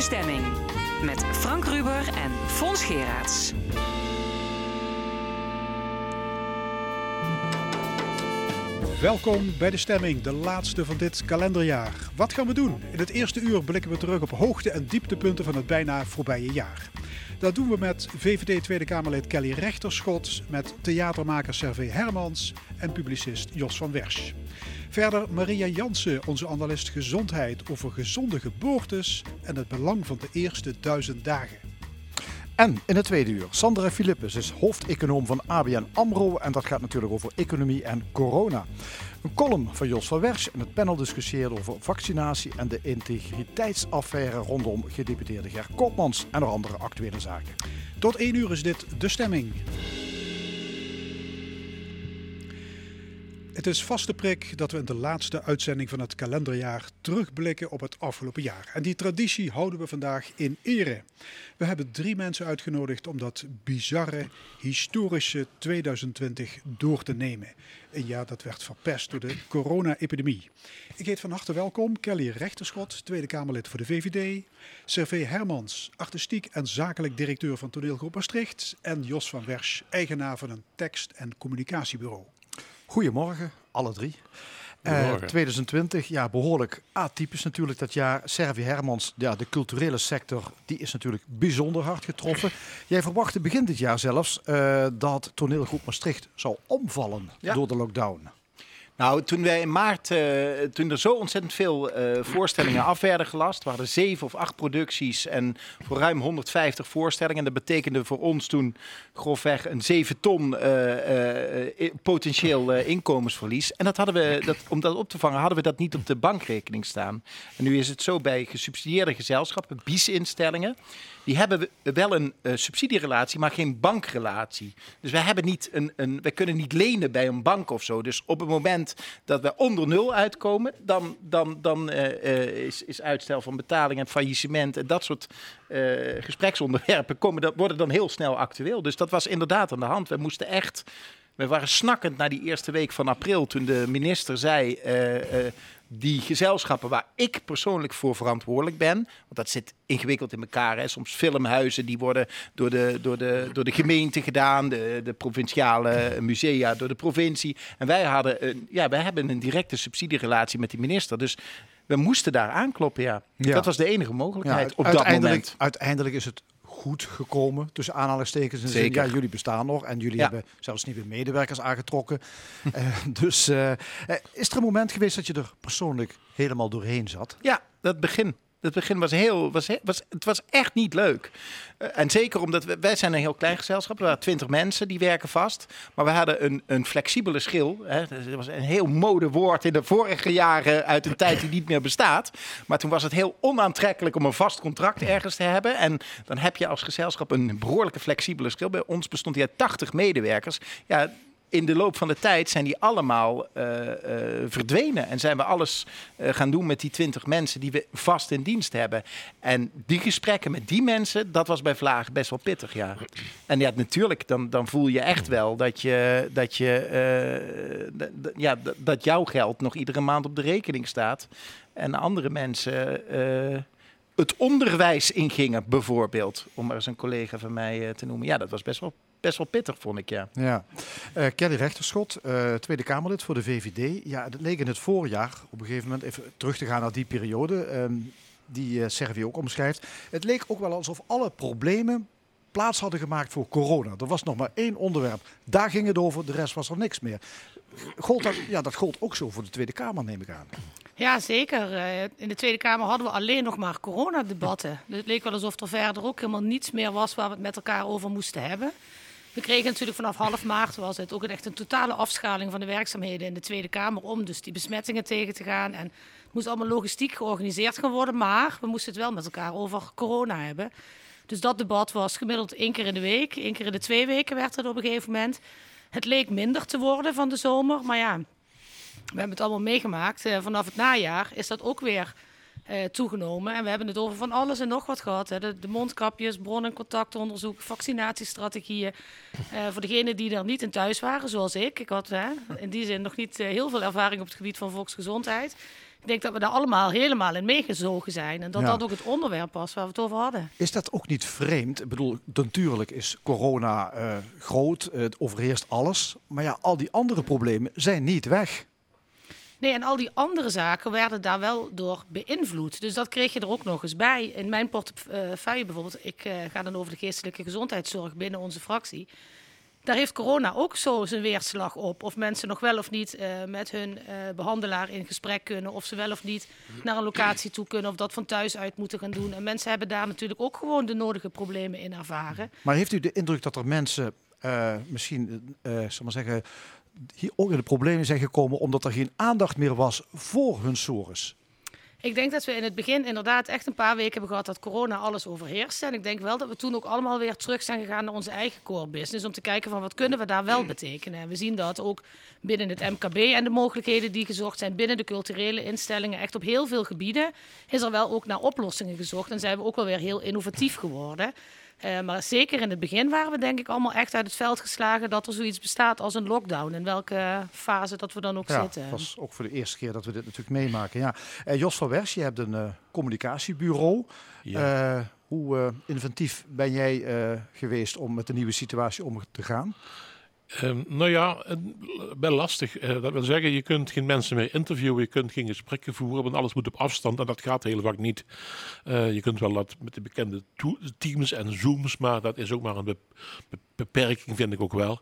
De Stemming. Met Frank Ruber en Fons Geraerts. Welkom bij de stemming, de laatste van dit kalenderjaar. Wat gaan we doen? In het eerste uur blikken we terug op hoogte- en dieptepunten van het bijna voorbije jaar. Dat doen we met VVD Tweede Kamerlid Kelly Rechterschot, met theatermaker Servé Hermans en publicist Jos van Wersch. Verder Maria Jansen, onze analist gezondheid over gezonde geboortes en het belang van de eerste duizend dagen. En in het tweede uur, Sandra Philippus is hoofdeconoom van ABN AMRO en dat gaat natuurlijk over economie en corona. Een column van Jos van Wersch en het panel discussieert over vaccinatie en de integriteitsaffaire rondom gedeputeerde Ger Koopmans en nog andere actuele zaken. Tot één uur is dit de stemming. Het is vaste prik dat we in de laatste uitzending van het kalenderjaar terugblikken op het afgelopen jaar. En die traditie houden we vandaag in ere. We hebben drie mensen uitgenodigd om dat bizarre, historische 2020 door te nemen. Een jaar dat werd verpest door de corona-epidemie. Ik heet van harte welkom Kelly Rechterschot, Tweede Kamerlid voor de VVD. Servé Hermans, artistiek en zakelijk directeur van Toneelgroep Maastricht. En Jos van Wersch, eigenaar van een tekst- en communicatiebureau. Goedemorgen, alle drie. Uh, 2020, ja, behoorlijk atypisch natuurlijk dat jaar. Servi Hermans, ja, de culturele sector, die is natuurlijk bijzonder hard getroffen. Jij verwachtte begin dit jaar zelfs uh, dat toneelgroep Maastricht zou omvallen ja. door de lockdown. Nou, toen wij in maart, uh, toen er zo ontzettend veel uh, voorstellingen af werden gelast, waren er zeven of acht producties en voor ruim 150 voorstellingen. Dat betekende voor ons toen grofweg een 7 ton uh, potentieel inkomensverlies. En dat hadden we, dat, om dat op te vangen, hadden we dat niet op de bankrekening staan. En nu is het zo bij gesubsidieerde gezelschappen, BIES-instellingen, die hebben wel een uh, subsidierelatie, maar geen bankrelatie. Dus wij, hebben niet een, een, wij kunnen niet lenen bij een bank of zo. Dus op het moment dat we onder nul uitkomen, dan, dan, dan uh, uh, is, is uitstel van betaling en faillissement en dat soort gespreksonderwerpen komen, dat worden dan heel snel actueel. Dus dat was inderdaad aan de hand. We moesten echt. We waren snakkend naar die eerste week van april toen de minister zei die gezelschappen waar ik persoonlijk voor verantwoordelijk ben. Want dat zit ingewikkeld in elkaar. Hè. Soms filmhuizen die worden door de, door de, door de gemeente gedaan, de, de provinciale musea door de provincie. En wij, hadden een, ja, wij hebben een directe subsidierelatie met die minister. Dus we moesten daar aankloppen, ja. ja. Dat was de enige mogelijkheid ja, op dat moment. Uiteindelijk is het goed gekomen, tussen aanhalingstekens. En zin, ja, jullie bestaan nog en jullie ja. hebben zelfs nieuwe medewerkers aangetrokken. uh, dus uh, is er een moment geweest dat je er persoonlijk helemaal doorheen zat? Ja, dat begin. Het begin was heel, was, was, het was echt niet leuk. Uh, en zeker omdat we, wij zijn een heel klein gezelschap. We waren twintig mensen die werken vast. Maar we hadden een, een flexibele schil. Hè. Dat was een heel modewoord in de vorige jaren uit een tijd die niet meer bestaat. Maar toen was het heel onaantrekkelijk om een vast contract ergens te hebben. En dan heb je als gezelschap een behoorlijke flexibele schil. Bij ons bestond die uit 80 medewerkers. Ja, in de loop van de tijd zijn die allemaal uh, uh, verdwenen. En zijn we alles uh, gaan doen met die twintig mensen die we vast in dienst hebben. En die gesprekken met die mensen, dat was bij Vlaag best wel pittig, ja. En ja, natuurlijk, dan, dan voel je echt wel dat je, dat je ja, dat jouw geld nog iedere maand op de rekening staat. En andere mensen het onderwijs ingingen, bijvoorbeeld. Om maar eens een collega van mij te noemen. Ja, dat was best wel best wel pittig, vond ik, ja. ja. Uh, Kelly Rechterschot, uh, Tweede Kamerlid voor de VVD. Ja, het leek in het voorjaar, op een gegeven moment even terug te gaan naar die periode, um, die uh, Servië ook omschrijft. Het leek ook wel alsof alle problemen plaats hadden gemaakt voor corona. Er was nog maar één onderwerp. Daar ging het over, de rest was er niks meer. Gold dat, ja, dat gold ook zo voor de Tweede Kamer, neem ik aan. Ja, zeker. In de Tweede Kamer hadden we alleen nog maar coronadebatten. Het leek wel alsof er verder ook helemaal niets meer was waar we het met elkaar over moesten hebben. We kregen natuurlijk vanaf half maart was het ook echt een totale afschaling van de werkzaamheden in de Tweede Kamer om dus die besmettingen tegen te gaan. En het moest allemaal logistiek georganiseerd gaan worden, maar we moesten het wel met elkaar over corona hebben. Dus dat debat was gemiddeld één keer in de week, één keer in de twee weken werd het op een gegeven moment. Het leek minder te worden van de zomer, maar ja, we hebben het allemaal meegemaakt. Uh, vanaf het najaar is dat ook weer uh, toegenomen. En we hebben het over van alles en nog wat gehad. Hè. De, de mondkapjes, bron- en contactonderzoek, vaccinatiestrategieën. Uh, voor degenen die er niet in thuis waren, zoals ik. Ik had hè, in die zin nog niet uh, heel veel ervaring op het gebied van volksgezondheid. Ik denk dat we daar allemaal helemaal in meegezogen zijn. En dat Ja. dat ook het onderwerp was waar we het over hadden. Is dat ook niet vreemd? Ik bedoel, natuurlijk is corona eh, groot, het overheerst alles. Maar ja, al die andere problemen zijn niet weg. Nee, en al die andere zaken werden daar wel door beïnvloed. Dus dat kreeg je er ook nog eens bij. In mijn portefeuille bijvoorbeeld, ik eh, ga dan over de geestelijke gezondheidszorg binnen onze fractie. Daar heeft corona ook zo zijn weerslag op. Of mensen nog wel of niet eh, met hun eh, behandelaar in gesprek kunnen. Of ze wel of niet naar een locatie toe kunnen. Of dat van thuis uit moeten gaan doen. En mensen hebben daar natuurlijk ook gewoon de nodige problemen in ervaren. Maar heeft u de indruk dat er mensen misschien, eh zal maar zeggen, in de problemen zijn gekomen omdat er geen aandacht meer was voor hun sores? Ik denk dat we in het begin inderdaad echt een paar weken hebben gehad dat corona alles overheerste. En ik denk wel dat we toen ook allemaal weer terug zijn gegaan naar onze eigen core business. Om te kijken van wat kunnen we daar wel betekenen. En we zien dat ook binnen het MKB en de mogelijkheden die gezocht zijn binnen de culturele instellingen. Echt op heel veel gebieden is er wel ook naar oplossingen gezocht. En zijn we ook wel weer heel innovatief geworden. Eh, maar zeker in het begin waren we denk ik allemaal echt uit het veld geslagen dat er zoiets bestaat als een lockdown. In welke fase dat we dan ook Ja, zitten. dat was ook voor de eerste keer dat we dit natuurlijk meemaken. Ja. Eh, Jos van Wers, je hebt een eh, communicatiebureau. Eh, hoe eh, inventief ben jij eh, geweest om met de nieuwe situatie om te gaan? Ehm, nou ja, eh, wel lastig. Eh, dat wil zeggen, je kunt geen mensen meer interviewen, je kunt geen gesprekken voeren, want alles moet op afstand en dat gaat heel vaak niet. Eh, je kunt wel dat met de bekende Teams en Zooms, maar dat is ook maar een be- be- beperking, vind ik ook wel.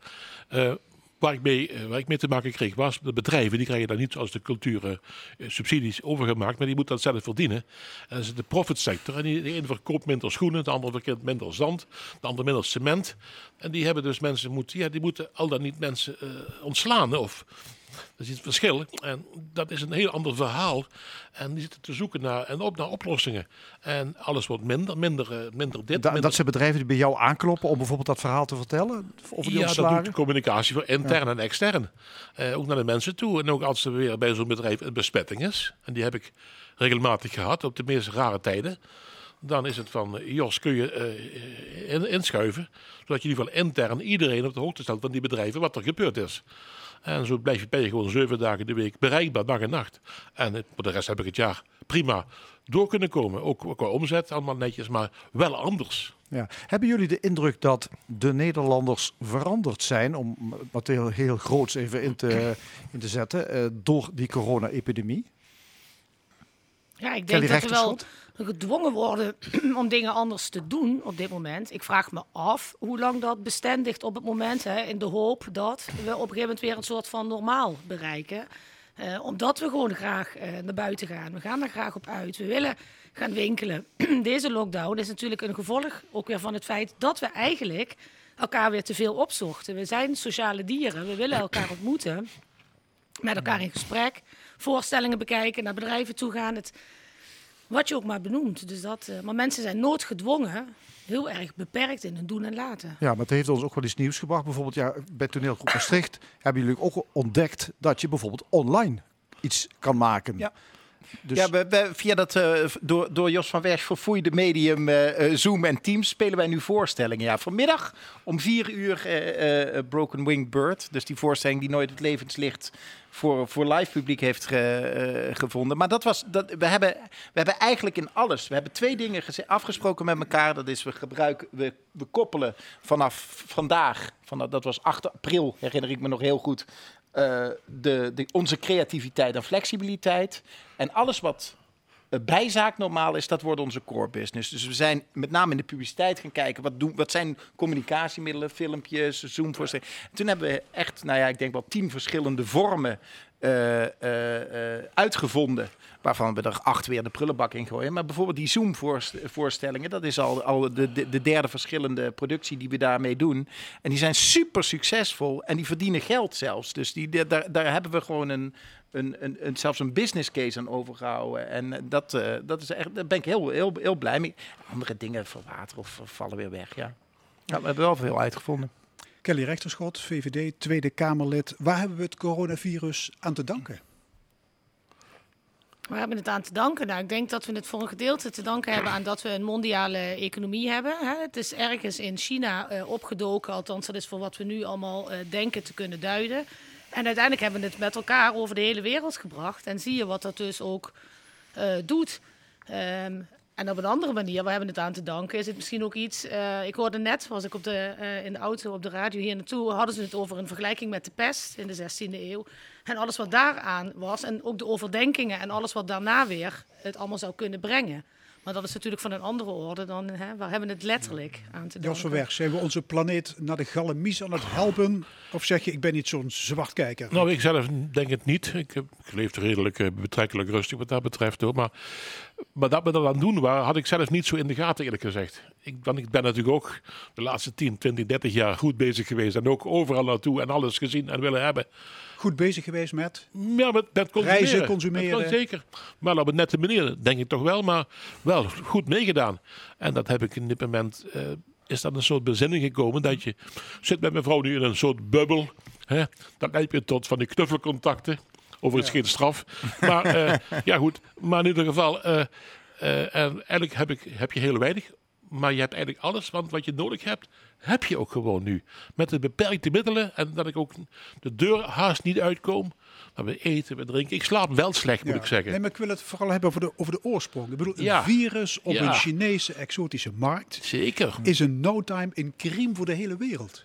Waar ik, mee, eh, waar ik mee te maken kreeg, was de bedrijven, die krijgen daar niet zoals de cultuur eh, subsidies overgemaakt, maar die moeten dat zelf verdienen. En dat is de profitsector. En die, de ene verkoopt minder schoenen, de andere verkoopt minder zand, de andere minder cement. En die hebben dus mensen, moeten, ja, die moeten al dan niet mensen eh, ontslaan. Of, dat is het verschil. En dat is een heel ander verhaal. En die zitten te zoeken naar, en op, naar oplossingen. En alles wordt minder, minder, eh, minder dit. Da- minder dat zijn bedrijven die bij jou aankloppen om bijvoorbeeld dat verhaal te vertellen? Over die ja, dat doet de communicatie voor intern en extern. Eh, ook naar de mensen toe. En ook als er weer bij zo'n bedrijf een besmetting is. En die heb ik regelmatig gehad op de meest rare tijden. Dan is het van, eh, Jos, kun je in- inschuiven. Zodat je in ieder geval intern iedereen op de hoogte stelt van die bedrijven wat er gebeurd is. En zo blijf je, ben je gewoon zeven dagen de week bereikbaar, dag en nacht. En voor de rest heb ik het jaar prima door kunnen komen. Ook qua omzet, allemaal netjes, maar wel anders. Ja. Hebben jullie de indruk dat de Nederlanders veranderd zijn, om wat heel, heel groots even in te, in te zetten, eh, door die corona-epidemie? Ja, ik denk dat we wel gedwongen worden om dingen anders te doen op dit moment. Ik vraag me af hoe lang dat bestendigt op het moment. Hè, in de hoop dat we op een gegeven moment weer een soort van normaal bereiken. Eh, omdat we gewoon graag eh, naar buiten gaan. We gaan er graag op uit. We willen gaan winkelen. Deze lockdown is natuurlijk een gevolg ook weer van het feit dat we eigenlijk elkaar weer te veel opzochten. We zijn sociale dieren. We willen elkaar ontmoeten. Met elkaar in gesprek. Voorstellingen bekijken. Naar bedrijven toe gaan. Het, wat je ook maar benoemt. Dus dat, eh, maar mensen zijn noodgedwongen heel erg beperkt in hun doen en laten. Ja, maar het heeft ons ook wel iets nieuws gebracht. Bijvoorbeeld ja, bij toneelgroep Maastricht hebben jullie ook ontdekt dat je bijvoorbeeld online iets kan maken. Ja. Dus Ja, we, we- via dat eh, door, door Jos van Wersch verfoeide medium eh, eh, Zoom en Teams spelen wij nu voorstellingen. Ja, vanmiddag om vier uur Broken Winged Bird. Dus die voorstelling die nooit het levenslicht voor, voor live publiek heeft ge- gevonden. Maar dat was, dat, we, hebben, we hebben eigenlijk in alles. We hebben twee dingen afgesproken met elkaar. Dat is we gebruiken, we, we koppelen vanaf vandaag, vanaf, dat was 8 april, herinner ik me nog heel goed. Eh, de, de, onze creativiteit en flexibiliteit. En alles wat eh, bijzaak normaal is, dat wordt onze core business. Dus we zijn met name in de publiciteit gaan kijken, wat, doen, wat zijn communicatiemiddelen, filmpjes, Zoom-voorstellingen. Toen hebben we echt, nou ja, ik denk wel tien verschillende vormen eh, eh, eh, uitgevonden. Waarvan we er acht weer de prullenbak in gooien. Maar bijvoorbeeld die Zoom-voorstellingen, dat is al, al de, de, de derde verschillende productie die we daarmee doen. En die zijn super succesvol en die verdienen geld zelfs. Dus die, daar, daar hebben we gewoon een, een, een, zelfs een business case aan overgehouden. En dat, dat is echt, daar ben ik heel, heel, heel blij mee. Andere dingen verwateren of vallen weer weg, ja. ja we hebben wel veel uitgevonden. Kelly Rechterschot, VVD, Tweede Kamerlid. Waar hebben we het coronavirus aan te danken? We hebben het aan te danken. Nou, ik denk dat we het voor een gedeelte te danken hebben aan dat we een mondiale economie hebben. Het is ergens in China eh, opgedoken, althans dat is voor wat we nu allemaal eh, denken te kunnen duiden. En uiteindelijk hebben we het met elkaar over de hele wereld gebracht. En zie je wat dat dus ook eh, doet. Ehm, en op een andere manier, we hebben het aan te danken, is het misschien ook iets. eh, ik hoorde net, was ik op de, eh, in de auto op de radio hier naartoe, hadden ze het over een vergelijking met de pest in de 16e eeuw. En alles wat daaraan was, en ook de overdenkingen en alles wat daarna weer het allemaal zou kunnen brengen. Maar dat is natuurlijk van een andere orde dan, hè, we hebben het letterlijk aan te van Weg, zijn we onze planeet naar de galamies aan het helpen? Of zeg je, ik ben niet zo'n zwartkijker? Nou, ik zelf denk het niet. Ik, heb- ik leef redelijk eh, betrekkelijk rustig wat dat betreft. Hoor. Maar, maar dat we dat aan het doen waren, had ik zelf niet zo in de gaten eerlijk gezegd. Ik, want ik ben natuurlijk ook de laatste 10, 20, 30 jaar goed bezig geweest. En ook overal naartoe en alles gezien en willen hebben. Goed bezig geweest met? Ja, met, met consumeren. Reizen, consumeren. Met- zeker. Maar op een nette manier, denk ik toch wel. Maar wel goed meegedaan. En dat heb ik in dit moment... eh, is dat een soort bezinning gekomen dat je zit met mijn vrouw nu in een soort bubbel. Hè? Dan heb je tot van die knuffelcontacten. Over het geen straf. Maar eh, ja goed, maar in ieder geval... eh, en eigenlijk heb, ik, heb je heel weinig. Maar je hebt eigenlijk alles, want wat je nodig hebt, heb je ook gewoon nu. Met de beperkte middelen en dat ik ook de deur haast niet uitkom. Maar we eten, we drinken. Ik slaap wel slecht, moet Ja. ik zeggen. Nee, maar ik wil het vooral hebben over de, over de oorsprong. Ik bedoel, een Ja. virus op Ja. een Chinese exotische markt Zeker. is een no time in crime voor de hele wereld.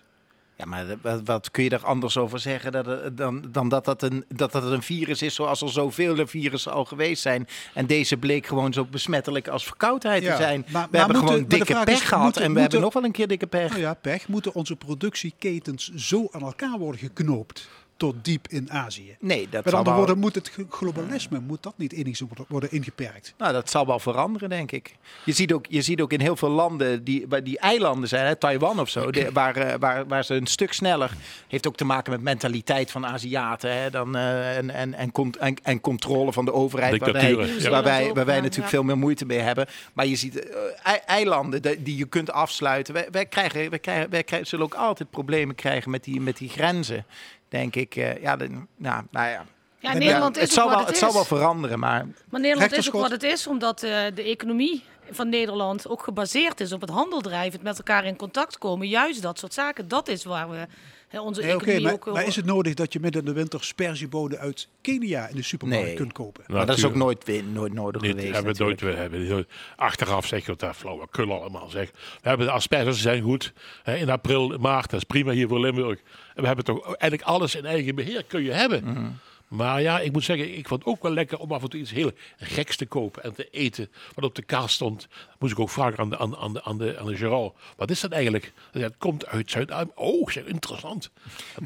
Ja, maar wat, kun je er anders over zeggen dat, dan, dan dat, dat, een, dat dat een virus is zoals er zoveel virussen al geweest zijn. En deze bleek gewoon zo besmettelijk als verkoudheid Ja, te zijn. maar- we maar hebben moeten- gewoon dikke pech is, gehad moeten- en we moeten- hebben nog wel een keer dikke pech. Nou ja, pech. Moeten onze productieketens zo aan elkaar worden geknoopt tot diep in Azië? Nee, dat Met andere wel, woorden, moet het globalisme moet dat niet enigszins worden- ingeperkt? nou, dat zal wel veranderen, denk ik. Je ziet ook, je ziet ook in heel veel landen die, die eilanden zijn, hè, Taiwan of zo, de- waar, eh, waar, waar ze een stuk sneller. Heeft ook te maken met mentaliteit van Aziaten hè, dan, eh, en, en, en, en, en controle van de overheid. Waar wij, ja. waar wij, waar wij natuurlijk ja. veel meer moeite mee hebben. Maar je ziet eh, ei- eilanden de- die je kunt afsluiten. Wij, wij, krijgen, wij, krijgen, wij krijgen, zullen ook altijd problemen krijgen met die, met die grenzen. Denk ik. eh, ja, de, nou, nou ja. Ja, Nederland het, is ook zal wat wel, het het zal wel veranderen, maar Maar Nederland is ook wat het is, omdat eh, de economie van Nederland ook gebaseerd is op het handel drijven, het met elkaar in contact komen. Juist dat soort zaken, dat is waar we hè, onze Nee, maar, ook... maar is het nodig dat je midden in de winter sperziebonen uit Kenia in de supermarkt Nee. kunt kopen? Maar dat is ook nooit, weer- nooit nodig Niet, geweest. hebben we nooit, we hebben nooit- achteraf zeg je dat flauwekul allemaal zeg. We hebben de asperges zijn goed. Hè, in april, maart, dat is prima hier voor Limburg. En we hebben toch eigenlijk alles in eigen beheer kun je hebben. Mhm. Maar ja, ik moet zeggen, ik vond het ook wel lekker om af en toe iets heel geks te kopen en te eten. Wat op de kaart stond, moest ik ook vragen aan de, aan, aan de, aan de, aan de Gerard. Wat is dat eigenlijk? Het komt uit Zuid-Amerika. Oh, zeg, interessant.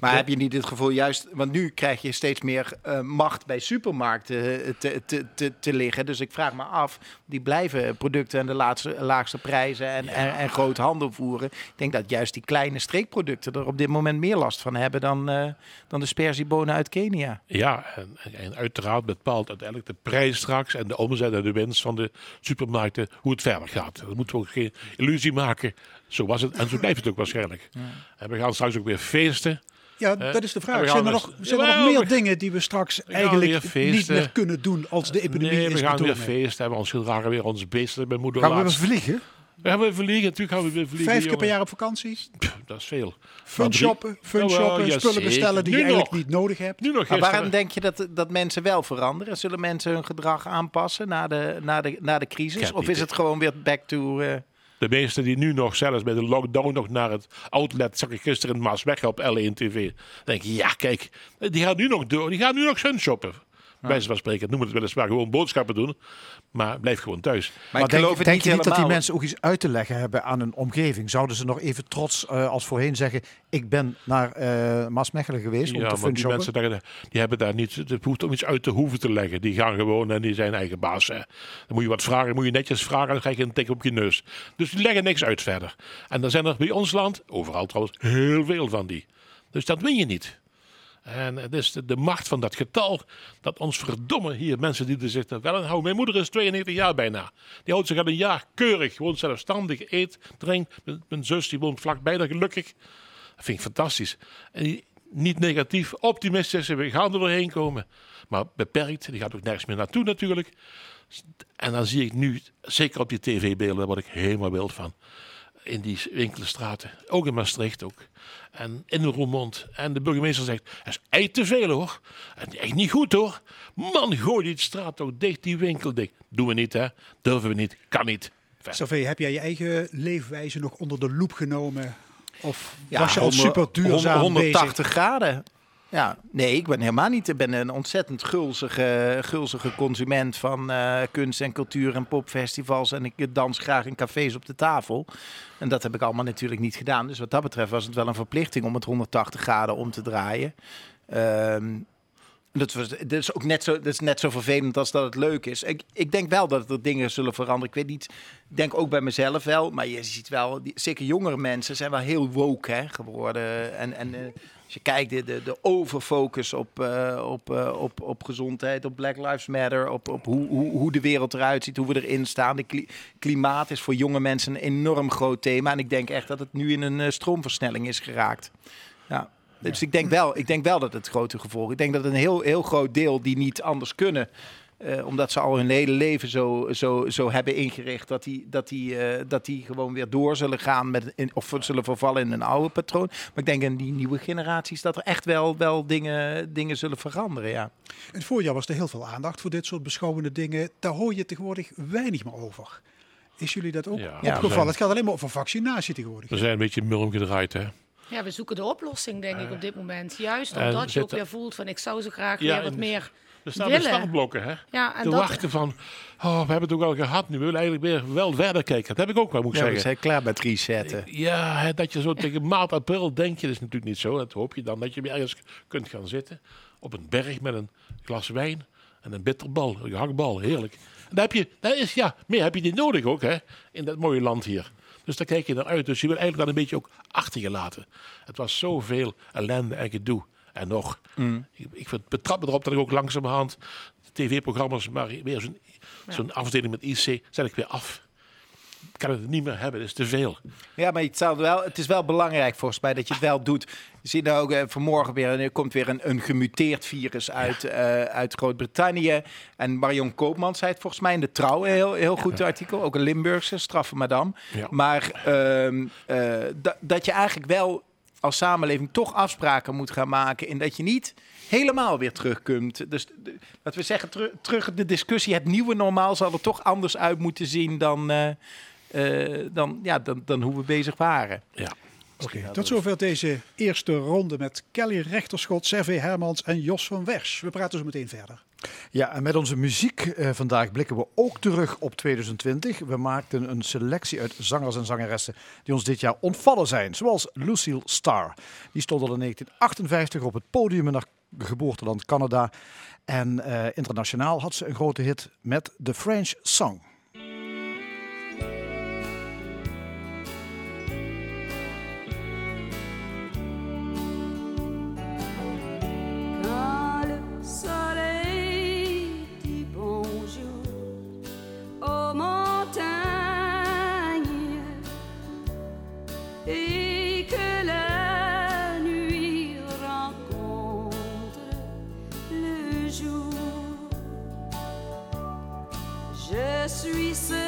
Maar heb je niet het gevoel juist, want nu krijg je steeds meer eh, macht bij supermarkten eh, te, te, te, te liggen. Dus ik vraag me af, die blijven producten aan de laatste, laagste prijzen en, en, en groot handel voeren. Ik denk dat juist die kleine streekproducten er op dit moment meer last van hebben dan, eh, dan de sperziebonen uit Kenia. Ja, en, en- en uiteraard bepaalt uiteindelijk de prijs straks en de omzet en de winst van de supermarkten hoe het verder gaat. Dat moeten we ook geen illusie maken. Zo was het en zo blijft het ook waarschijnlijk. En we gaan straks ook weer feesten. Ja, Eh, dat is de we vraag. gaan Zijn er dus- nog, zijn er Jawel, nog meer we- dingen die we straks gaan eigenlijk weer niet feesten. meer kunnen doen als de epidemie nee, we is gaan weer feesten. Hebben ons gedragen weer ons beesten. Mijn moeder Gaan we weer vliegen? We gaan weer vliegen. Natuurlijk gaan we weer vliegen. Vijf keer per jaar op vakantie? Pff, dat is veel. Fun drie- shoppen, fun Jawel, shoppen, ja, spullen zeker. bestellen die Nu je eigenlijk niet nodig hebt. Nu nog Maar waarom denk je dat, dat mensen wel veranderen? Zullen mensen hun gedrag aanpassen na de, na de, na de crisis? Of is het gewoon weer back to... eh, De meesten die nu nog, zelfs bij de lockdown, nog naar het outlet, zag ik gisteren in Maasweg op L1 TV. Dan denk ik, ja, kijk, die gaan nu nog door. Die gaan nu nog sun shoppen. Bij wijze van spreken, noem het weliswaar gewoon boodschappen doen. Maar blijf gewoon thuis. maar, Maar ik denk, denk niet je niet dat die mensen ook iets uit te leggen hebben aan hun omgeving? Zouden ze nog even trots eh, als voorheen zeggen... ik ben naar eh Maasmechelen geweest om Ja, te maar die mensen daar, die hebben daar niet, het hoeft om iets uit te hoeven te leggen. Die gaan gewoon en die zijn eigen baas. Hè. Dan moet je wat vragen, moet je netjes vragen en dan krijg je een tik op je neus. Dus die leggen niks uit verder. En dan zijn er bij ons land, overal trouwens, heel veel van die. Dus dat win je niet. En het is de, macht van dat getal dat ons verdomme hier mensen die er zich wel aan houden. Mijn moeder is 92 jaar bijna. Die houdt zich al een jaar keurig, gewoon zelfstandig, eet, drinkt. Mijn, zus die woont vlakbij daar gelukkig. Dat vind ik fantastisch. En niet negatief, optimistisch. We gaan er doorheen komen. Maar beperkt. Die gaat ook nergens meer naartoe natuurlijk. En dan zie ik nu, zeker op die tv-beelden, daar word ik helemaal wild van. In die winkelstraten. Ook in Maastricht ook. En in Roermond. En de burgemeester zegt, dat is echt te veel hoor. En echt niet goed hoor. Man, gooi die straat toch dicht, die winkel dicht. Doen we niet hè. Durven we niet. Kan niet. Sylvie, heb jij je eigen leefwijze nog onder de loep genomen? Of Ja, was je al 100 super duurzaam 180 graden. Ja, nee, ik ben helemaal niet. Ik ben een ontzettend gulzige, gulzige consument van eh, kunst en cultuur en popfestivals. En ik dans graag in cafés op de tafel. En dat heb ik allemaal natuurlijk niet gedaan. Dus wat dat betreft was het wel een verplichting om het 180 graden om te draaien. Ehm, dat, dat is ook net zo, dat is net zo vervelend als dat het leuk is. Ik, ik denk wel dat er dingen zullen veranderen. Ik weet niet, ik denk ook bij mezelf wel. Maar je ziet wel, zeker jongere mensen zijn wel heel woke hè, geworden. En, en eh, als je kijkt, de, de, de overfocus op, eh, op, eh, op, op gezondheid, op Black Lives Matter, op, op hoe, hoe, hoe de wereld eruit ziet, hoe we erin staan. De kli- klimaat is voor jonge mensen een enorm groot thema. En ik denk echt dat het nu in een eh, stroomversnelling is geraakt. Ja. Dus ik denk wel, ik denk wel dat het grote gevolgen. Ik denk dat een heel, heel groot deel die niet anders kunnen. Eh, omdat ze al hun hele leven zo, zo, zo hebben ingericht dat die, dat, die, eh, dat die gewoon weer door zullen gaan met, in, of zullen vervallen in een oude patroon. Maar ik denk in die nieuwe generaties dat er echt wel, wel dingen, dingen zullen veranderen. Ja. In het voorjaar was er heel veel aandacht voor dit soort beschouwende dingen. Daar hoor je tegenwoordig weinig meer over. Is jullie dat ook Ja, opgevallen? zijn- Het gaat alleen maar over vaccinatie tegenwoordig. We zijn een beetje murm gedraaid hè. Ja, we zoeken de oplossing, denk ik, op dit moment. Juist omdat je ook weer voelt van ik zou zo graag Ja, weer wat meer Er staan de willen. startblokken hè. Ja, en te dat, wachten van, oh, we hebben het ook al gehad. Nu willen we eigenlijk weer wel verder kijken. Dat heb ik ook wel, moet ik Ja, zeggen. zijn klaar met resetten. Ja, hè, dat je zo tegen maart, april denk je, dat is natuurlijk niet zo. Dat hoop je dan, dat je weer ergens kunt gaan zitten. Op een berg met een glas wijn en een bitterbal, een gehaktbal, heerlijk. En daar heb je, daar is, ja, meer heb je niet nodig ook, hè, in dat mooie land hier. Dus daar kijk je naar uit. Dus je wil eigenlijk dat een beetje ook achter je laten. Het was zoveel ellende en gedoe. En nog, ik, ik vind- betrap me erop dat ik ook langzamerhand de tv-programma's, maar weer zo'n zo'n afdeling met IC, zet ik weer af. Ik kan het niet meer hebben, dat is te veel. Ja, maar het, zou wel, het is wel belangrijk volgens mij dat je het wel doet. Je ziet nou ook eh, vanmorgen weer, er komt weer een, een gemuteerd virus uit, eh, uit Groot-Brittannië. En Marion Koopman zei het volgens mij in de Trouw, een heel, heel goed artikel. Ook een Limburgse, straffe madame. Ja. Maar ehm, eh, da- dat je eigenlijk wel als samenleving toch afspraken moet gaan maken. In dat je niet helemaal weer terug kunt. Dus de- laten we zeggen, teru- terug de discussie. Het nieuwe normaal zal er toch anders uit moeten zien dan, eh, eh, dan, ja, dan, dan hoe we bezig waren. Ja. Oké, tot zover deze eerste ronde met Kelly Rechterschot, Servé Hermans en Jos van Wers. We praten zo meteen verder. Ja, en met onze muziek eh, vandaag blikken we ook terug op 2020. We maakten een selectie uit zangers en zangeressen die ons dit jaar ontvallen zijn. Zoals Lucille Starr. Die stond al in 1958 op het podium in haar geboorteland Canada. En eh, internationaal had ze een grote hit met The French Song. Je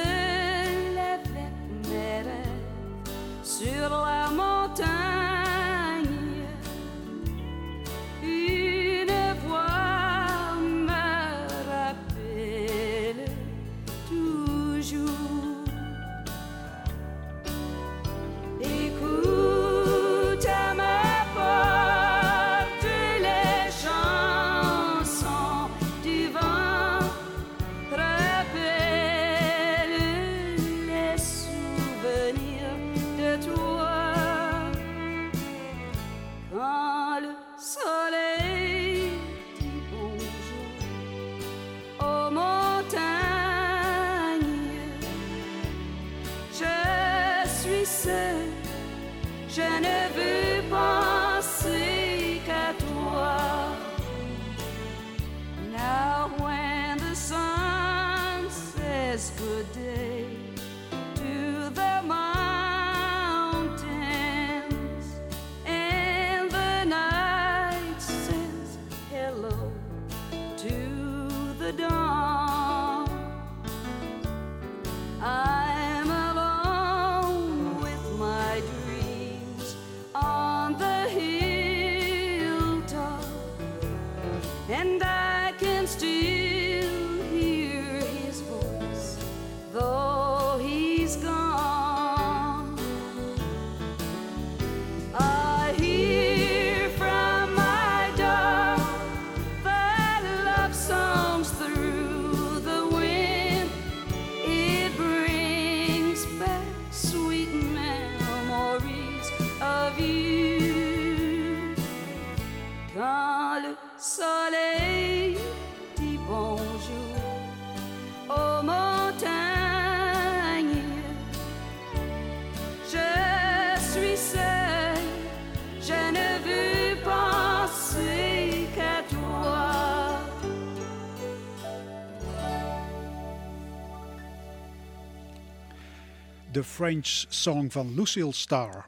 De French Song van Lucille Starr.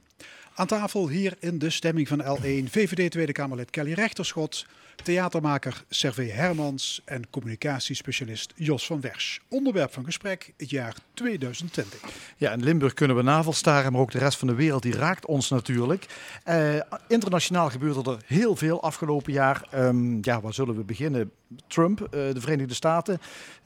Aan tafel hier in de stemming van L1 VVD Tweede Kamerlid Kelly Rechterschot, theatermaker Servé Hermans en communicatiespecialist Jos van Wersch. Onderwerp van gesprek het jaar 2020. Ja, in Limburg kunnen we navelstaren, maar ook de rest van de wereld die raakt ons natuurlijk. Eh, internationaal gebeurde er heel veel afgelopen jaar. Ehm, ja, waar zullen we beginnen? Trump, eh, de Verenigde Staten.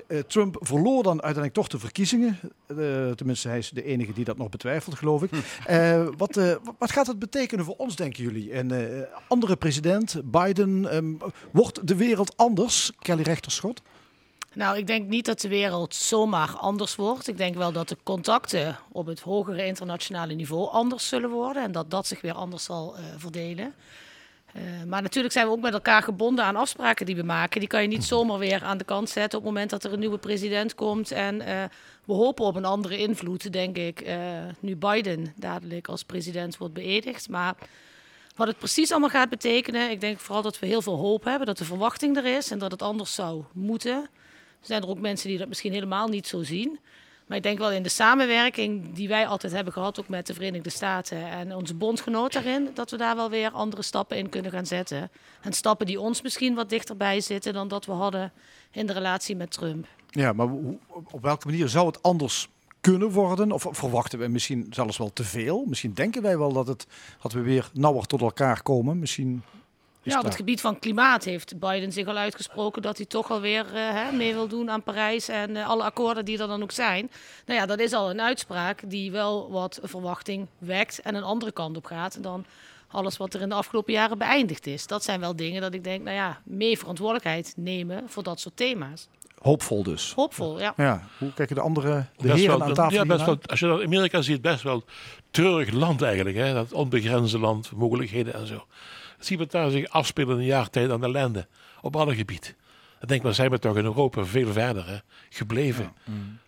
Eh, Trump verloor dan uiteindelijk toch de verkiezingen. Eh, tenminste, hij is de enige die dat nog betwijfelt, geloof ik. Eh, wat, wat gaat het betekenen voor ons, denken jullie? En eh, andere president, Biden, ehm, wordt de wereld anders? Kelly Rechterschot? Nou, ik denk niet dat de wereld zomaar anders wordt. Ik denk wel dat de contacten op het hogere internationale niveau anders zullen worden. En dat dat zich weer anders zal eh, verdelen. Eh, maar natuurlijk zijn we ook met elkaar gebonden aan afspraken die we maken. Die kan je niet zomaar weer aan de kant zetten op het moment dat er een nieuwe president komt. En eh, we hopen op een andere invloed, denk ik, nu Biden dadelijk als president wordt beëdigd. Maar wat het precies allemaal gaat betekenen, ik denk vooral dat we heel veel hoop hebben, dat de verwachting er is en dat het anders zou moeten. Er zijn er ook mensen die dat misschien helemaal niet zo zien. Maar ik denk wel in de samenwerking die wij altijd hebben gehad, ook met de Verenigde Staten en onze bondgenoot daarin, dat we daar wel weer andere stappen in kunnen gaan zetten. En stappen die ons misschien wat dichterbij zitten dan dat we hadden in de relatie met Trump. Ja, maar op welke manier zou het anders kunnen worden? Of verwachten we misschien zelfs wel te veel? Misschien denken wij wel dat, het, dat we weer nauwer tot elkaar komen. Misschien is Ja, op het gebied van klimaat heeft Biden zich al uitgesproken dat hij toch alweer hè, mee wil doen aan Parijs en eh, alle akkoorden die er dan ook zijn. Nou ja, dat is al een uitspraak die wel wat verwachting wekt en een andere kant op gaat dan alles wat er in de afgelopen jaren beëindigd is. Dat zijn wel dingen dat ik denk, nou ja, meer verantwoordelijkheid nemen voor dat soort thema's. Hoopvol dus. Hoopvol, ja. Ja, hoe kijken de andere de Best heren wel- aan tafel ja, best wel, als je dat in Amerika ziet, best wel treurig land eigenlijk. Hè? Dat onbegrensde land, mogelijkheden en zo. Zie wat daar zich afspelen in een jaar tijd aan ellende. Op alle gebied. Dan denk ik, maar zijn we toch in Europa veel verder hè? gebleven.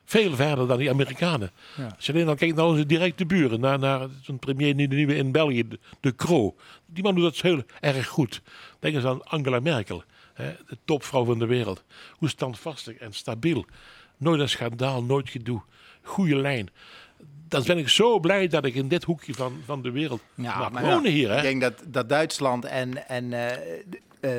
Veel verder dan die Amerikanen. Ja. Als je alleen al kijkt naar onze directe buren. Naar, naar zo'n premier nu de nieuwe in België, de, de Croo. Die man doet dat heel erg goed. Denk eens aan Angela Merkel. De topvrouw van de wereld. Hoe standvastig en stabiel. Nooit een schandaal, nooit gedoe. Goede lijn. Dan ben ik zo blij dat ik in dit hoekje van, van de wereld mag wonen hier. Hè? Ik denk dat, dat Duitsland en, en eh, eh,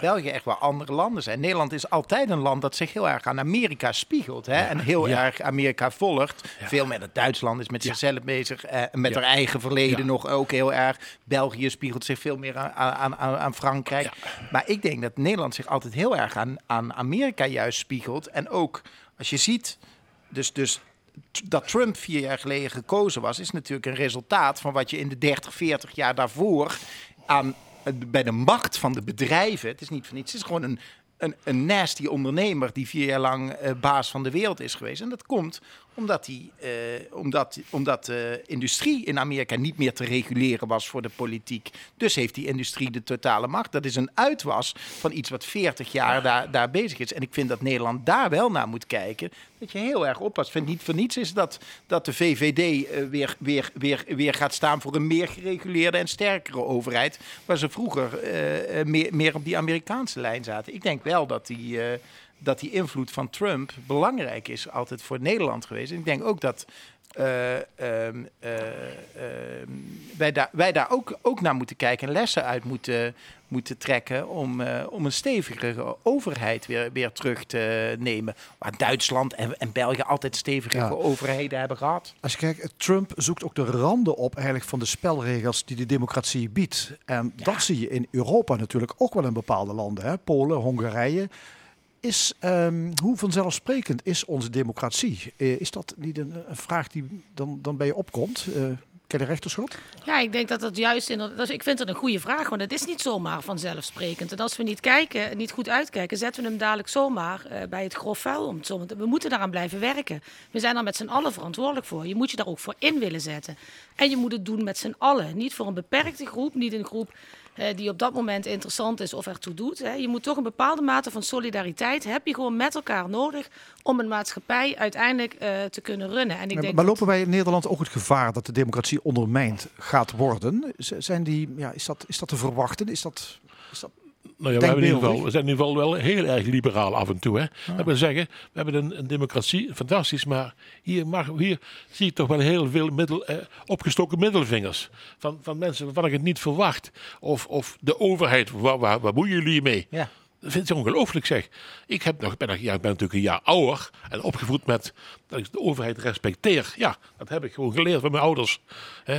België echt wel andere landen zijn. Nederland is altijd een land dat zich heel erg aan Amerika spiegelt. Hè? en heel ja. erg Amerika volgt. Veel meer dat Duitsland is met zichzelf bezig. eh, met Ja. haar eigen verleden nog ook heel erg. België spiegelt zich veel meer aan, aan, aan, aan Frankrijk. Maar ik denk dat Nederland zich altijd heel erg aan, aan Amerika juist spiegelt. En ook als je ziet... Dus, dus dat Trump vier jaar geleden gekozen was, is natuurlijk een resultaat van wat je in de 30, 40 jaar daarvoor aan, bij de macht van de bedrijven. Het is niet van niets. Het is gewoon een, een, een nasty ondernemer die vier jaar lang eh, baas van de wereld is geweest. En dat komt omdat, die, eh, omdat, omdat de industrie in Amerika niet meer te reguleren was voor de politiek. Dus heeft die industrie de totale macht. Dat is een uitwas van iets wat 40 jaar daar, daar bezig is. En ik vind dat Nederland daar wel naar moet kijken. Dat je heel erg oppast. Vind niet voor niets is dat, dat de VVD eh, weer, weer, weer, weer gaat staan voor een meer gereguleerde en sterkere overheid. Waar ze vroeger eh, meer, meer op die Amerikaanse lijn zaten. Ik denk wel dat die, dat die invloed van Trump belangrijk is altijd voor Nederland geweest. En ik denk ook dat eh, ehm, eh, ehm, wij daar, wij daar ook, ook naar moeten kijken en lessen uit moeten, moeten trekken om, eh, om een stevigere overheid weer, weer terug te nemen. Waar Duitsland en, en België altijd stevige Ja. overheden hebben gehad. Als je kijkt, Trump zoekt ook de randen op eigenlijk van de spelregels die de democratie biedt. En dat zie je in Europa natuurlijk ook wel in bepaalde landen. Hè? Polen, Hongarije. Is, ehm, hoe vanzelfsprekend is onze democratie? Eh, is dat niet een, een vraag die dan, dan bij je opkomt? Eh Kelly Rechterschot? Ja, ik denk dat dat juist inderdaad. dus ik vind het een goede vraag, want het is niet zomaar vanzelfsprekend. En als we niet kijken, niet goed uitkijken, zetten we hem dadelijk zomaar eh, bij het grof vuil. Om we moeten daaraan blijven werken. We zijn er met z'n allen verantwoordelijk voor. Je moet je daar ook voor in willen zetten. En je moet het doen met z'n allen. Niet voor een beperkte groep, niet een groep die op dat moment interessant is of ertoe doet. Hè. Je moet toch een bepaalde mate van solidariteit heb je gewoon met elkaar nodig om een maatschappij uiteindelijk eh, te kunnen runnen. En ik Maar, denk maar lopen wij in Nederland ook het gevaar dat de democratie ondermijnd gaat worden? Zijn die, ja, is, dat, is dat te verwachten? Is dat, is dat Nou ja, we, hebben in ieder geval, we zijn in ieder geval wel heel erg liberaal af en toe. Hè. Dat wil zeggen, we hebben een, een democratie, fantastisch, maar hier, mag, hier zie ik toch wel heel veel middel, eh, opgestoken middelvingers. Van, van mensen waarvan ik het niet verwacht. Of, of de overheid, waar, waar, waar boeien jullie mee? Ja. Dat vind ik ongelooflijk zeg. Ik heb nog, ben, nog, ja, ik ben natuurlijk een jaar ouder en opgevoed met dat ik de overheid respecteer. Ja, dat heb ik gewoon geleerd van mijn ouders.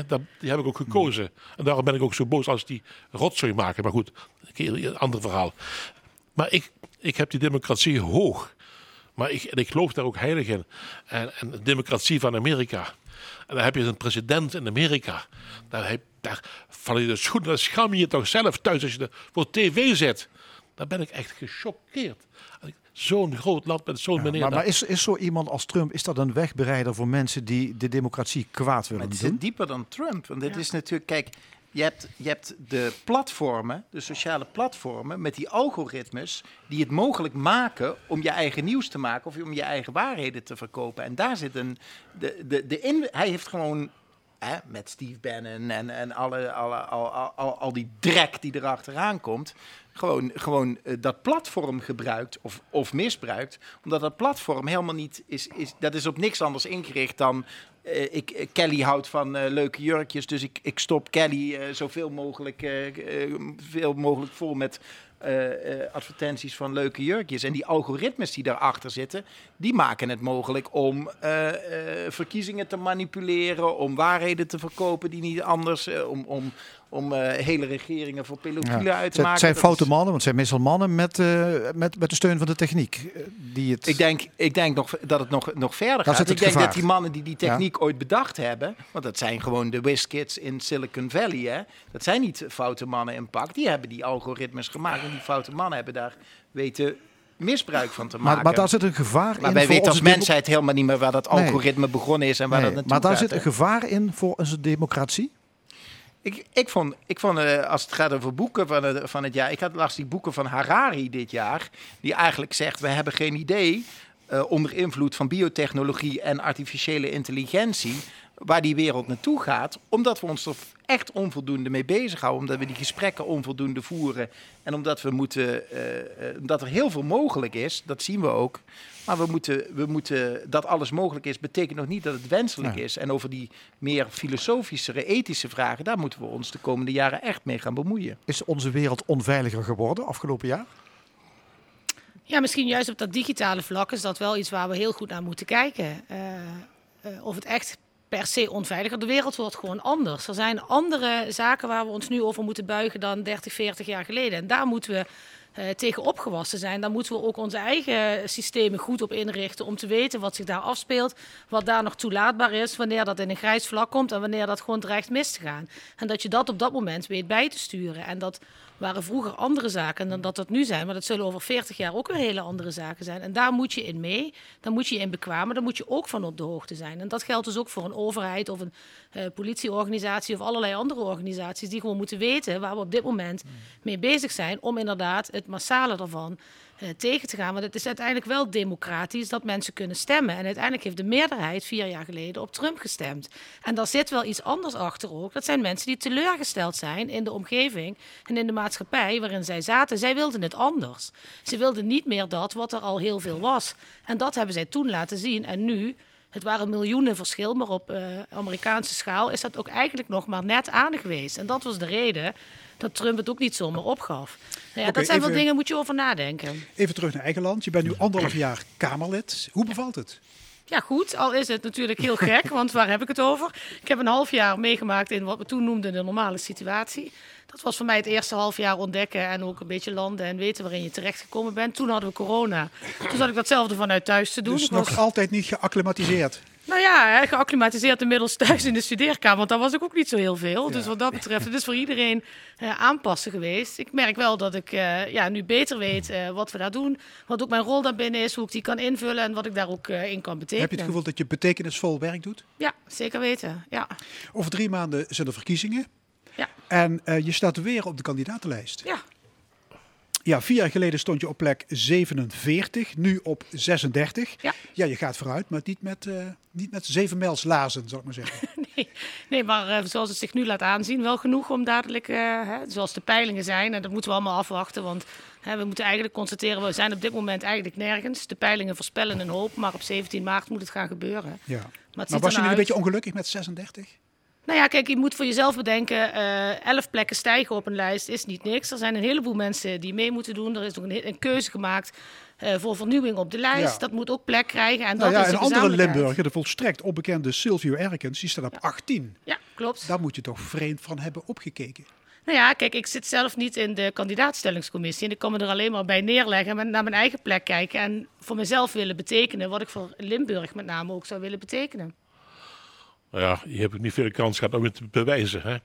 Dat, die heb ik ook gekozen. En daarom ben ik ook zo boos als die rotzooi maken. Maar goed, een ander verhaal. Maar ik, ik heb die democratie hoog. Maar ik, en ik geloof daar ook heilig in. En, en de democratie van Amerika. En dan heb je een president in Amerika. Daar, heb, daar val je de schoenen, dan scham je je toch zelf thuis als je er voor tv zit. Dan ben ik echt gechoqueerd. Zo'n groot land met zo'n meneer. maar, daar- maar is, is zo iemand als Trump, is dat een wegbereider voor mensen die de democratie kwaad Maar willen het doen? zit dieper dan Trump. Want dit Ja. is natuurlijk, kijk, je hebt, je hebt de platformen, de sociale platformen, met die algoritmes die het mogelijk maken om je eigen nieuws te maken of om je eigen waarheden te verkopen. En daar zit een. De, de, de hij heeft gewoon. Hè, met Steve Bannon en, en alle, alle, al, al, al, al die drek die erachteraan komt. Gewoon, gewoon eh, dat platform gebruikt of, of misbruikt. Omdat dat platform helemaal niet is, is. Dat is op niks anders ingericht dan. Eh, ik, eh, Kelly houdt van eh, leuke jurkjes, dus ik, ik stop Kelly eh, zoveel mogelijk, veel mogelijk vol met advertenties van leuke jurkjes. En die algoritmes die daarachter zitten, die maken het mogelijk om verkiezingen te manipuleren, om waarheden te verkopen die niet anders, om, om, om eh, hele regeringen voor pedofielen Ja. uit te Het maken. zijn Dat foute is- mannen, want het zijn meestal mannen met, eh, met, met de steun van de techniek. eh, Die het... Ik denk, ik denk nog, dat het nog, nog verder gaat. Ik het denk dat die mannen die die techniek ooit bedacht hebben, want dat zijn gewoon de WizKids in Silicon Valley, hè? dat zijn niet foute mannen in pak. Die hebben die algoritmes gemaakt en die foute mannen hebben daar weten misbruik van te maken. maar, maar daar zit een gevaar Maar in. wij weten als mensheid helemaal niet meer waar dat Nee. algoritme begonnen is en waar Nee, dat naartoe maar daar gaat, zit een gevaar in voor onze democratie. Ik, ik vond, ik vond eh, als het gaat over boeken van het, van het jaar. Ik had laatst die boeken van Harari dit jaar. Die eigenlijk zegt: we hebben geen idee. eh, onder invloed van biotechnologie en artificiële intelligentie. waar die wereld naartoe gaat. Omdat we ons er echt onvoldoende mee bezighouden. Omdat we die gesprekken onvoldoende voeren. En omdat, we moeten, eh, omdat er heel veel mogelijk is. Dat zien we ook. Maar we moeten, we moeten, dat alles mogelijk is, betekent nog niet dat het wenselijk Nee. is. En over die meer filosofischere, ethische vragen, daar moeten we ons de komende jaren echt mee gaan bemoeien. Is onze wereld onveiliger geworden afgelopen jaar? Ja, misschien juist op dat digitale vlak is dat wel iets waar we heel goed naar moeten kijken. Eh, eh, of het echt per se onveiliger. De wereld wordt gewoon anders. Er zijn andere zaken waar we ons nu over moeten buigen dan 30, 40 jaar geleden. En daar moeten we tegen opgewassen zijn. Daar moeten we ook onze eigen systemen goed op inrichten om te weten wat zich daar afspeelt, wat daar nog toelaatbaar is, wanneer dat in een grijs vlak komt en wanneer dat gewoon dreigt mis te gaan. En dat je dat op dat moment weet bij te sturen. En dat waren vroeger andere zaken dan dat dat nu zijn, maar dat zullen over 40 jaar ook weer hele andere zaken zijn. En daar moet je in mee, daar moet je in bekwamen, daar moet je ook van op de hoogte zijn. En dat geldt dus ook voor een overheid of een eh, politieorganisatie of allerlei andere organisaties die gewoon moeten weten waar we op dit moment mee bezig zijn om inderdaad het massale ervan tegen te gaan. Want het is uiteindelijk wel democratisch dat mensen kunnen stemmen. En uiteindelijk heeft de meerderheid vier jaar geleden op Trump gestemd. En daar zit wel iets anders achter ook. Dat zijn mensen die teleurgesteld zijn in de omgeving en in de maatschappij waarin zij zaten. Zij wilden het anders. Ze wilden niet meer dat wat er al heel veel was. En dat hebben zij toen laten zien. En nu Het waren miljoenen verschil, maar op eh, Amerikaanse schaal is dat ook eigenlijk nog maar net aan geweest. En dat was de reden dat Trump het ook niet zomaar opgaf. Nou ja, dat zijn wel even- dingen, moet je over nadenken. Even terug naar eigen land. Je bent nu anderhalf jaar Kamerlid. Hoe bevalt het? Ja, goed. Al is het natuurlijk heel gek, want waar heb ik het over? Ik heb een half jaar meegemaakt in wat we toen noemden de normale situatie. Dat was voor mij het eerste half jaar ontdekken en ook een beetje landen en weten waarin je terechtgekomen bent. Toen hadden we corona. Toen zat ik datzelfde vanuit thuis te doen. Dus Ik was- nog altijd niet geacclimatiseerd. Nou ja, hè, geacclimatiseerd inmiddels thuis in de studeerkamer. Want daar was ik ook niet zo heel veel. Dus wat dat betreft, het is voor iedereen eh, aanpassen geweest. Ik merk wel dat ik eh, ja, nu beter weet eh, wat we daar doen. Wat ook mijn rol daarbinnen is, hoe ik die kan invullen en wat ik daar ook in kan betekenen. Heb je het gevoel dat je betekenisvol werk doet? Ja, zeker weten. Ja. Over drie maanden zijn er verkiezingen. Ja. En je staat weer op de kandidatenlijst. Ja. Ja, vier jaar geleden stond je op plek 47, nu op 36. Ja. ja je gaat vooruit, maar niet met, eh, niet met zeven mijls lazen, zal ik maar zeggen. Nee, nee maar eh, zoals het zich nu laat aanzien, wel genoeg om dadelijk, eh, hè, zoals de peilingen zijn, en dat moeten we allemaal afwachten. Want hè, we moeten eigenlijk constateren, we zijn op dit moment eigenlijk nergens. De peilingen voorspellen een hoop, maar op 17 maart moet het gaan gebeuren. Ja. Maar, was je niet een beetje ongelukkig met 36? Nou ja, kijk, je moet voor jezelf bedenken, eh, elf plekken stijgen op een lijst is niet niks. Er zijn een heleboel mensen die mee moeten doen. Er is ook een, een keuze gemaakt eh, voor vernieuwing op de lijst. Ja. Dat moet ook plek krijgen. En Nou dat ja, is een de andere. Limburger, de volstrekt onbekende Silvio Erkens, die staat op 18. Ja, klopt. Daar moet je toch vreemd van hebben opgekeken. Nou ja, kijk, ik zit zelf niet in de kandidaatstellingscommissie. En ik kan me er alleen maar bij neerleggen en naar mijn eigen plek kijken. En voor mezelf willen betekenen wat ik voor Limburg met name ook zou willen betekenen. Nou ja, je hebt ook niet veel kans gehad om het te bewijzen. Hè?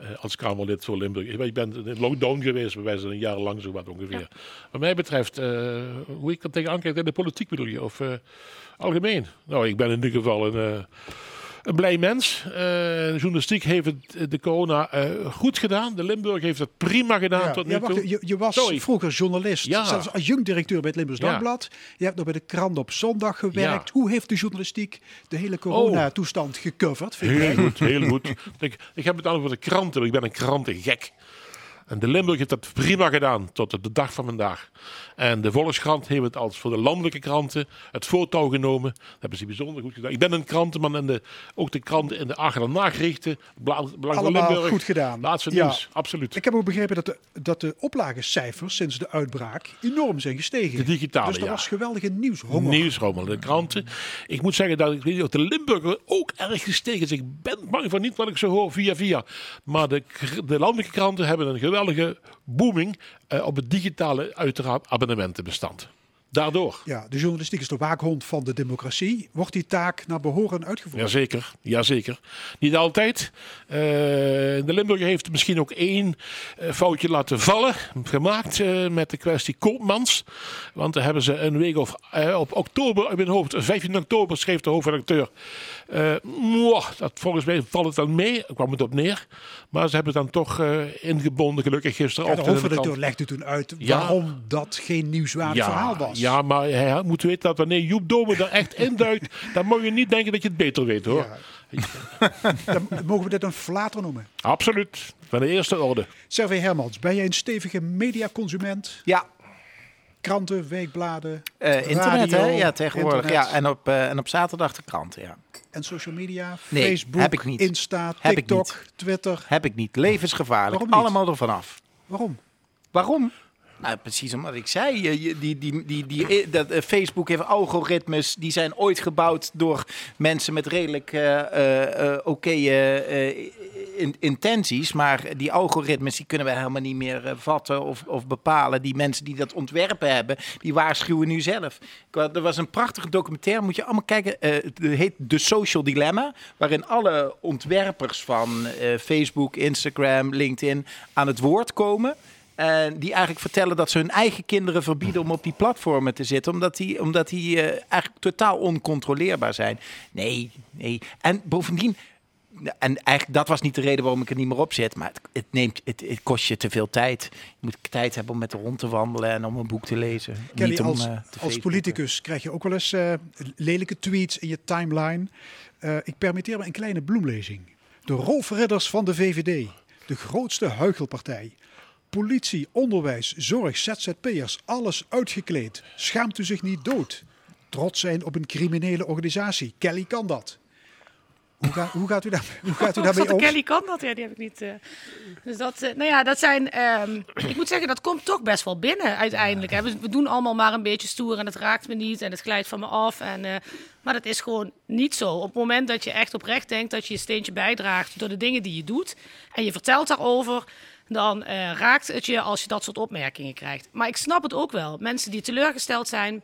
Eh, als Kamerlid voor Limburg. Ik, ben in lockdown geweest, bij wijze van een jaar lang zo wat ongeveer. Wat mij betreft, eh, hoe ik er tegenaan kijk in de politiek bedoel je? Of eh, algemeen? Nou, ik ben in ieder geval een, een blij mens. Eh, de journalistiek heeft het, de corona eh, goed gedaan. De Limburg heeft het prima gedaan Ja, tot nu ja, wacht, toe. je, je was Sorry. vroeger journalist, Ja. zelfs adjunct-directeur bij het Limburgs. Dagblad. Je hebt nog bij de krant op zondag gewerkt. Hoe heeft de journalistiek de hele coronatoestand gecoverd? Vind? Heel goed, heel goed. Ik, ik heb het aan over de kranten. Ik ben een krantengek. En de Limburg heeft dat prima gedaan tot de dag van vandaag. En de Volkskrant heeft het als voor de landelijke kranten het voortouw genomen. Dat hebben ze bijzonder goed gedaan. Ik ben een krantenman en de, ook de kranten in de Ager en van Allemaal Limburg. goed gedaan. Laatste Ja. nieuws, absoluut. Ik heb ook begrepen dat de, dat de oplagecijfers sinds de uitbraak enorm zijn gestegen. De digitale, Dus er ja. was geweldige nieuwshonger. Nieuwsrommel, de kranten. Ik moet zeggen dat ik weet niet de Limburger ook erg gestegen is. Ik ben bang van niet wat ik zo hoor via via. Maar de, de landelijke kranten hebben een geweldige booming eh, op het digitale uiteraard abonnementenbestand. Daardoor. Ja, de journalistiek is de waakhond van de democratie. Wordt die taak naar behoren uitgevoerd? Jazeker, jazeker. Niet altijd. Eh, de Limburger heeft misschien ook één eh, foutje laten vallen, gemaakt eh, met de kwestie Koopmans. Want daar hebben ze een week of op oktober, uit mijn hoofd, 15 oktober schreef de hoofdredacteur. mwah, dat volgens mij valt het dan mee, daar kwam het op neer. Maar ze hebben het dan toch ingebonden, gelukkig Ja, gisteren. de hoofdredacteur legde toen uit Ja. waarom dat geen nieuwswaardig verhaal was. Ja, maar hij moet weten dat wanneer Joep Dome er echt induikt, dan mag je niet denken dat je het beter weet hoor. Ja. Dan mogen we dit een flater noemen. Absoluut. Van de eerste orde. Servé Hermans, ben jij een stevige mediaconsument? Ja, Kranten, weekbladen, eh, internet hè? Ja, tegenwoordig. internet Ja, en op, eh, en op zaterdag de kranten, ja. en social media? Nee, Facebook, heb ik niet. Insta, Heb ik TikTok, niet. Twitter. Heb ik niet. Levensgevaarlijk. Waarom niet? Allemaal ervan af. Waarom? Waarom? Nou, precies omdat ik zei, die, die, die, die, dat, eh, Facebook heeft algoritmes, die zijn ooit gebouwd door mensen met redelijk eh, eh, eh, oké eh, eh, in- intenties. Maar die algoritmes die kunnen wij helemaal niet meer eh, vatten of, of bepalen. Die mensen die dat ontwerpen hebben, die waarschuwen nu zelf. Er was een prachtige documentaire, moet je allemaal kijken. eh, het heet The Social Dilemma, waarin alle ontwerpers van eh, Facebook, Instagram, LinkedIn aan het woord komen. En die eigenlijk vertellen dat ze hun eigen kinderen verbieden om op die platformen te zitten. Omdat die, omdat die eh, eigenlijk totaal oncontroleerbaar zijn. Nee, nee. En bovendien. En eigenlijk dat was niet de reden waarom ik er niet meer op zit. Maar het, het, neemt, het, het kost je te veel tijd. Je moet tijd hebben om met de hond te wandelen en om een boek te lezen. Kelly, niet om, als, eh, als politicus krijg je ook wel eens eh, lelijke tweets in je timeline. Ik permitteer me een kleine bloemlezing. De roofridders van de VVD, de grootste huichelpartij. Politie, onderwijs, zorg, ZZP'ers, alles uitgekleed. Schaamt u zich niet dood? trots zijn op een criminele organisatie. Kelly kan dat. Hoe, ga- hoe gaat u, daar, hoe gaat u daarmee om? Kelly kan dat? Ja, die heb ik niet. eh. Dus dat, eh, nou ja, dat zijn. ehm, ik moet zeggen, dat komt toch best wel binnen uiteindelijk. Hè. We, we doen allemaal maar een beetje stoer en het raakt me niet en het glijdt van me af. En, eh, maar dat is gewoon niet zo. Op het moment dat je echt oprecht denkt dat je je steentje bijdraagt door de dingen die je doet en je vertelt daarover. Dan eh, raakt het je als je dat soort opmerkingen krijgt. Maar ik snap het ook wel. Mensen die teleurgesteld zijn,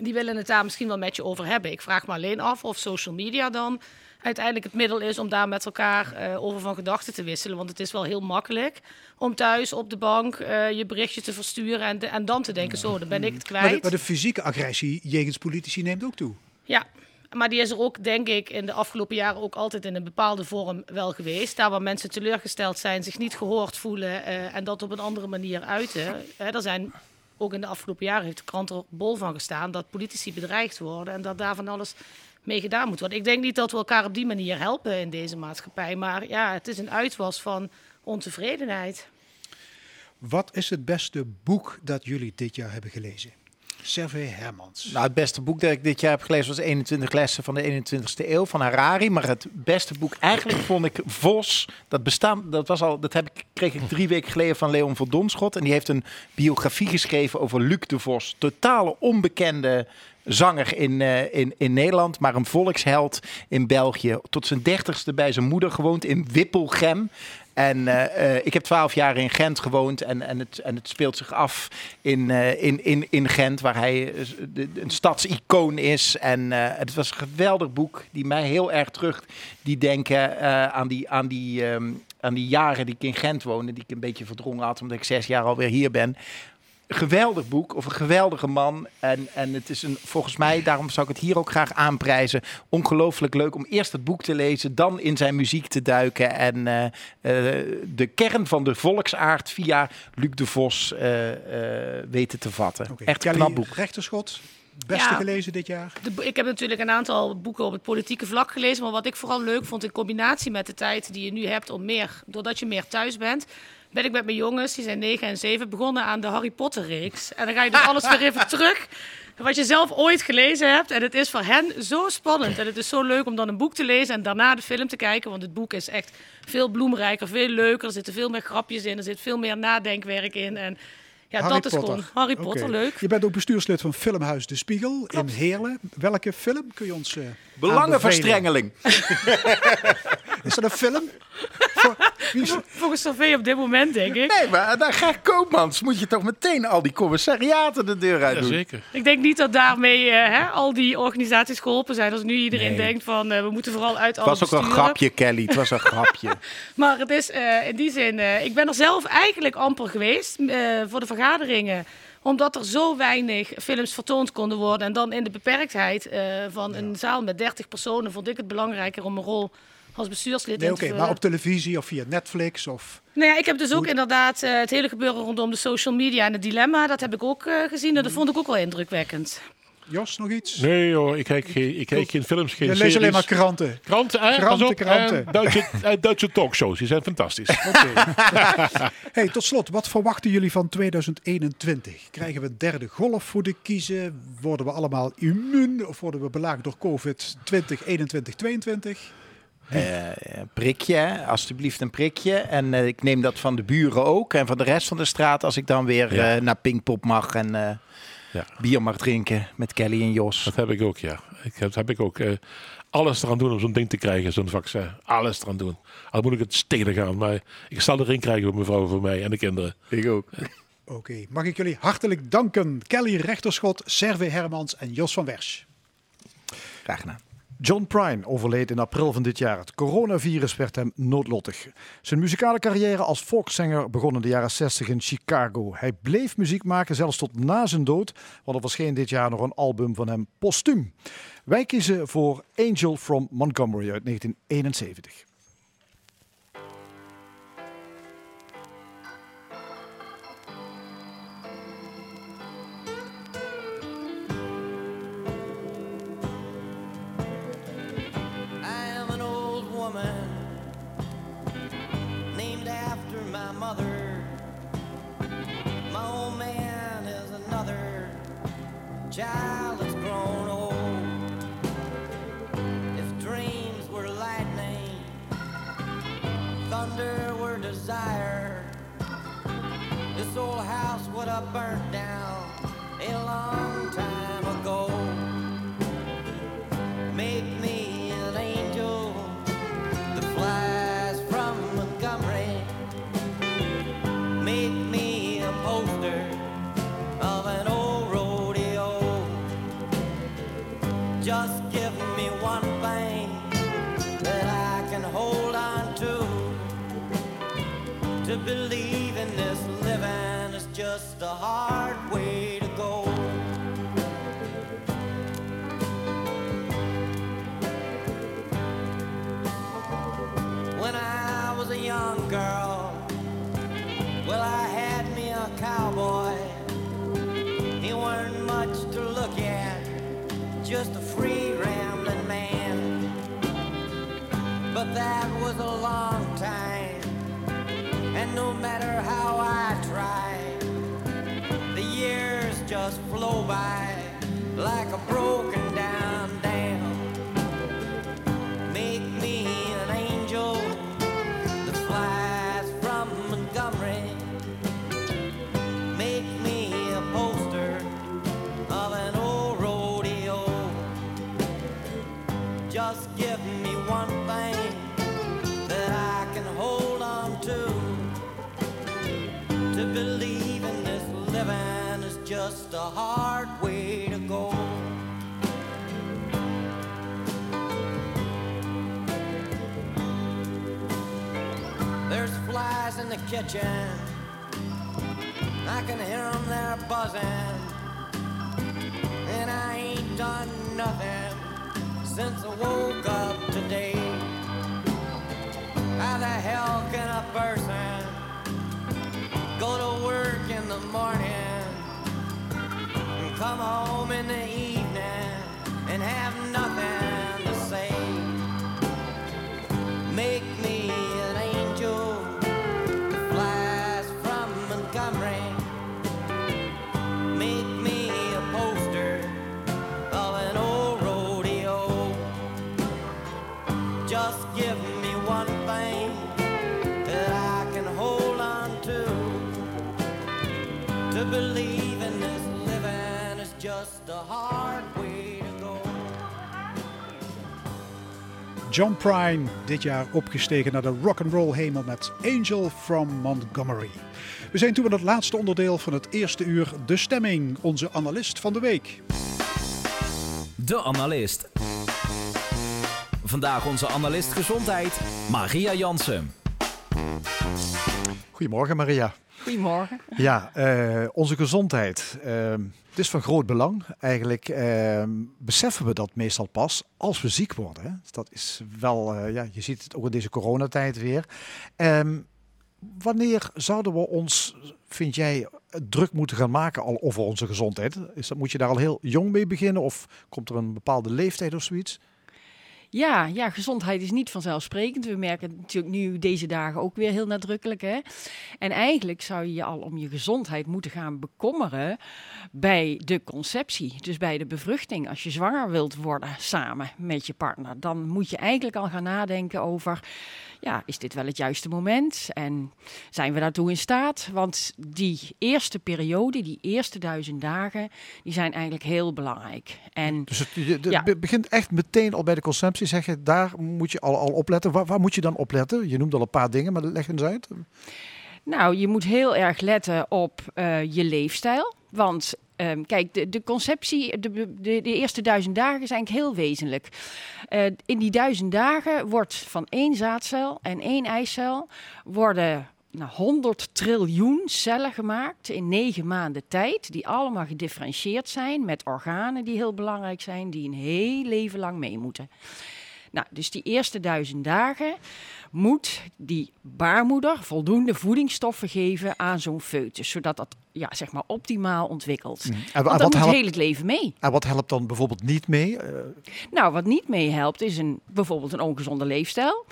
die willen het daar misschien wel met je over hebben. Ik vraag me alleen af of social media dan uiteindelijk het middel is om daar met elkaar eh, over van gedachten te wisselen. Want het is wel heel makkelijk om thuis op de bank eh, je berichtje te versturen en, de- en dan te denken, zo, dan ben ik het Maar de, kwijt. maar de fysieke agressie jegens politici neemt ook toe. Ja, maar die is er ook, denk ik, in de afgelopen jaren ook altijd in een bepaalde vorm wel geweest. Daar waar mensen teleurgesteld zijn, zich niet gehoord voelen eh, en dat op een andere manier uiten. Hè, er zijn ook in de afgelopen jaren heeft de krant er bol van gestaan dat politici bedreigd worden en dat daar van alles mee gedaan moet worden. Ik denk niet dat we elkaar op die manier helpen in deze maatschappij, maar ja, het is een uitwas van ontevredenheid. Wat is het beste boek dat jullie dit jaar hebben gelezen? Servé Hermans. Nou, het beste boek dat ik dit jaar heb gelezen was 21 lessen van de 21ste eeuw van Harari. Maar het beste boek eigenlijk vond ik Vos. Dat bestaan, dat was al, dat heb ik, kreeg ik drie weken geleden van Leon van Donschot. En die heeft een biografie geschreven over Luc de Vos. Totale onbekende zanger in, eh, in, in Nederland, maar een volksheld in België. Tot zijn dertigste bij zijn moeder gewoond in Wippelgem. En eh, eh, ik heb twaalf jaar in Gent gewoond en, en, het, en het speelt zich af in, eh, in, in, in Gent, waar hij een stadsicoon is. En het was een geweldig boek die mij heel erg terug die denken aan, die, aan, die, ehm, aan die jaren die ik in Gent woonde, die ik een beetje verdrongen had omdat ik zes jaar alweer hier ben. Geweldig boek of een geweldige man. En, en het is een, volgens mij, daarom zou ik het hier ook graag aanprijzen. Ongelooflijk leuk om eerst het boek te lezen, dan in zijn muziek te duiken. En eh, eh, de kern van de volksaard via Luc de Vos eh, eh, weten te vatten. Echt een knap boek. Rechterschot, beste Ja. gelezen dit jaar? De ik heb natuurlijk een aantal boeken op het politieke vlak gelezen. Maar wat ik vooral leuk vond in combinatie met de tijd die je nu hebt om meer, doordat je meer thuis bent, ben ik met mijn jongens, die zijn 9 en 7, begonnen aan de Harry Potter reeks. En dan ga je dus alles weer even terug. Wat je zelf ooit gelezen hebt. En het is voor hen zo spannend. En het is zo leuk om dan een boek te lezen en daarna de film te kijken. Want het boek is echt veel bloemrijker, veel leuker. Er zitten veel meer grapjes in. Er zit veel meer nadenkwerk in. En ja, Harry dat is Potter. gewoon Harry Potter leuk. Je bent ook bestuurslid van Filmhuis De Spiegel in Heerlen. Welke film kun je ons eh? Belangenverstrengeling. Is dat een film? Voor- wie Volgens Sofie op dit moment, denk ik. Nee, maar naar Gert Koopmans moet je toch meteen al die commissariaten de deur uit doen. Jazeker. Ik denk niet dat daarmee eh, hè, al die organisaties geholpen zijn. Als nu iedereen Nee. denkt van eh, we moeten vooral uit Het was ook een grapje, Kelly. Het was een grapje. Maar het is eh, in die zin, eh, ik ben er zelf eigenlijk amper geweest eh, voor de vergaderingen omdat er zo weinig films vertoond konden worden. En dan in de beperktheid eh, van een zaal met 30 personen vond ik het belangrijker om een rol als bestuurslid Nee, in oké, maar op televisie of via Netflix of... Nou ja, ik heb dus ook inderdaad eh, het hele gebeuren rondom de social media en het dilemma. Dat heb ik ook eh, gezien en dat vond ik ook wel indrukwekkend. Jos, nog iets? Nee hoor, ik kijk, geen- ik kijk geen films, geen Je series. leest alleen maar kranten. Kranten, hè? Kranten, Pas op. kranten. En Duitse, eh, Duitse talkshows, die zijn fantastisch. Hey, tot slot, wat verwachten jullie van 2021? Krijgen we een derde golf voor de kiezen? Worden we allemaal immuun of worden we belaagd door COVID 2021, 22? Eh, een prikje, hè. alstublieft een prikje. En eh, ik neem dat van de buren ook. En van de rest van de straat als ik dan weer Ja. eh, naar Pinkpop mag en eh, Ja. bier mag drinken met Kelly en Jos. Dat heb ik ook, ja. Ik heb, heb ik ook eh, alles eraan doen om zo'n ding te krijgen, zo'n vaccin. Alles eraan doen. Al moet ik het steden gaan, maar ik zal erin krijgen voor mevrouw, voor mij en de kinderen. Ik ook. Oké, mag ik jullie hartelijk danken. Kelly Rechterschot, Serve Hermans en Jos van Wersch. Graag gedaan. John Prine overleed in april van dit jaar. Het coronavirus werd hem noodlottig. Zijn muzikale carrière als volkszanger begon in de jaren 60 in Chicago. Hij bleef muziek maken zelfs tot na zijn dood, want er verscheen dit jaar nog een album van hem postuum. Wij kiezen voor Angel from Montgomery uit 1971. I burnt down a long time a hard way to go. When I was a young girl, well, I had me a cowboy. He weren't much to look at, just a free rambling man. But that was a long time, and no matter how I tried, the just flow by like a broken down kitchen. I can hear them there buzzing. And I ain't done nothing since I woke up today. How the hell can a person go to work in the morning and come home in the evening and have nothing John Prine, dit jaar opgestegen naar de rock'n'roll hemel met Angel from Montgomery. We zijn toe aan het laatste onderdeel van het eerste uur, de stemming, onze analist van de week. De analist. Vandaag onze analist gezondheid, Maria Jansen. Goedemorgen Maria. Goedemorgen. Ja, eh, onze gezondheid. Ehm, het is van groot belang. Eigenlijk ehm, beseffen we dat meestal pas als we ziek worden. Hè? Dus dat is wel, eh, ja, je ziet het ook in deze coronatijd weer. Ehm, wanneer zouden we ons, vind jij, druk moeten gaan maken al over onze gezondheid? Is dat, moet je daar al heel jong mee beginnen of komt er een bepaalde leeftijd of zoiets? Ja, ja, gezondheid is niet vanzelfsprekend. We merken het natuurlijk nu deze dagen ook weer heel nadrukkelijk. Hè? En eigenlijk zou je je al om je gezondheid moeten gaan bekommeren bij de conceptie. Dus bij de bevruchting. Als je zwanger wilt worden samen met je partner, dan moet je eigenlijk al gaan nadenken over... Ja, is dit wel het juiste moment? En zijn we daartoe in staat? Want die eerste periode, die eerste duizend dagen, die zijn eigenlijk heel belangrijk. En Dus het Ja. begint echt meteen al bij de conceptie. Je, daar moet je al, al opletten. Waar, waar moet je dan opletten? Je noemde al een paar dingen, maar leg eens uit. Nou, je moet heel erg letten op eh, je leefstijl. Want ehm, kijk, de, de conceptie, de, de, de eerste duizend dagen is eigenlijk heel wezenlijk. Eh, in die duizend dagen wordt van één zaadcel en één eicel worden nou, 100 triljoen cellen gemaakt in negen maanden tijd. Die allemaal gedifferentieerd zijn met organen die heel belangrijk zijn, die een heel leven lang mee moeten. Nou, dus die eerste duizend dagen moet die baarmoeder voldoende voedingsstoffen geven aan zo'n foetus, zodat dat ja, zeg maar optimaal ontwikkelt. En, wa- Want wat helpt, heel het leven mee. en wat helpt dan bijvoorbeeld niet mee? Eh, Nou, wat niet meehelpt is een, bijvoorbeeld een ongezonde leefstijl.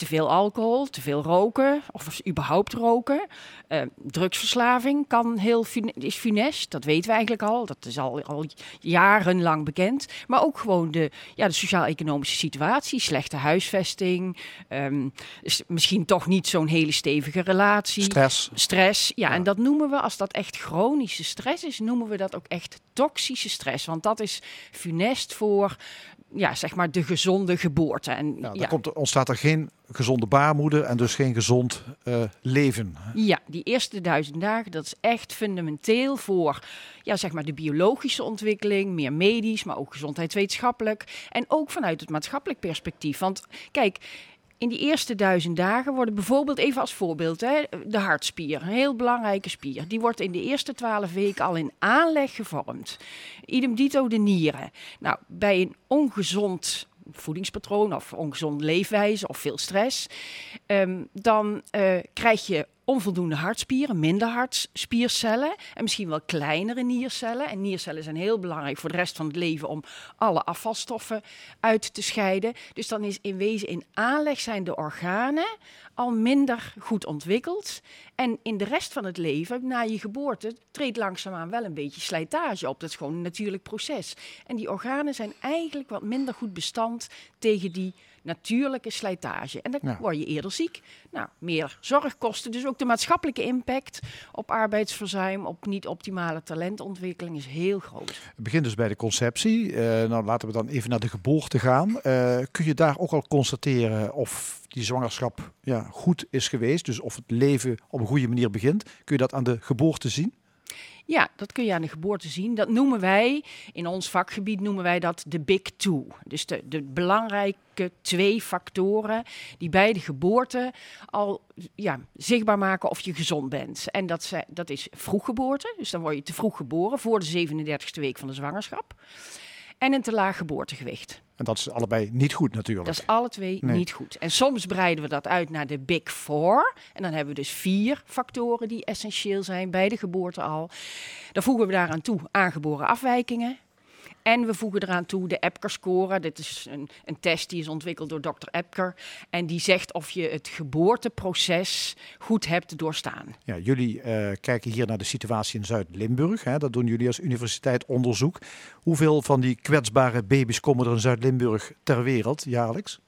Te veel alcohol, te veel roken of überhaupt roken. Eh, drugsverslaving kan heel is funest, dat weten we eigenlijk al. Dat is al, al jarenlang bekend. Maar ook gewoon de, ja, de sociaal-economische situatie, slechte huisvesting, ehm, is misschien toch niet zo'n hele stevige relatie. Stress. Stress, ja, Ja. en dat noemen we, als dat echt chronische stress is, noemen we dat ook echt toxische stress. Want dat is funest voor, ja, zeg maar, de gezonde geboorte. En Ja, dan ja, komt er, ontstaat er geen gezonde baarmoeder en dus geen gezond eh, leven. Ja, die eerste duizend dagen, dat is echt fundamenteel voor ja, zeg maar de biologische ontwikkeling, meer medisch, maar ook gezondheidswetenschappelijk. En ook vanuit het maatschappelijk perspectief. Want kijk, in die eerste duizend dagen worden bijvoorbeeld, even als voorbeeld, hè, de hartspier, een heel belangrijke spier. Die wordt in de eerste twaalf weken al in aanleg gevormd. Idem dito de nieren. Nou, bij een ongezond voedingspatroon of ongezonde leefwijze of veel stress, ehm, dan eh, krijg je onvoldoende hartspieren, minder hartspiercellen en misschien wel kleinere niercellen. En niercellen zijn heel belangrijk voor de rest van het leven om alle afvalstoffen uit te scheiden. Dus dan is in wezen in aanleg zijn de organen al minder goed ontwikkeld. En in de rest van het leven, na je geboorte, treedt langzaamaan wel een beetje slijtage op. Dat is gewoon een natuurlijk proces. En die organen zijn eigenlijk wat minder goed bestand tegen die natuurlijke slijtage. En dan Ja. word je eerder ziek. Nou, meer zorgkosten. Dus ook de maatschappelijke impact op arbeidsverzuim, op niet optimale talentontwikkeling is heel groot. Het begint dus bij de conceptie. Eh, nou, laten we dan even naar de geboorte gaan. Eh, kun je daar ook al constateren of die zwangerschap ja, goed is geweest? Dus of het leven op een goede manier begint? Kun je dat aan de geboorte zien? Ja, dat kun je aan de geboorte zien. Dat noemen wij, in ons vakgebied noemen wij dat de big two. Dus de, de belangrijke twee factoren die bij de geboorte al ja, zichtbaar maken of je gezond bent. En dat, zijn- dat is vroeggeboorte, dus dan word je te vroeg geboren voor de 37e week van de zwangerschap. En een te laag geboortegewicht. En dat is allebei niet goed natuurlijk. Dat is alle twee Nee. niet goed. En soms breiden we dat uit naar de Big Four. En dan hebben we dus vier factoren die essentieel zijn bij de geboorte al. Dan voegen we daaraan toe aangeboren afwijkingen. En we voegen eraan toe de Epker-score. Dit is een, een test die is ontwikkeld door Dr. Epker. En die zegt of je het geboorteproces goed hebt doorstaan. Ja, jullie eh, kijken hier naar de situatie in Zuid-Limburg. Dat doen jullie als universiteit onderzoek. Hoeveel van die kwetsbare baby's komen er in Zuid-Limburg ter wereld jaarlijks?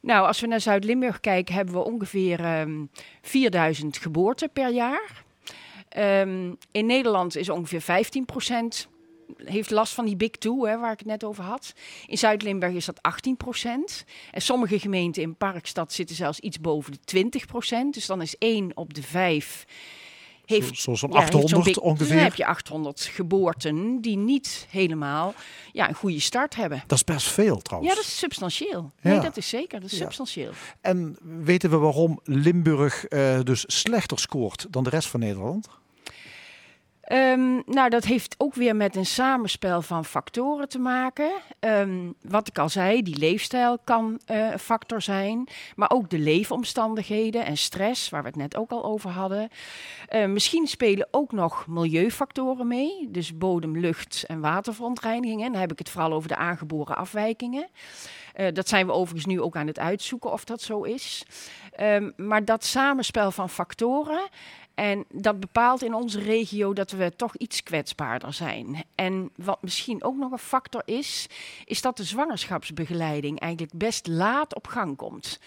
Nou, als we naar Zuid-Limburg kijken, hebben we ongeveer ehm 4000 geboorten per jaar. Ehm, in Nederland is ongeveer 15 heeft last van die big two, hè, waar ik het net over had. In Zuid-Limburg is dat 18% En sommige gemeenten in Parkstad zitten zelfs iets boven de 20% Dus dan is 1 op de 5 heeft, Zo- Zo'n ja, heeft zo'n 800 big- Dus ongeveer. dan heb je 800 geboorten die niet helemaal ja, een goede start hebben. Dat is best veel trouwens. Ja, dat is substantieel. Nee, Ja. dat is zeker. Dat is Ja. substantieel. En weten we waarom Limburg eh, dus slechter scoort dan de rest van Nederland? Ehm, nou, dat heeft ook weer met een samenspel van factoren te maken. Ehm, wat ik al zei, die leefstijl kan eh, een factor zijn. Maar ook de leefomstandigheden en stress, waar we het net ook al over hadden. Eh, misschien spelen ook nog milieufactoren mee. Dus bodem, lucht en waterverontreiniging. En dan heb ik het vooral over de aangeboren afwijkingen. Eh, dat zijn we overigens nu ook aan het uitzoeken of dat zo is. Ehm, maar dat samenspel van factoren. En dat bepaalt in onze regio dat we toch iets kwetsbaarder zijn. En wat misschien ook nog een factor is, is dat de zwangerschapsbegeleiding eigenlijk best laat op gang komt.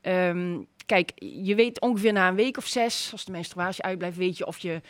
Ehm, kijk, je weet ongeveer na een week of zes, als de menstruatie uitblijft, weet je of je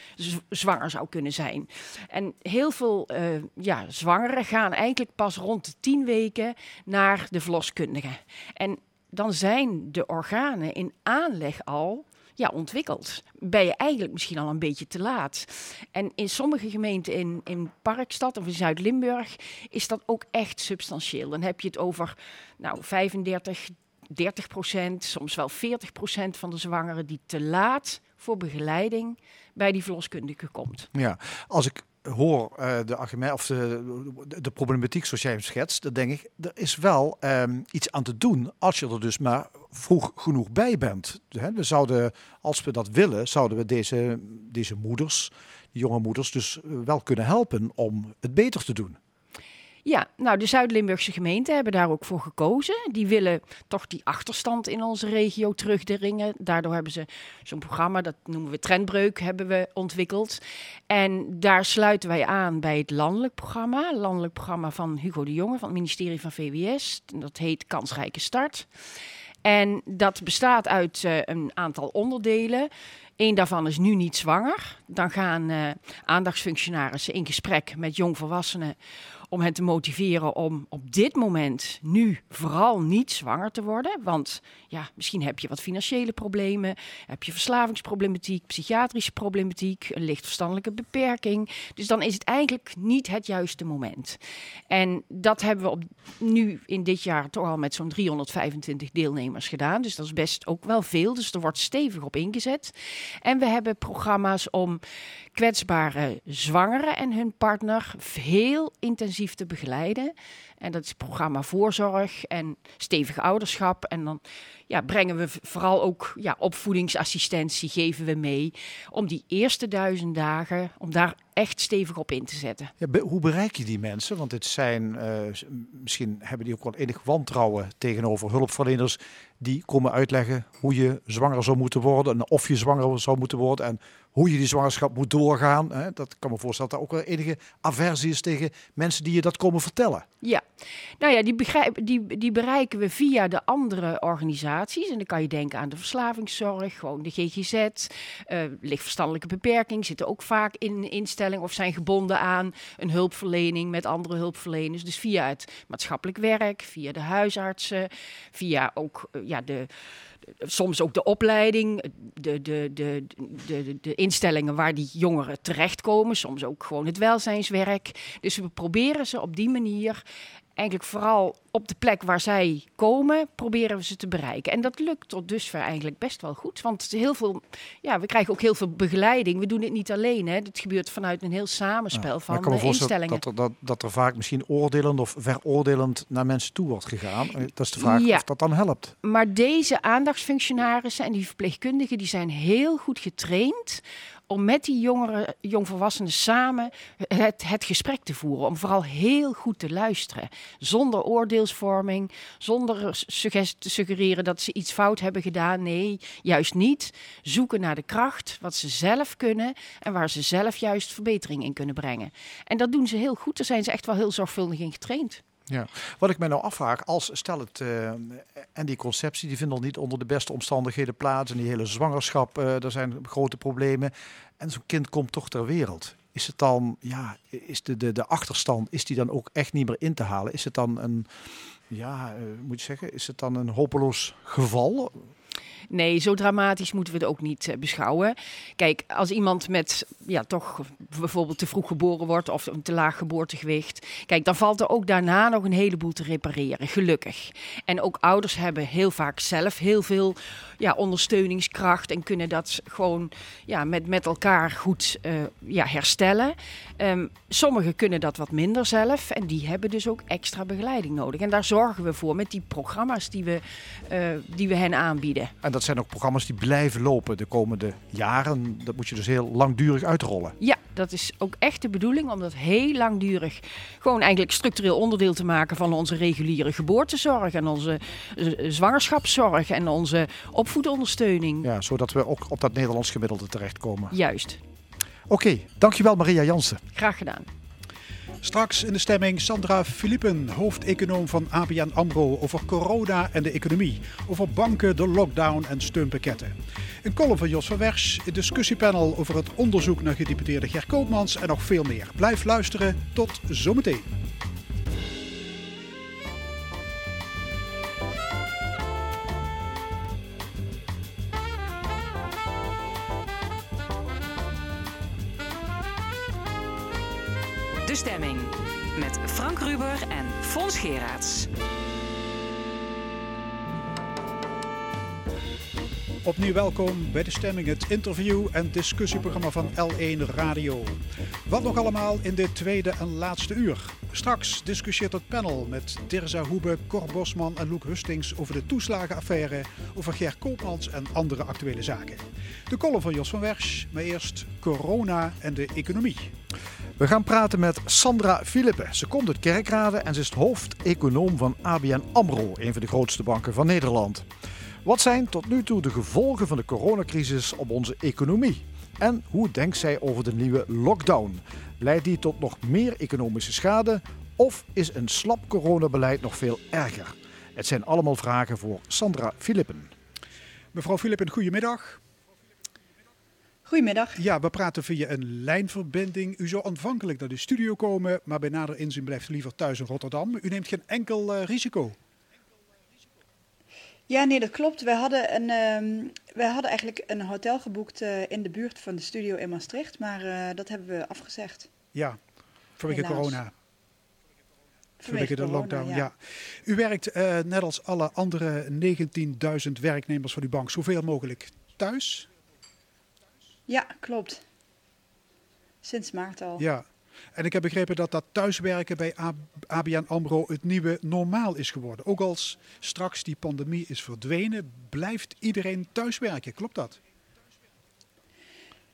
zwanger zou kunnen zijn. En heel veel eh, ja, zwangeren gaan eigenlijk pas rond de tien weken naar de verloskundige. En dan zijn de organen in aanleg al ja, ontwikkeld. Ben je eigenlijk misschien al een beetje te laat. En in sommige gemeenten in, in Parkstad of in Zuid-Limburg is dat ook echt substantieel. Dan heb je het over nou, 35, 30 procent, soms wel 40 procent van de zwangeren die te laat voor begeleiding bij die verloskundige komt. Ja, als ik hoor eh, de, argument, of de, de, problematiek zoals jij hem schetst, dan denk ik, er is wel ehm, iets aan te doen als je er dus maar vroeg genoeg bij bent. We zouden, als we dat willen, zouden we deze, deze moeders, die jonge moeders, dus eh, wel kunnen helpen om het beter te doen. Ja, nou de Zuid-Limburgse gemeenten hebben daar ook voor gekozen. Die willen toch die achterstand in onze regio terugdringen. Daardoor hebben ze zo'n programma, dat noemen we Trendbreuk, hebben we ontwikkeld. En daar sluiten wij aan bij het landelijk programma. Landelijk programma van Hugo de Jonge van het ministerie van VWS. Dat heet Kansrijke Start. En dat bestaat uit eh, een aantal onderdelen. Eén daarvan is nu niet zwanger. Dan gaan eh, aandachtsfunctionarissen in gesprek met jongvolwassenen om hen te motiveren om op dit moment nu vooral niet zwanger te worden. Want ja, misschien heb je wat financiële problemen, heb je verslavingsproblematiek, psychiatrische problematiek, een licht verstandelijke beperking. Dus dan is het eigenlijk niet het juiste moment. En dat hebben we op, nu in dit jaar toch al met zo'n 325 deelnemers gedaan. Dus dat is best ook wel veel. Dus er wordt stevig op ingezet. En we hebben programma's om kwetsbare zwangeren en hun partner heel intensief te begeleiden. En dat is het programma voorzorg en stevig ouderschap. En dan ja, brengen we vooral ook ja, opvoedingsassistentie geven we mee. Om die eerste duizend dagen, om daar echt stevig op in te zetten. Ja, hoe bereik je die mensen? Want dit zijn, eh, misschien hebben die ook wel enig wantrouwen tegenover hulpverleners die komen uitleggen hoe je zwanger zou moeten worden en of je zwanger zou moeten worden en hoe je die zwangerschap moet doorgaan. Hè? Dat kan me voorstellen dat er ook wel enige aversie is tegen mensen die je dat komen vertellen. Ja, nou ja, die, begrijp, die, die bereiken we via de andere organisaties. En dan kan je denken aan de verslavingszorg, gewoon de GGZ, eh lichtverstandelijke beperking, zitten ook vaak in instelling of zijn gebonden aan een hulpverlening met andere hulpverleners. Dus via het maatschappelijk werk, via de huisartsen, via ook eh, ja, de- soms ook de opleiding, de, de, de, de, de, de instellingen waar die jongeren terechtkomen, soms ook gewoon het welzijnswerk. Dus we proberen ze op die manier eigenlijk vooral op de plek waar zij komen, proberen we ze te bereiken. En dat lukt tot dusver eigenlijk best wel goed. Want heel veel, ja, we krijgen ook heel veel begeleiding. We doen het niet alleen. Hè. Het gebeurt vanuit een heel samenspel van de voorstellen instellingen. dat er, dat, dat er vaak misschien oordelend of veroordelend naar mensen toe wordt gegaan. Eh, Dat is de vraag Ja. of dat dan helpt. Maar deze aandachtsfunctionarissen en die verpleegkundigen, die zijn heel goed getraind om met die jongeren, jongvolwassenen samen het, het gesprek te voeren. Om vooral heel goed te luisteren. Zonder oordeelsvorming, zonder te suggereren dat ze iets fout hebben gedaan. Nee, juist niet. Zoeken naar de kracht, wat ze zelf kunnen en waar ze zelf juist verbetering in kunnen brengen. En dat doen ze heel goed. Daar zijn ze echt wel heel zorgvuldig in getraind. Ja. Wat ik mij nou afvraag, als stel het eh, en die conceptie, die vinden al niet onder de beste omstandigheden plaats. En die hele zwangerschap, eh daar zijn grote problemen. En zo'n kind komt toch ter wereld. Is het dan, ja, is de, de, de achterstand, is die dan ook echt niet meer in te halen? Is het dan een, ja, eh, moet je zeggen, is het dan een hopeloos geval? Nee, zo dramatisch moeten we het ook niet eh, beschouwen. Kijk, als iemand met ja, toch bijvoorbeeld te vroeg geboren wordt of een te laag geboortegewicht. Kijk, dan valt er ook daarna nog een heleboel te repareren, gelukkig. En ook ouders hebben heel vaak zelf heel veel ja, ondersteuningskracht en kunnen dat gewoon ja, met, met elkaar goed eh, ja, herstellen. Ehm, sommigen kunnen dat wat minder zelf en die hebben dus ook extra begeleiding nodig. En daar zorgen we voor met die programma's die we, eh, die we hen aanbieden. En dat zijn ook programma's die blijven lopen de komende jaren. Dat moet je dus heel langdurig uitrollen. Ja, dat is ook echt de bedoeling om dat heel langdurig gewoon eigenlijk structureel onderdeel te maken van onze reguliere geboortezorg en onze zwangerschapszorg en onze opvoedondersteuning. Ja, zodat we ook op dat Nederlands gemiddelde terechtkomen. Juist, Oké, dankjewel Maria Jansen. graag gedaan. Straks in de stemming Sandra Philippen, hoofdeconoom van ABN AMRO, over corona en de economie. Over banken, de lockdown en steunpakketten. Een column van Jos van Wersch, een discussiepanel over het onderzoek naar gedeputeerde Ger Koopmans en nog veel meer. Blijf luisteren, tot zometeen. Stemming met Frank Ruber en Fons Geraerts. Opnieuw welkom bij de stemming, het interview- en discussieprogramma van L1 Radio. Wat nog allemaal in dit tweede en laatste uur. Straks discussieert het panel met Dirza Hoebe, Cor Bosman en Loek Hustings over de toeslagenaffaire, over Ger Koopmans en andere actuele zaken. De column van Jos van Wersch, maar eerst corona en de economie. We gaan praten met Sandra Philippe. Ze komt uit Kerkrade en ze is hoofdeconoom van ABN AMRO, een van de grootste banken van Nederland. Wat zijn tot nu toe de gevolgen van de coronacrisis op onze economie? En hoe denkt zij over de nieuwe lockdown? Leidt die tot nog meer economische schade? Of is een slap coronabeleid nog veel erger? Het zijn allemaal vragen voor Sandra Philippen. Mevrouw Philippen, goedemiddag. Goedemiddag. Ja, we praten via een lijnverbinding. U zou aanvankelijk naar de studio komen, maar bij nader inzien blijft u liever thuis in Rotterdam. U neemt geen enkel eh, risico. Ja, nee, dat klopt. Wij hadden, een, ehm, wij hadden eigenlijk een hotel geboekt eh, in de buurt van de studio in Maastricht, maar eh, dat hebben we afgezegd. Ja, vanwege Helaas. corona. Vanwege de corona, lockdown, ja. ja. U werkt net als alle andere 19.000 werknemers van uw bank zoveel mogelijk thuis. Ja, klopt. Sinds maart al. Ja. En ik heb begrepen dat dat thuiswerken bij ABN AMRO het nieuwe normaal is geworden. Ook als straks die pandemie is verdwenen, blijft iedereen thuiswerken. Klopt dat?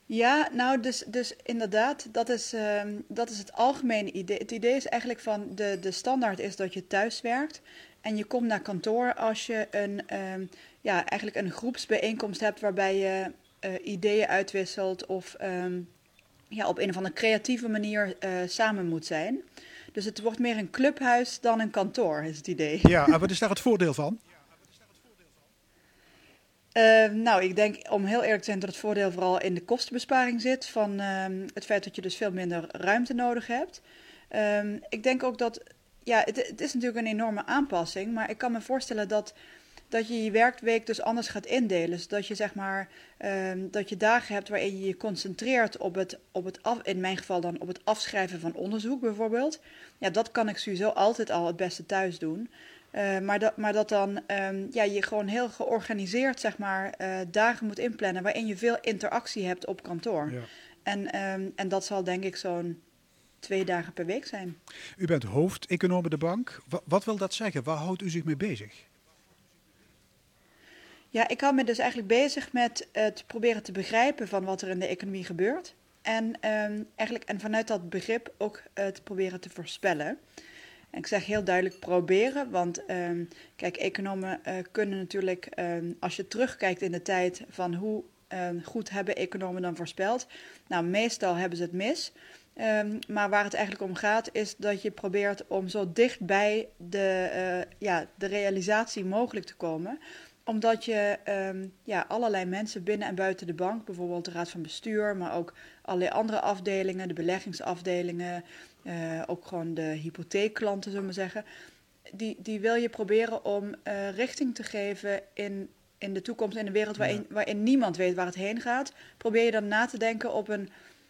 Ja, nou, dus, dus inderdaad, dat is, ehm, dat is het algemene idee. Het idee is eigenlijk van de, de standaard is dat je thuis werkt. En je komt naar kantoor als je een, ehm, ja, eigenlijk een groepsbijeenkomst hebt waarbij je ideeën uitwisselt of ehm, ja, op een of andere creatieve manier eh, samen moet zijn. Dus het wordt meer een clubhuis dan een kantoor, is het idee. Ja, en wat is daar het voordeel van? Eh, nou, ik denk om heel eerlijk te zijn dat het voordeel vooral in de kostenbesparing zit. Van ehm, het feit dat je dus veel minder ruimte nodig hebt. Ehm, ik denk ook dat, ja, het, het is natuurlijk een enorme aanpassing. Maar ik kan me voorstellen dat, dat je je werkweek dus anders gaat indelen. Zodat je zeg maar, ehm, dat je dagen hebt waarin je je concentreert op het, op het af, in mijn geval dan op het afschrijven van onderzoek bijvoorbeeld. Ja, dat kan ik sowieso altijd al het beste thuis doen. Eh, maar, dat, maar dat dan ehm, ja, je gewoon heel georganiseerd zeg maar, eh, dagen moet inplannen waarin je veel interactie hebt op kantoor. Ja. En, ehm, en dat zal denk ik zo'n twee dagen per week zijn. U bent hoofdeconoom bij de bank. Wa- wat wil dat zeggen? Waar houdt u zich mee bezig? Ja, ik hou me dus eigenlijk bezig met het proberen te begrijpen van wat er in de economie gebeurt. En, ehm, eigenlijk, en vanuit dat begrip ook eh, te proberen te voorspellen. En ik zeg heel duidelijk proberen, want ehm, kijk, economen eh, kunnen natuurlijk, ehm, als je terugkijkt in de tijd van hoe goed hebben economen dan voorspeld. Nou, meestal hebben ze het mis. Maar waar het eigenlijk om gaat, is dat je probeert om zo dicht bij de, eh, ja, de realisatie mogelijk te komen omdat je ehm, ja, allerlei mensen binnen en buiten de bank, bijvoorbeeld de raad van bestuur, maar ook allerlei andere afdelingen, de beleggingsafdelingen, eh, ook gewoon de hypotheekklanten, zullen we maar zeggen, die, die wil je proberen om eh, richting te geven in, in de toekomst, in een wereld waarin, waarin niemand weet waar het heen gaat. Probeer je dan na te denken op een,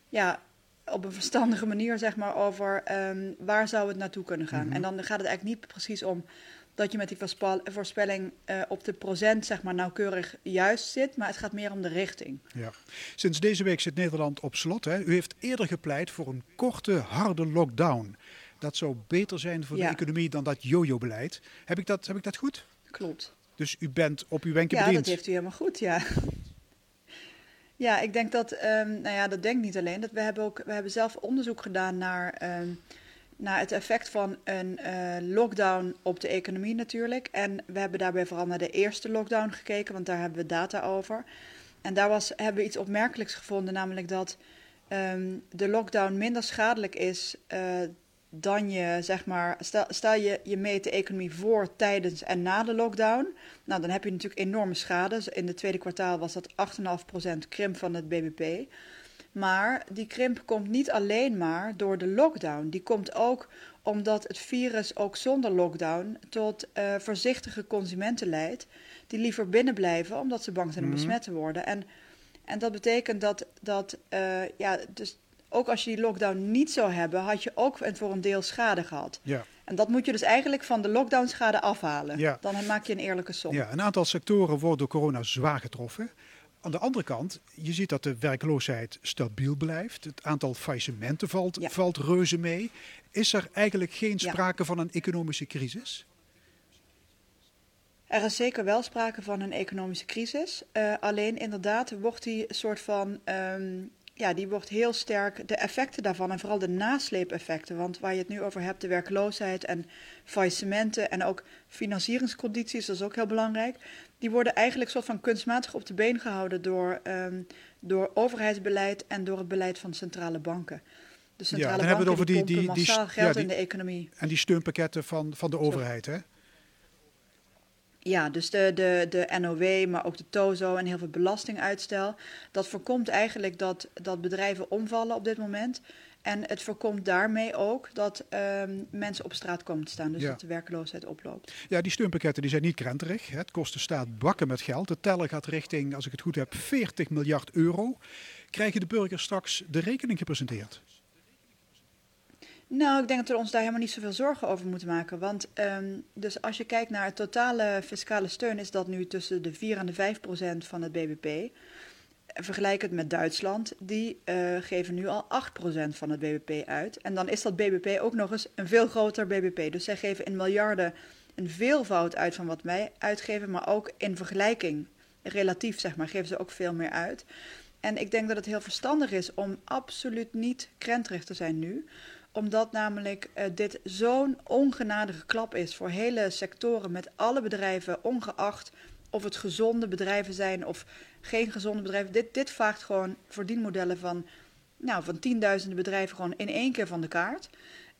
ja, op een verstandige manier, zeg maar, over ehm, waar zou het naartoe kunnen gaan. En dan gaat het eigenlijk niet precies om dat je met die voorspel- voorspelling eh, op de procent zeg maar, nauwkeurig juist zit, maar het gaat meer om de richting. Ja. Sinds deze week zit Nederland op slot. Hè. U heeft eerder gepleit voor een korte, harde lockdown. Dat zou beter zijn voor Ja. de economie dan dat yo-yo-beleid. Heb ik dat, heb ik dat goed? Klopt. Dus u bent op uw wenken Ja, bediend. dat heeft u helemaal goed, ja. Ja, ik denk dat, ehm, nou ja, dat denk ik niet alleen. Dat we hebben ook, we hebben zelf onderzoek gedaan naar, ehm, naar het effect van een eh, lockdown op de economie natuurlijk. En we hebben daarbij vooral naar de eerste lockdown gekeken, want daar hebben we data over. En daar was, hebben we iets opmerkelijks gevonden, namelijk dat ehm, de lockdown minder schadelijk is eh, dan je, zeg maar, stel, stel je, je meet de economie voor, tijdens en na de lockdown. Nou, dan heb je natuurlijk enorme schade. In het tweede kwartaal was dat 8,5% krimp van het BBP. Maar die krimp komt niet alleen maar door de lockdown. Die komt ook omdat het virus ook zonder lockdown tot eh, voorzichtige consumenten leidt. Die liever binnen blijven omdat ze bang zijn om Mhm. besmet te worden. En, en dat betekent dat, dat eh, ja, dus ook als je die lockdown niet zou hebben, had je ook voor een deel schade gehad. Ja. En dat moet je dus eigenlijk van de lockdown schade afhalen. Ja. Dan maak je een eerlijke som. Ja, een aantal sectoren worden door corona zwaar getroffen. Aan de andere kant, je ziet dat de werkloosheid stabiel blijft. Het aantal faillissementen valt, Ja. valt reuze mee. Is er eigenlijk geen Ja. sprake van een economische crisis? Er is zeker wel sprake van een economische crisis. Eh, alleen inderdaad wordt die soort van ehm, ja, die wordt heel sterk, de effecten daarvan en vooral de nasleepeffecten. Want waar je het nu over hebt, de werkloosheid en faillissementen en ook financieringscondities, dat is ook heel belangrijk. Die worden eigenlijk soort van kunstmatig op de been gehouden door, ehm, door overheidsbeleid en door het beleid van centrale banken. De centrale dan hebben we banken het over die, die- die- massaal ja, geld die- in de economie. En die steunpakketten van, van de overheid, hè? Ja, dus de, de, de NOW, maar ook de TOZO en heel veel belastinguitstel. Dat voorkomt eigenlijk dat, dat bedrijven omvallen op dit moment. En het voorkomt daarmee ook dat ehm, mensen op straat komen te staan. Dus Ja. dat de werkloosheid oploopt. Ja, die steunpakketten die zijn niet krenterig. Het kost de staat bakken met geld. De teller gaat richting, als ik het goed heb, 40 miljard euro. Krijgen de burgers straks de rekening gepresenteerd? Nou, ik denk dat we ons daar helemaal niet zoveel zorgen over moeten maken. Want ehm, dus als je kijkt naar het totale fiscale steun, is dat nu tussen de 4 en de 5 procent van het BBP. Vergelijk het met Duitsland, die eh, geven nu al 8 procent van het BBP uit. En dan is dat BBP ook nog eens een veel groter BBP. Dus zij geven in miljarden een veelvoud uit van wat wij uitgeven, maar ook in vergelijking, relatief zeg maar, geven ze ook veel meer uit. En ik denk dat het heel verstandig is om absoluut niet krenterig te zijn nu omdat namelijk eh, dit zo'n ongenadige klap is voor hele sectoren met alle bedrijven, ongeacht of het gezonde bedrijven zijn of geen gezonde bedrijven. Dit, dit vaagt gewoon verdienmodellen van, nou, van tienduizenden bedrijven gewoon in één keer van de kaart.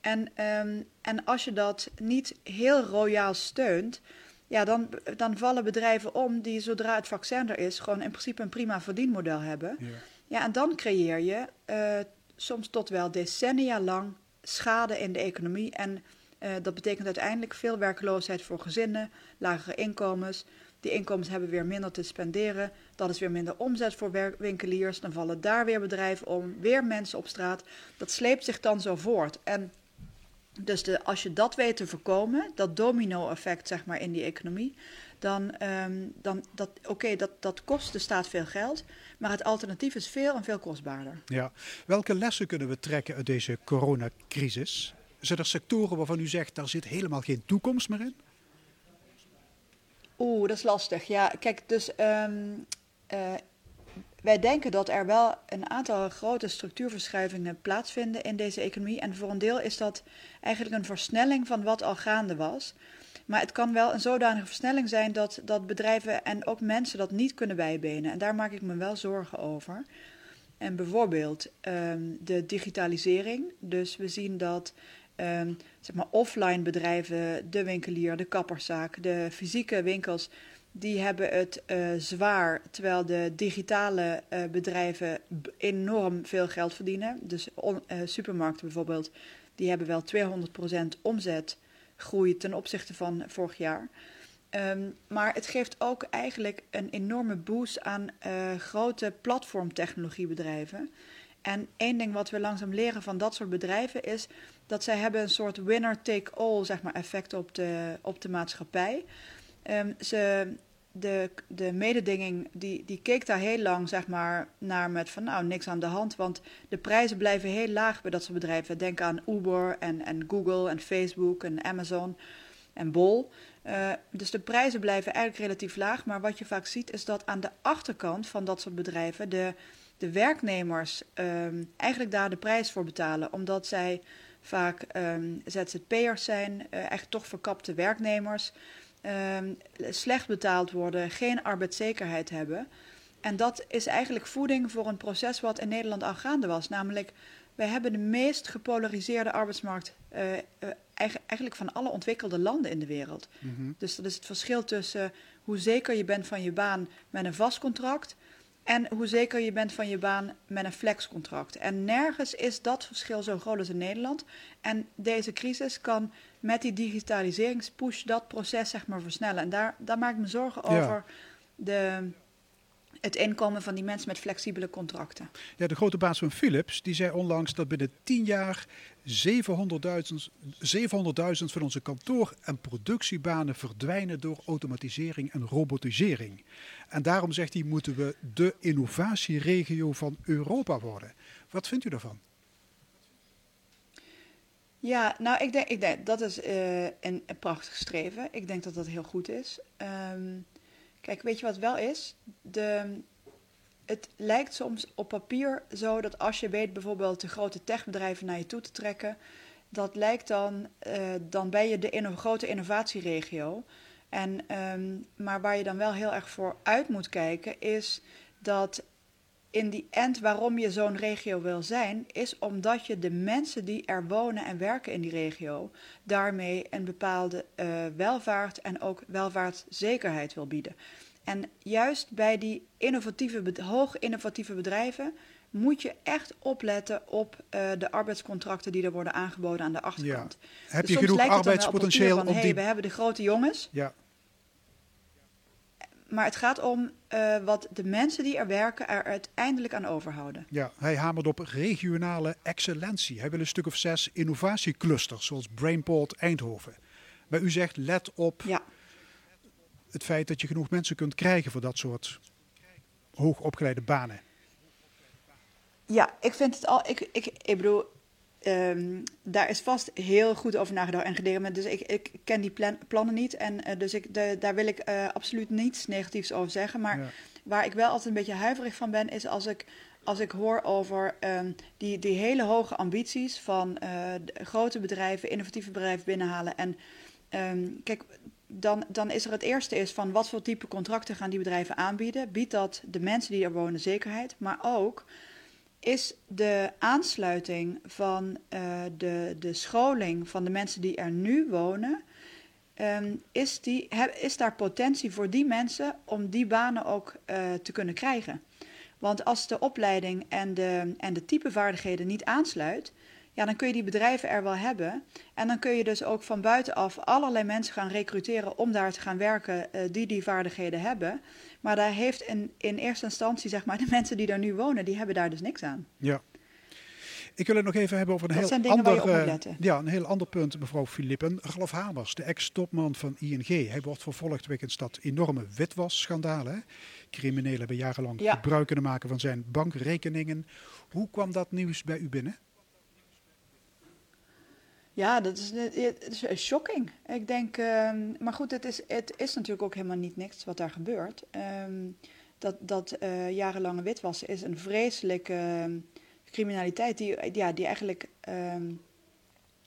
En, ehm, en als je dat niet heel royaal steunt, ja, dan, dan vallen bedrijven om die zodra het vaccin er is, gewoon in principe een prima verdienmodel hebben. Ja. Ja, en dan creëer je eh, soms tot wel decennia lang schade in de economie. En eh, dat betekent uiteindelijk veel werkloosheid voor gezinnen, lagere inkomens. Die inkomens hebben weer minder te spenderen. Dat is weer minder omzet voor winkeliers. Dan vallen daar weer bedrijven om, weer mensen op straat. Dat sleept zich dan zo voort. En dus de, als je dat weet te voorkomen, dat domino-effect zeg maar in die economie, dan, ehm, dan dat, oké, dat, dat kost de staat veel geld, maar het alternatief is veel en veel kostbaarder. Ja. Welke lessen kunnen we trekken uit deze coronacrisis? Zijn er sectoren waarvan u zegt, daar zit helemaal geen toekomst meer in? Oeh, dat is lastig. Ja, kijk, dus ehm, eh, wij denken dat er wel een aantal grote structuurverschuivingen plaatsvinden in deze economie. En voor een deel is dat eigenlijk een versnelling van wat al gaande was. Maar het kan wel een zodanige versnelling zijn dat, dat bedrijven en ook mensen dat niet kunnen bijbenen. En daar maak ik me wel zorgen over. En bijvoorbeeld ehm, de digitalisering. Dus we zien dat ehm, zeg maar offline bedrijven, de winkelier, de kapperszaak, de fysieke winkels, die hebben het eh, zwaar, terwijl de digitale eh, bedrijven enorm veel geld verdienen. Dus eh, supermarkten bijvoorbeeld, die hebben wel 200% omzetgroei ten opzichte van vorig jaar. Ehm, maar het geeft ook eigenlijk een enorme boost aan grote platformtechnologiebedrijven. En één ding wat we langzaam leren van dat soort bedrijven is dat zij hebben een soort winner-take-all zeg maar, effect op de, op de maatschappij. Ehm, ze, de, de mededinging die, die keek daar heel lang zeg maar, naar met van nou niks aan de hand, want de prijzen blijven heel laag bij dat soort bedrijven. Denk aan Uber en, en Google en Facebook en Amazon en Bol. Eh, dus de prijzen blijven eigenlijk relatief laag. Maar wat je vaak ziet is dat aan de achterkant van dat soort bedrijven de, de werknemers ehm, eigenlijk daar de prijs voor betalen. Omdat zij vaak ehm, ZZP'ers zijn, eh, echt toch verkapte werknemers. ehm, slecht betaald worden, geen arbeidszekerheid hebben. En dat is eigenlijk voeding voor een proces wat in Nederland al gaande was. Namelijk, wij hebben de meest gepolariseerde arbeidsmarkt eh, eh, eigen- eigenlijk van alle ontwikkelde landen in de wereld. Dus dat is het verschil tussen hoe zeker je bent van je baan met een vast contract en hoe zeker je bent van je baan met een flexcontract. En nergens is dat verschil zo groot als in Nederland. En deze crisis kan met die digitaliseringspush dat proces zeg maar versnellen. En daar, daar maak ik me zorgen Ja. over de, het inkomen van die mensen met flexibele contracten. Ja, de grote baas van Philips die zei onlangs dat binnen 10 jaar 700.000 700.000 van onze kantoor- en productiebanen verdwijnen door automatisering en robotisering. En daarom zegt hij moeten we de innovatieregio van Europa worden. Wat vindt u daarvan? Ja, nou, ik denk, ik denk dat is eh, een, een prachtig streven. Ik denk dat dat heel goed is. Ehm, kijk, weet je wat wel is? De, het lijkt soms op papier zo dat als je weet bijvoorbeeld de grote techbedrijven naar je toe te trekken, dat lijkt dan, eh, dan ben je de inno- grote innovatieregio. En, ehm, maar waar je dan wel heel erg voor uit moet kijken, is dat in die end waarom je zo'n regio wil zijn, is omdat je de mensen die er wonen en werken in die regio, daarmee een bepaalde eh, welvaart en ook welvaartszekerheid wil bieden. En juist bij die innovatieve, hoog innovatieve bedrijven moet je echt opletten op eh, de arbeidscontracten die er worden aangeboden aan de achterkant. Heb Dus je genoeg arbeidspotentieel van, om hey, die... we hebben de grote jongens, Ja, maar het gaat om eh, wat de mensen die er werken er uiteindelijk aan overhouden. ja, hij hamert op regionale excellentie. Hij wil een stuk of zes innovatieclusters, zoals Brainport Eindhoven. Maar u zegt, let op Ja. het feit dat je genoeg mensen kunt krijgen voor dat soort hoogopgeleide banen. Ja, ik vind het al. Ik, ik, ik bedoel, ehm, daar is vast heel goed over nagedacht en gedeeld. Dus ik, ik ken die plan- plannen niet. En eh, dus ik, de, daar wil ik eh, absoluut niets negatiefs over zeggen. Maar Ja. waar ik wel altijd een beetje huiverig van ben, is als ik, als ik hoor over ehm, die, die hele hoge ambities van eh, grote bedrijven, innovatieve bedrijven binnenhalen. En ehm, kijk. Dan, dan is er het eerste is van wat voor type contracten gaan die bedrijven aanbieden. Biedt dat de mensen die er wonen zekerheid, maar ook is de aansluiting van eh, de, de scholing van de mensen die er nu wonen, ehm, is, die, is daar potentie voor die mensen om die banen ook eh, te kunnen krijgen? Want als de opleiding en de, en de type vaardigheden niet aansluit, ja, dan kun je die bedrijven er wel hebben. En dan kun je dus ook van buitenaf allerlei mensen gaan recruteren om daar te gaan werken eh, die die vaardigheden hebben. Maar daar heeft in, in eerste instantie, zeg maar, de mensen die daar nu wonen, die hebben daar dus niks aan. Ja. Ik wil het nog even hebben over een Dat heel zijn dingen waar ander, je op moet letten. ja, een heel ander punt, mevrouw Filippen. Ralf Hamers, de ex-topman van ING. Hij wordt vervolgd wegens dat enorme witwasschandalen. hè. Criminelen hebben jarenlang Ja. gebruik kunnen maken van zijn bankrekeningen. Hoe kwam dat nieuws bij u binnen? Ja, dat is, het is eh, shocking. Ik denk, ehm, maar goed, het is, het is natuurlijk ook helemaal niet niks wat daar gebeurt. Ehm, dat dat eh, jarenlange witwassen is een vreselijke ehm, criminaliteit die, ja, die eigenlijk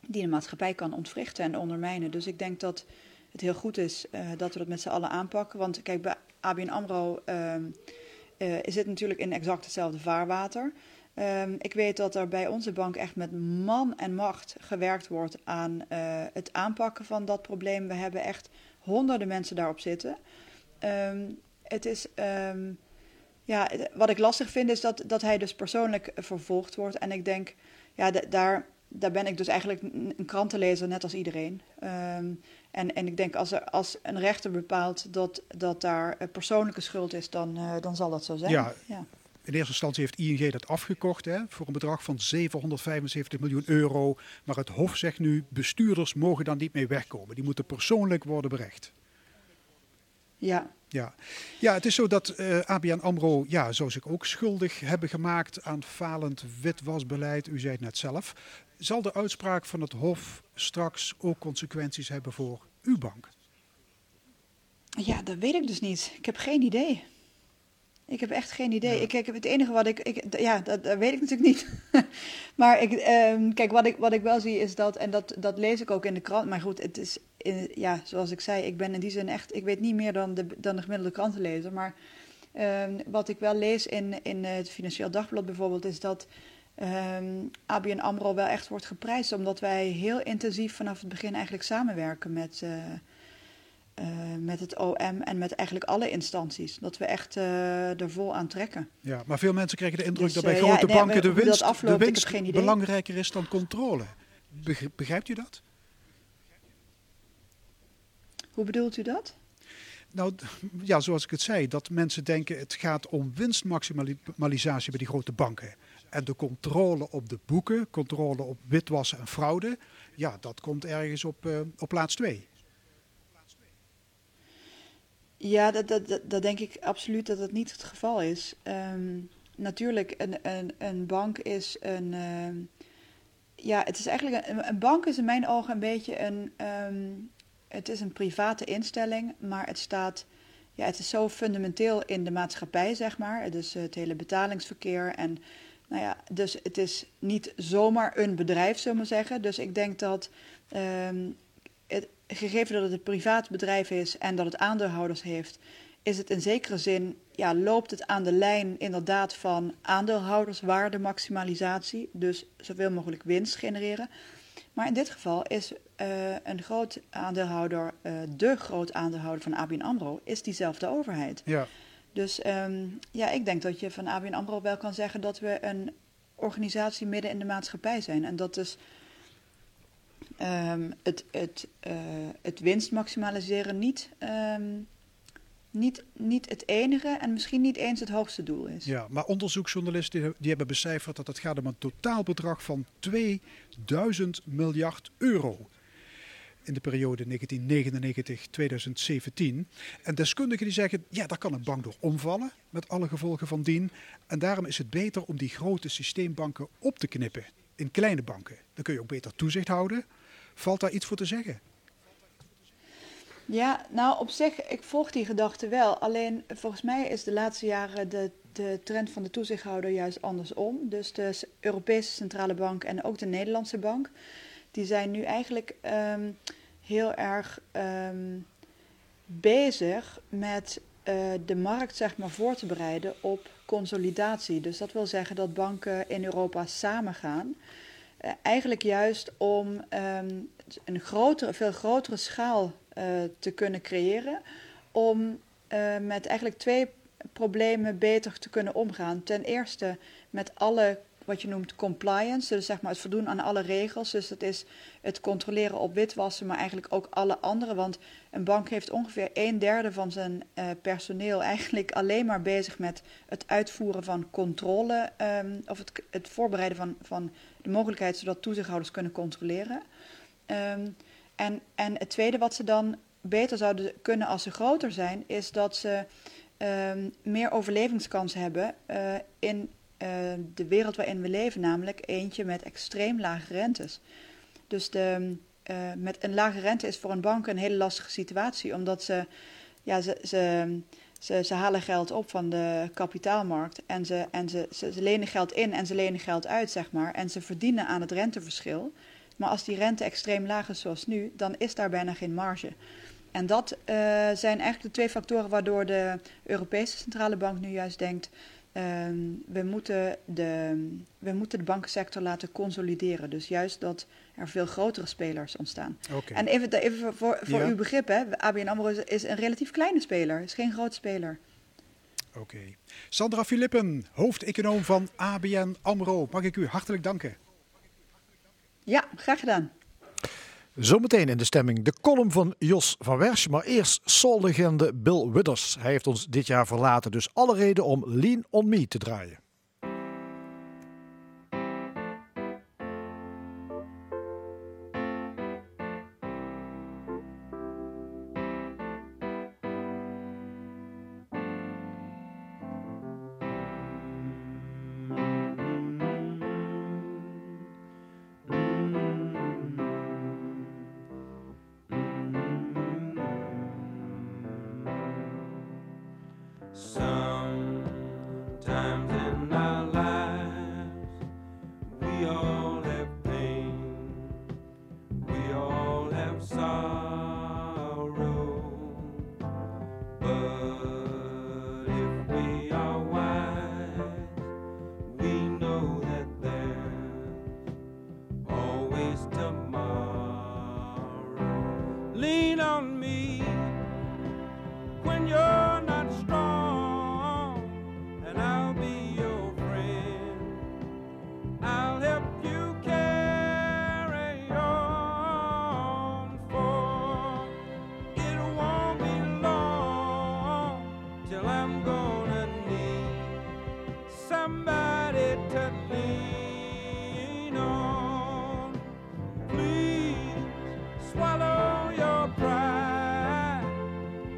die de maatschappij kan ontwrichten en ondermijnen. Dus ik denk dat het heel goed is eh, dat we dat met z'n allen aanpakken. Want kijk, bij ABN AMRO eh, is het natuurlijk in exact hetzelfde vaarwater. Ehm, ik weet dat er bij onze bank echt met man en macht gewerkt wordt aan eh, het aanpakken van dat probleem. We hebben echt honderden mensen daarop zitten. Ehm, het is, ehm, ja, wat ik lastig vind is dat, dat hij dus persoonlijk vervolgd wordt. En ik denk, ja, da- daar, daar ben ik dus eigenlijk een krantenlezer, net als iedereen. En, en ik denk als, er, als een rechter bepaalt dat, dat daar eh, persoonlijke schuld is, dan, eh, dan zal dat zo zijn. Ja. ja. In eerste instantie heeft ING dat afgekocht hè, voor een bedrag van 775 miljoen euro. Maar het Hof zegt nu, bestuurders mogen daar niet mee wegkomen. Die moeten persoonlijk worden berecht. ja. Ja. ja, het is zo dat eh, ABN AMRO ja, zou zich ook schuldig hebben gemaakt aan falend witwasbeleid. U zei het net zelf. Zal de uitspraak van het Hof straks ook consequenties hebben voor uw bank? Ja, dat weet ik dus niet. Ik heb geen idee. Ik heb echt geen idee. Ik, ik, het enige wat ik. ik ja, dat, dat weet ik natuurlijk niet. maar ik, ehm, kijk, wat ik, wat ik wel zie is dat. En dat, dat lees ik ook in de krant. Maar goed, het is. in- ja, zoals ik zei, ik ben in die zin echt. Ik weet niet meer dan de, dan de gemiddelde krantenlezer. Maar ehm, wat ik wel lees in, in het Financieel Dagblad bijvoorbeeld. is dat. ehm ABN Amro wel echt wordt geprijsd. Omdat wij heel intensief vanaf het begin eigenlijk samenwerken met. eh, eh, met het OM en met eigenlijk alle instanties. Dat we echt eh, er vol aan trekken. Ja, maar veel mensen krijgen de indruk Dus, dat bij eh, ja, grote nee, banken de winst, afloopt, de winst belangrijker is dan controle. Beg- Begrijpt u dat? Hoe bedoelt u dat? Nou, ja, zoals ik het zei, dat mensen denken het gaat om winstmaximalisatie bij die grote banken. En de controle op de boeken, controle op witwassen en fraude, ja, dat komt ergens op, op plaats twee. Ja, dat, dat, dat, denk ik absoluut dat dat niet het geval is. Ehm, natuurlijk, een, een, een bank is een. ehm, ja, het is eigenlijk. Een, een bank is in mijn ogen een beetje een. ehm, het is een private instelling, maar het staat ja, het is zo fundamenteel in de maatschappij, zeg maar. Dus het hele betalingsverkeer en nou ja, dus het is niet zomaar een bedrijf, zullen we zeggen. Dus ik denk dat gegeven dat het een privaat bedrijf is en dat het aandeelhouders heeft, is het in zekere zin, ja, loopt het aan de lijn inderdaad van aandeelhouderswaardemaximalisatie. Dus zoveel mogelijk winst genereren. Maar in dit geval is eh, een groot aandeelhouder, eh, de groot aandeelhouder van ABN AMRO, is diezelfde overheid. Ja. Dus ehm, ja, ik denk dat je van ABN AMRO wel kan zeggen dat we een organisatie midden in de maatschappij zijn. En dat dus ehm, het, het, eh, het winst maximaliseren niet, ehm, niet, niet het enige en misschien niet eens het hoogste doel is. Ja, maar onderzoeksjournalisten die, hebben becijferd dat het gaat om een totaalbedrag van 2000 miljard euro. In de periode 1999-2017. En deskundigen die zeggen, ja, daar kan een bank door omvallen, met alle gevolgen van dien. En daarom is het beter om die grote systeembanken op te knippen in kleine banken. Dan kun je ook beter toezicht houden. Valt daar iets voor te zeggen? Ja, nou op zich, ik volg die gedachte wel. Alleen volgens mij is de laatste jaren de, de trend van de toezichthouder juist andersom. Dus de Europese Centrale Bank en ook de Nederlandse Bank, die zijn nu eigenlijk ehm, heel erg ehm, bezig met eh, de markt zeg maar, voor te bereiden op consolidatie. Dus dat wil zeggen dat banken in Europa samengaan. Eh, eigenlijk juist om ehm, een grotere, veel grotere schaal eh, te kunnen creëren. Om eh, met eigenlijk twee problemen beter te kunnen omgaan. Ten eerste met alle wat je noemt compliance, dus zeg maar het voldoen aan alle regels. Dus dat is het controleren op witwassen, maar eigenlijk ook alle andere. Want een bank heeft ongeveer een derde van zijn eh, personeel eigenlijk alleen maar bezig met het uitvoeren van controle ehm, of het, het voorbereiden van, van de mogelijkheid zodat toezichthouders kunnen controleren. Ehm, en, en het tweede wat ze dan beter zouden kunnen als ze groter zijn, is dat ze ehm, meer overlevingskans hebben eh, in eh, de wereld waarin we leven, namelijk eentje met extreem lage rentes. Dus de, eh, met een lage rente is voor een bank een hele lastige situatie, omdat ze, ja, ze, ze, ze, halen geld op van de kapitaalmarkt en, ze, en ze, ze, ze lenen geld in en ze lenen geld uit, zeg maar. En ze verdienen aan het renteverschil. Maar als die rente extreem laag is zoals nu, dan is daar bijna geen marge. En dat eh, zijn eigenlijk de twee factoren waardoor de Europese Centrale Bank nu juist denkt... ehm, we, moeten de, we moeten de bankensector laten consolideren. Dus juist dat er veel grotere spelers ontstaan. En even, even voor, voor, voor Ja. uw begrip, hè, ABN AMRO is, is een relatief kleine speler, is geen grote speler. Oké. Sandra Filippen, hoofdeconoom van ABN AMRO. Mag ik u hartelijk danken. Ja, graag gedaan. Zometeen in de stemming de column van Jos van Wersch. Maar eerst soul-legende Bill Withers. Hij heeft ons dit jaar verlaten, dus alle reden om Lean on Me te draaien.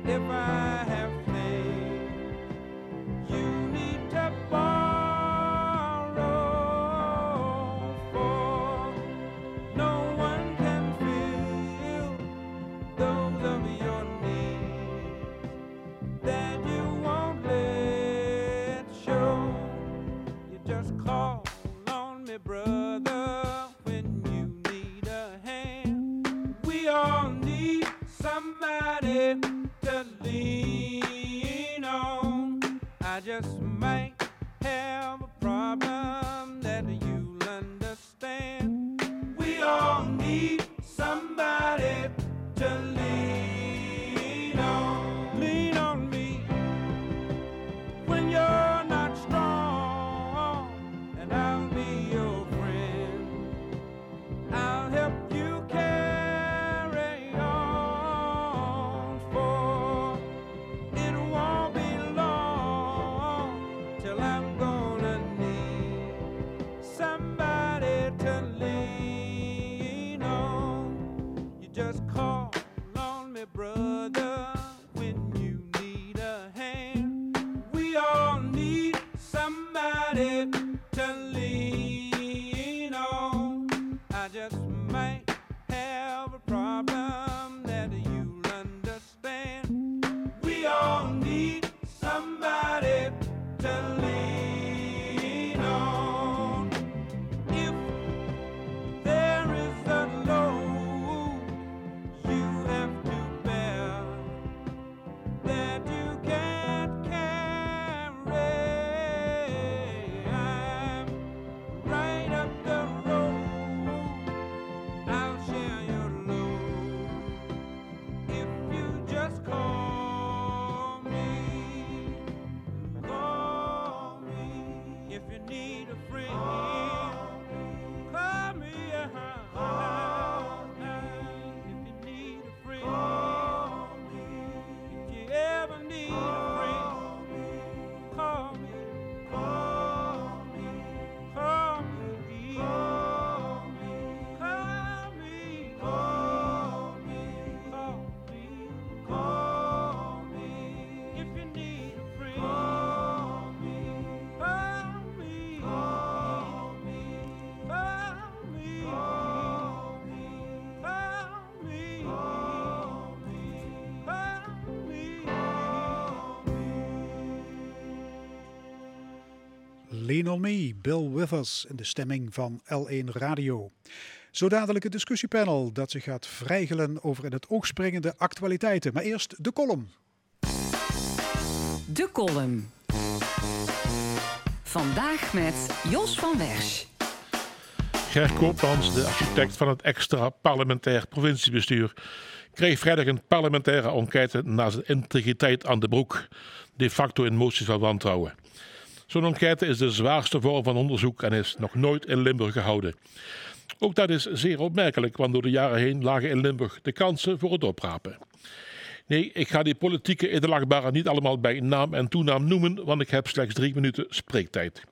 divine. Lean on Me, Bill Withers in de stemming van L1 Radio. Zo dadelijk het discussiepanel dat zich gaat vrijgelen over in het oog springende actualiteiten. Maar eerst de column. De column. Vandaag met Jos van Wersch. Ger Koopmans, de architect van het extra parlementair provinciebestuur, kreeg vrijdag een parlementaire enquête na zijn integriteit aan de broek, de facto in moties van wantrouwen. Zo'n enquête is de zwaarste vorm van onderzoek en is nog nooit in Limburg gehouden. Ook dat is zeer opmerkelijk, want door de jaren heen lagen in Limburg de kansen voor het oprapen. Nee, ik ga die politieke edelachtbaren niet allemaal bij naam en toenaam noemen, want ik heb slechts drie minuten spreektijd.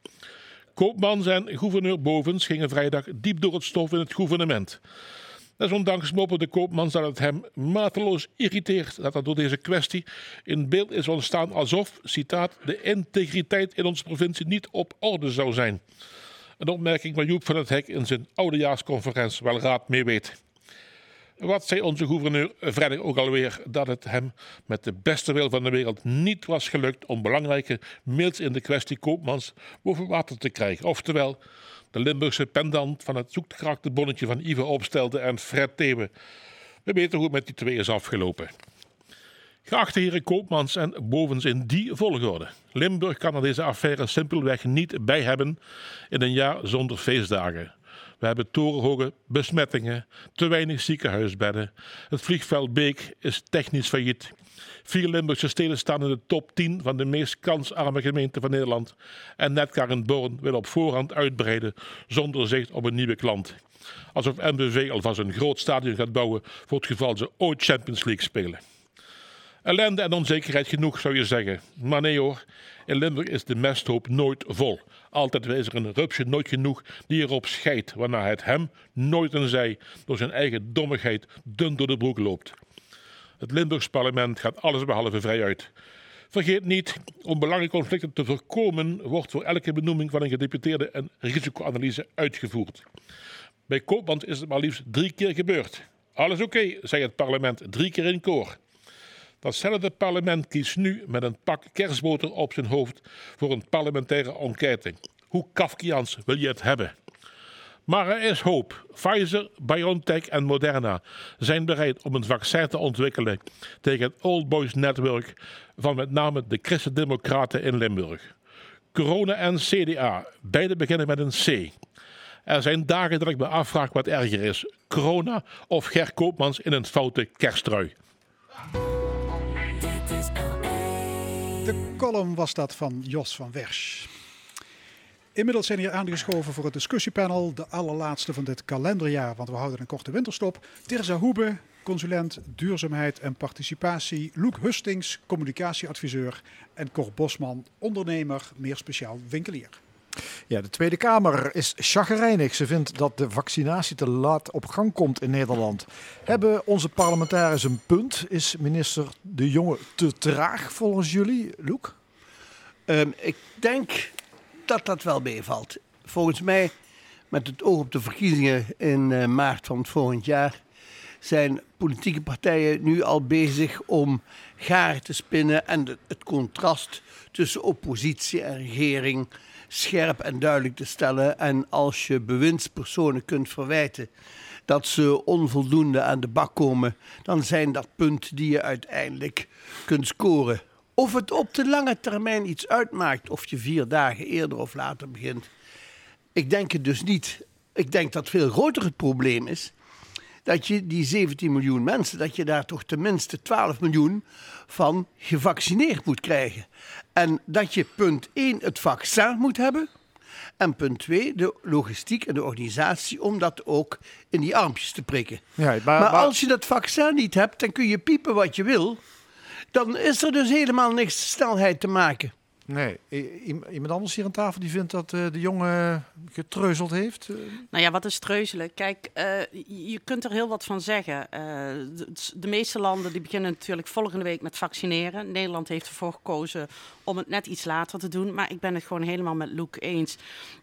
Koopmans en gouverneur Bovens gingen vrijdag diep door het stof in het gouvernement. Desondanks mopperde Koopmans dat het hem mateloos irriteert dat er door deze kwestie in beeld is ontstaan alsof, citaat, de integriteit in onze provincie niet op orde zou zijn. Een opmerking waar Joep van het Hek in zijn oudejaarsconferentie wel raad mee weet. Wat zei onze gouverneur vrijdag ook alweer? Dat het hem met de beste wil van de wereld niet was gelukt om belangrijke mails in de kwestie Koopmans boven water te krijgen. Oftewel, de Limburgse pendant van het zoekgerakte bonnetje van Ivo Opstelde en Fred Thewe. We weten hoe het met die twee is afgelopen. Geachte heren Koopmans en Bovens in die volgorde. Limburg kan er deze affaire simpelweg niet bij hebben in een jaar zonder feestdagen. We hebben torenhoge besmettingen, te weinig ziekenhuisbedden. Het vliegveld Beek is technisch failliet. Vier Limburgse steden staan in de top 10 van de meest kansarme gemeenten van Nederland. En Netcar Born wil op voorhand uitbreiden zonder zicht op een nieuwe klant. Alsof MBV alvast een groot stadion gaat bouwen voor het geval ze ooit Champions League spelen. Ellende en onzekerheid genoeg, zou je zeggen. Maar nee hoor, in Limburg is de mesthoop nooit vol. Altijd er een rupsje nooit genoeg die erop scheidt, waarna het hem nooit een zij door zijn eigen dommigheid dun door de broek loopt. Het Limburgs parlement gaat allesbehalve vrij uit. Vergeet niet, om belangenconflicten te voorkomen, wordt voor elke benoeming van een gedeputeerde een risicoanalyse uitgevoerd. Bij Koopmans is het maar liefst drie keer gebeurd. Alles oké, zei het parlement drie keer in koor. Datzelfde parlement kiest nu met een pak kerstboter op zijn hoofd voor een parlementaire enquête. Hoe Kafkiaans wil je het hebben? Maar er is hoop. Pfizer, BioNTech en Moderna zijn bereid om een vaccin te ontwikkelen tegen het Old Boys Network van met name de Christen-Democraten in Limburg. Corona en CDA, beide beginnen met een C. Er zijn dagen dat ik me afvraag wat erger is: corona of Ger Koopmans in een foute kersttrui. Column was dat van Jos van Wersch. Inmiddels zijn hier aangeschoven voor het discussiepanel, de allerlaatste van dit kalenderjaar, want we houden een korte winterstop. Tirza Hoebe, consulent duurzaamheid en participatie, Loek Hustings, communicatieadviseur en Cor Bosman, ondernemer, meer speciaal winkelier. Ja, de Tweede Kamer is chagrijnig. Ze vindt dat de vaccinatie te laat op gang komt in Nederland. Hebben onze parlementariërs een punt? Is minister De Jonge te traag volgens jullie, Loek? Ehm, ik denk dat dat wel meevalt. Volgens mij, met het oog op de verkiezingen in eh, maart van het volgend jaar, zijn politieke partijen nu al bezig om garen te spinnen en het contrast tussen oppositie en regering scherp en duidelijk te stellen. En als je bewindspersonen kunt verwijten dat ze onvoldoende aan de bak komen, dan zijn dat punten die je uiteindelijk kunt scoren. Of het op de lange termijn iets uitmaakt, of je vier dagen eerder of later begint. Ik denk het dus niet. Ik denk dat veel groter het probleem is dat je die 17 miljoen mensen, dat je daar toch tenminste 12 miljoen van gevaccineerd moet krijgen. En dat je punt 1 het vaccin moet hebben. En punt 2 de logistiek en de organisatie om dat ook in die armpjes te prikken. Ja, maar, Maar, maar- als je dat vaccin niet hebt, dan kun je piepen wat je wil. Dan is er dus helemaal niks snelheid te maken. Nee, iemand anders hier aan tafel die vindt dat eh, de jongen getreuzeld heeft? Eh, Nou ja, wat is treuzelen? Kijk, eh, je kunt er heel wat van zeggen. De, de meeste landen die beginnen natuurlijk volgende week met vaccineren. Nederland heeft ervoor gekozen om het net iets later te doen. Maar ik ben het gewoon helemaal met Luc eens.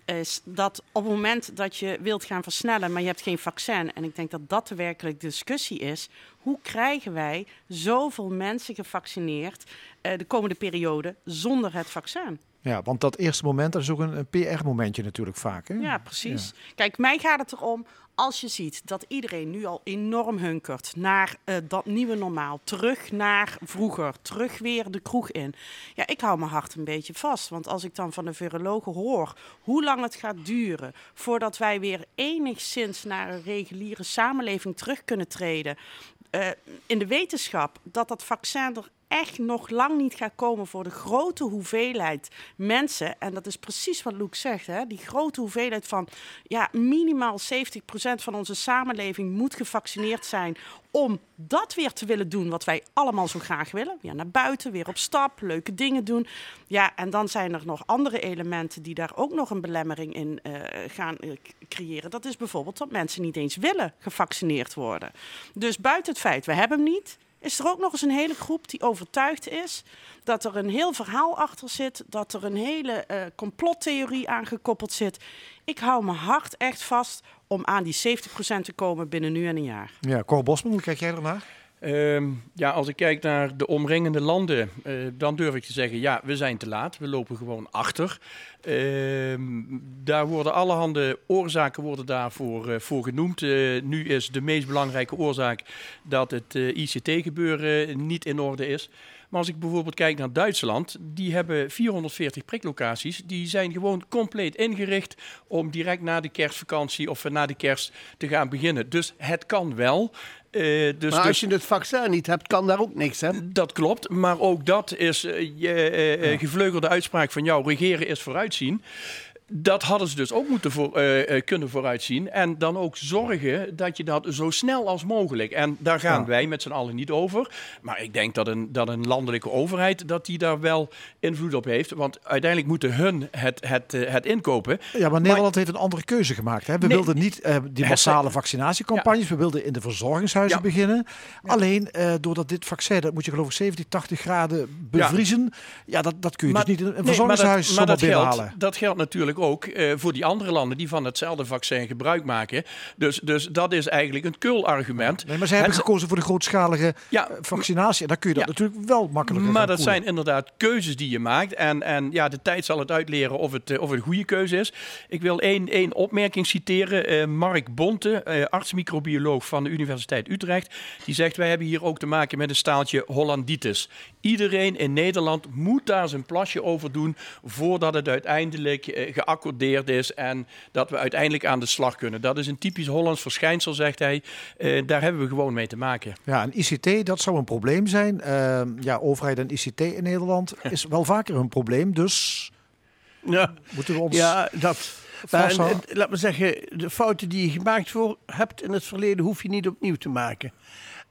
Is dat op het moment dat je wilt gaan versnellen, maar je hebt geen vaccin. En ik denk dat dat de werkelijke discussie is. Hoe krijgen wij zoveel mensen gevaccineerd eh, de komende periode zonder het vaccin? Ja, want dat eerste moment, dat is ook een, een PR-momentje natuurlijk vaak. Hè? Ja, precies. Kijk, mij gaat het erom, als je ziet dat iedereen nu al enorm hunkert naar eh, dat nieuwe normaal, terug naar vroeger, terug weer de kroeg in. Ja, ik hou mijn hart een beetje vast, want als ik dan van de virologen hoor hoe lang het gaat duren voordat wij weer enigszins naar een reguliere samenleving terug kunnen treden, eh, in de wetenschap dat dat vaccin er echt nog lang niet gaat komen voor de grote hoeveelheid mensen. En dat is precies wat Luc zegt. Hè? Die grote hoeveelheid van ja, minimaal 70% van onze samenleving moet gevaccineerd zijn. Om dat weer te willen doen wat wij allemaal zo graag willen. Ja, naar buiten, weer op stap, leuke dingen doen. Ja, en dan zijn er nog andere elementen die daar ook nog een belemmering in eh, gaan eh, creëren. Dat is bijvoorbeeld dat mensen niet eens willen gevaccineerd worden. Dus buiten het feit, we hebben hem niet is er ook nog eens een hele groep die overtuigd is dat er een heel verhaal achter zit, dat er een hele eh, complottheorie aangekoppeld zit. Ik hou mijn hart echt vast om aan die 70% te komen binnen nu en een jaar. Ja, Cor Bosman, hoe kijk jij ernaar? Ehm, ja, als ik kijk naar de omringende landen, eh, dan durf ik te zeggen, ja, we zijn te laat. We lopen gewoon achter. Ehm, daar worden allerhande oorzaken worden daarvoor eh, voor genoemd. Eh, nu is de meest belangrijke oorzaak dat het ICT-gebeuren niet in orde is. Maar als ik bijvoorbeeld kijk naar Duitsland, die hebben 440 priklocaties. Die zijn gewoon compleet ingericht om direct na de kerstvakantie of na de kerst te gaan beginnen. Dus het kan wel. Eh, dus, maar als dus- je het vaccin niet hebt, kan daar ook niks, hè? dat klopt, maar ook dat is eh, je eh, gevleugelde uitspraak van jou. Regeren is vooruitzien. Dat hadden ze dus ook moeten voor, eh, eh, kunnen vooruitzien. En dan ook zorgen dat je dat zo snel als mogelijk. En daar gaan Ja. wij met z'n allen niet over. Maar ik denk dat een, dat een landelijke overheid dat die daar wel invloed op heeft. Want uiteindelijk moeten hun het, het, eh, het inkopen. Ja, maar Nederland heeft een andere keuze gemaakt. Hè? We Nee. wilden niet die Het- massale vaccinatiecampagnes. We wilden in de verzorgingshuizen Ja. beginnen. Alleen doordat dit vaccin, dat moet je geloof ik 70, 80 graden bevriezen. Ja, dat, dat kun je Maar- dus niet in een Nee, maar dat- verzorgingshuis maar zomaar dat geldt, dat geldt natuurlijk ook eh, voor die andere landen die van hetzelfde vaccin gebruik maken. Dus, dus dat is eigenlijk een kul-argument. Nee, maar zij hebben gekozen voor de grootschalige Ja, eh, vaccinatie. En dan kun je dat Ja. natuurlijk wel makkelijker Maar dat koelen. zijn inderdaad keuzes die je maakt. En, en ja, de tijd zal het uitleren of het, eh, of het een goede keuze is. Ik wil één, één opmerking citeren. Eh, Mark Bonte, eh, arts-microbioloog van de Universiteit Utrecht. Die zegt, wij hebben hier ook te maken met een staaltje Hollanditis. Iedereen in Nederland moet daar zijn plasje over doen... voordat het uiteindelijk eh, geaccordeerd is... en dat we uiteindelijk aan de slag kunnen. Dat is een typisch Hollands verschijnsel, zegt hij. Eh, daar hebben we gewoon mee te maken. Ja, en ICT, dat zou een probleem zijn. Ehm, ja, overheid en ICT in Nederland is wel vaker een probleem. Dus Ja, moeten we ons... ja dat. En laat me zeggen, de fouten die je gemaakt voor, hebt in het verleden, hoef je niet opnieuw te maken.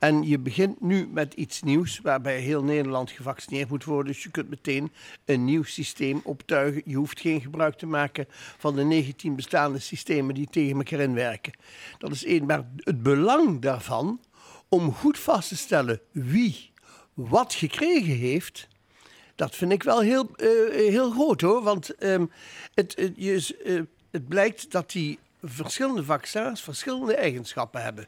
En je begint nu met iets nieuws waarbij heel Nederland gevaccineerd moet worden. Dus je kunt meteen een nieuw systeem optuigen. Je hoeft geen gebruik te maken van de 19 bestaande systemen die tegen elkaar inwerken. Dat is één. Maar het belang daarvan om goed vast te stellen wie wat gekregen heeft, dat vind ik wel heel, eh, heel groot hoor. Want ehm, het, je, eh, het blijkt dat die verschillende vaccins verschillende eigenschappen hebben.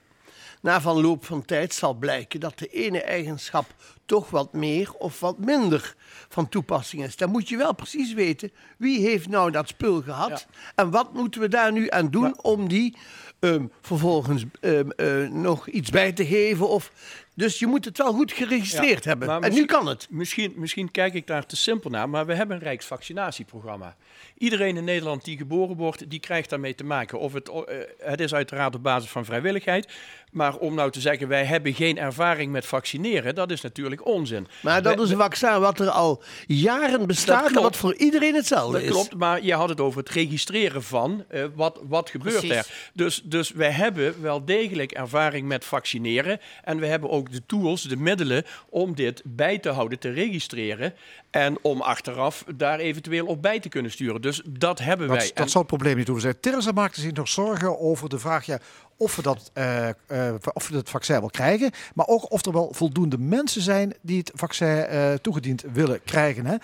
Na verloop van tijd zal blijken dat de ene eigenschap toch wat meer of wat minder van toepassing is. Dan moet je wel precies weten wie heeft nou dat spul gehad en wat moeten we daar nu aan doen om die ehm, vervolgens ehm, eh, nog iets bij te geven. Of, dus je moet het wel goed geregistreerd Ja, hebben. En nu kan het. Misschien, misschien kijk ik daar te simpel naar, maar we hebben een Rijksvaccinatieprogramma. Iedereen in Nederland die geboren wordt, die krijgt daarmee te maken. Of het, eh, het is uiteraard op basis van vrijwilligheid. Maar om nou te zeggen, wij hebben geen ervaring met vaccineren, dat is natuurlijk onzin. Maar dat We- is een vaccin wat er al jaren bestaat en wat voor iedereen hetzelfde Dat is. klopt, maar je had het over het registreren van eh, wat, wat gebeurt Precies. er. Dus, dus wij hebben wel degelijk ervaring met vaccineren. En we hebben ook de tools, de middelen om dit bij te houden, te registreren. En om achteraf daar eventueel op bij te kunnen sturen. Dus dat hebben Dat, wij. dat En- zou het probleem niet hoeven zijn. Teresa maakte zich nog zorgen over de vraag ja, of, we dat, eh, eh, of we het vaccin wel krijgen. Maar ook of er wel voldoende mensen zijn die het vaccin eh, toegediend willen krijgen. Hè.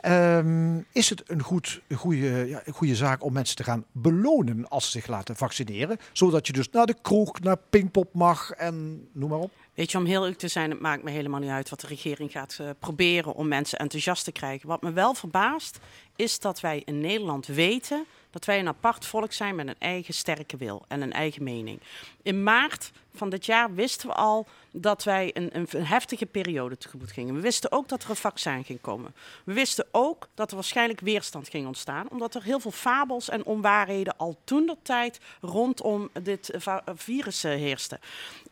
Ehm, is het een, goed, een, goede, ja, een goede zaak om mensen te gaan belonen als ze zich laten vaccineren? Zodat je dus naar de kroeg, naar Pinkpop mag en noem maar op. Weet je, om heel eerlijk te zijn, het maakt me helemaal niet uit wat de regering gaat eh, proberen om mensen enthousiast te krijgen. Wat me wel verbaast, is dat wij in Nederland weten dat wij een apart volk zijn met een eigen sterke wil en een eigen mening. In maart van dit jaar wisten we al dat wij een, een, heftige periode tegemoet gingen. We wisten ook dat er een vaccin ging komen. We wisten ook dat er waarschijnlijk weerstand ging ontstaan, omdat er heel veel fabels en onwaarheden al toen de tijd rondom dit eh, virus eh, heersten.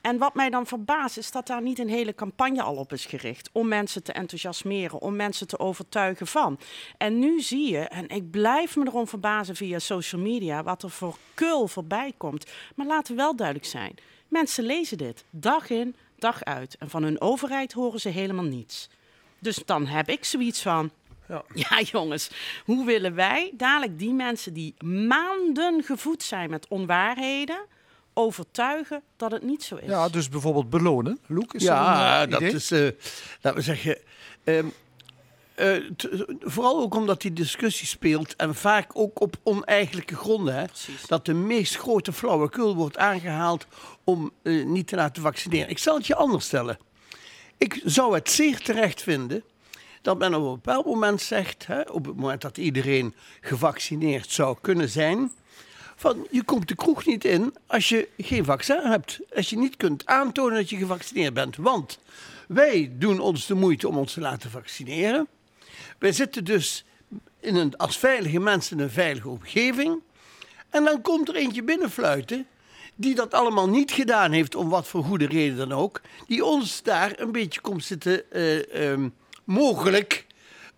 En wat mij dan verbaast is dat daar niet een hele campagne al op is gericht om mensen te enthousiasmeren, om mensen te overtuigen van. En nu zie je, en ik blijf me erom verbazen via social media, wat er voor kul voorbij komt. Maar laten we wel duidelijk zijn, mensen lezen dit dag in, dag uit. En van hun overheid horen ze helemaal niets. Dus dan heb ik zoiets van. Ja. jongens, hoe willen wij dadelijk die mensen die maanden gevoed zijn met onwaarheden overtuigen dat het niet zo is? Ja, dus bijvoorbeeld belonen. Loek, is ja, een eh, dat idee? is, eh, laten we zeggen, ehm, eh, t- vooral ook omdat die discussie speelt en vaak ook op oneigenlijke gronden. Hè, dat de meest grote flauwekul wordt aangehaald om niet te laten vaccineren. Ik zal het je anders stellen. Ik zou het zeer terecht vinden dat men op een bepaald moment zegt, hè, op het moment dat iedereen gevaccineerd zou kunnen zijn, van je komt de kroeg niet in als je geen vaccin hebt. Als je niet kunt aantonen dat je gevaccineerd bent. Want wij doen ons de moeite om ons te laten vaccineren. Wij zitten dus in een, als veilige mensen in een veilige omgeving. En dan komt er eentje binnenfluiten die dat allemaal niet gedaan heeft, om wat voor goede reden dan ook. Die ons daar een beetje komt zitten eh, ehm, mogelijk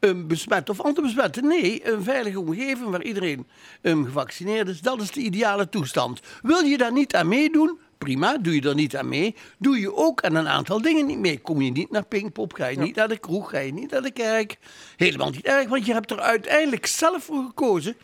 um, besmet of antibesmetten. Nee, een veilige omgeving waar iedereen um, gevaccineerd is, dat is de ideale toestand. Wil je daar niet aan meedoen? Prima, doe je er niet aan mee. Doe je ook aan een aantal dingen niet mee. Kom je niet naar Pinkpop, ga je niet naar de kroeg, ga je niet naar de kerk. Helemaal niet erg, want je hebt er uiteindelijk zelf voor gekozen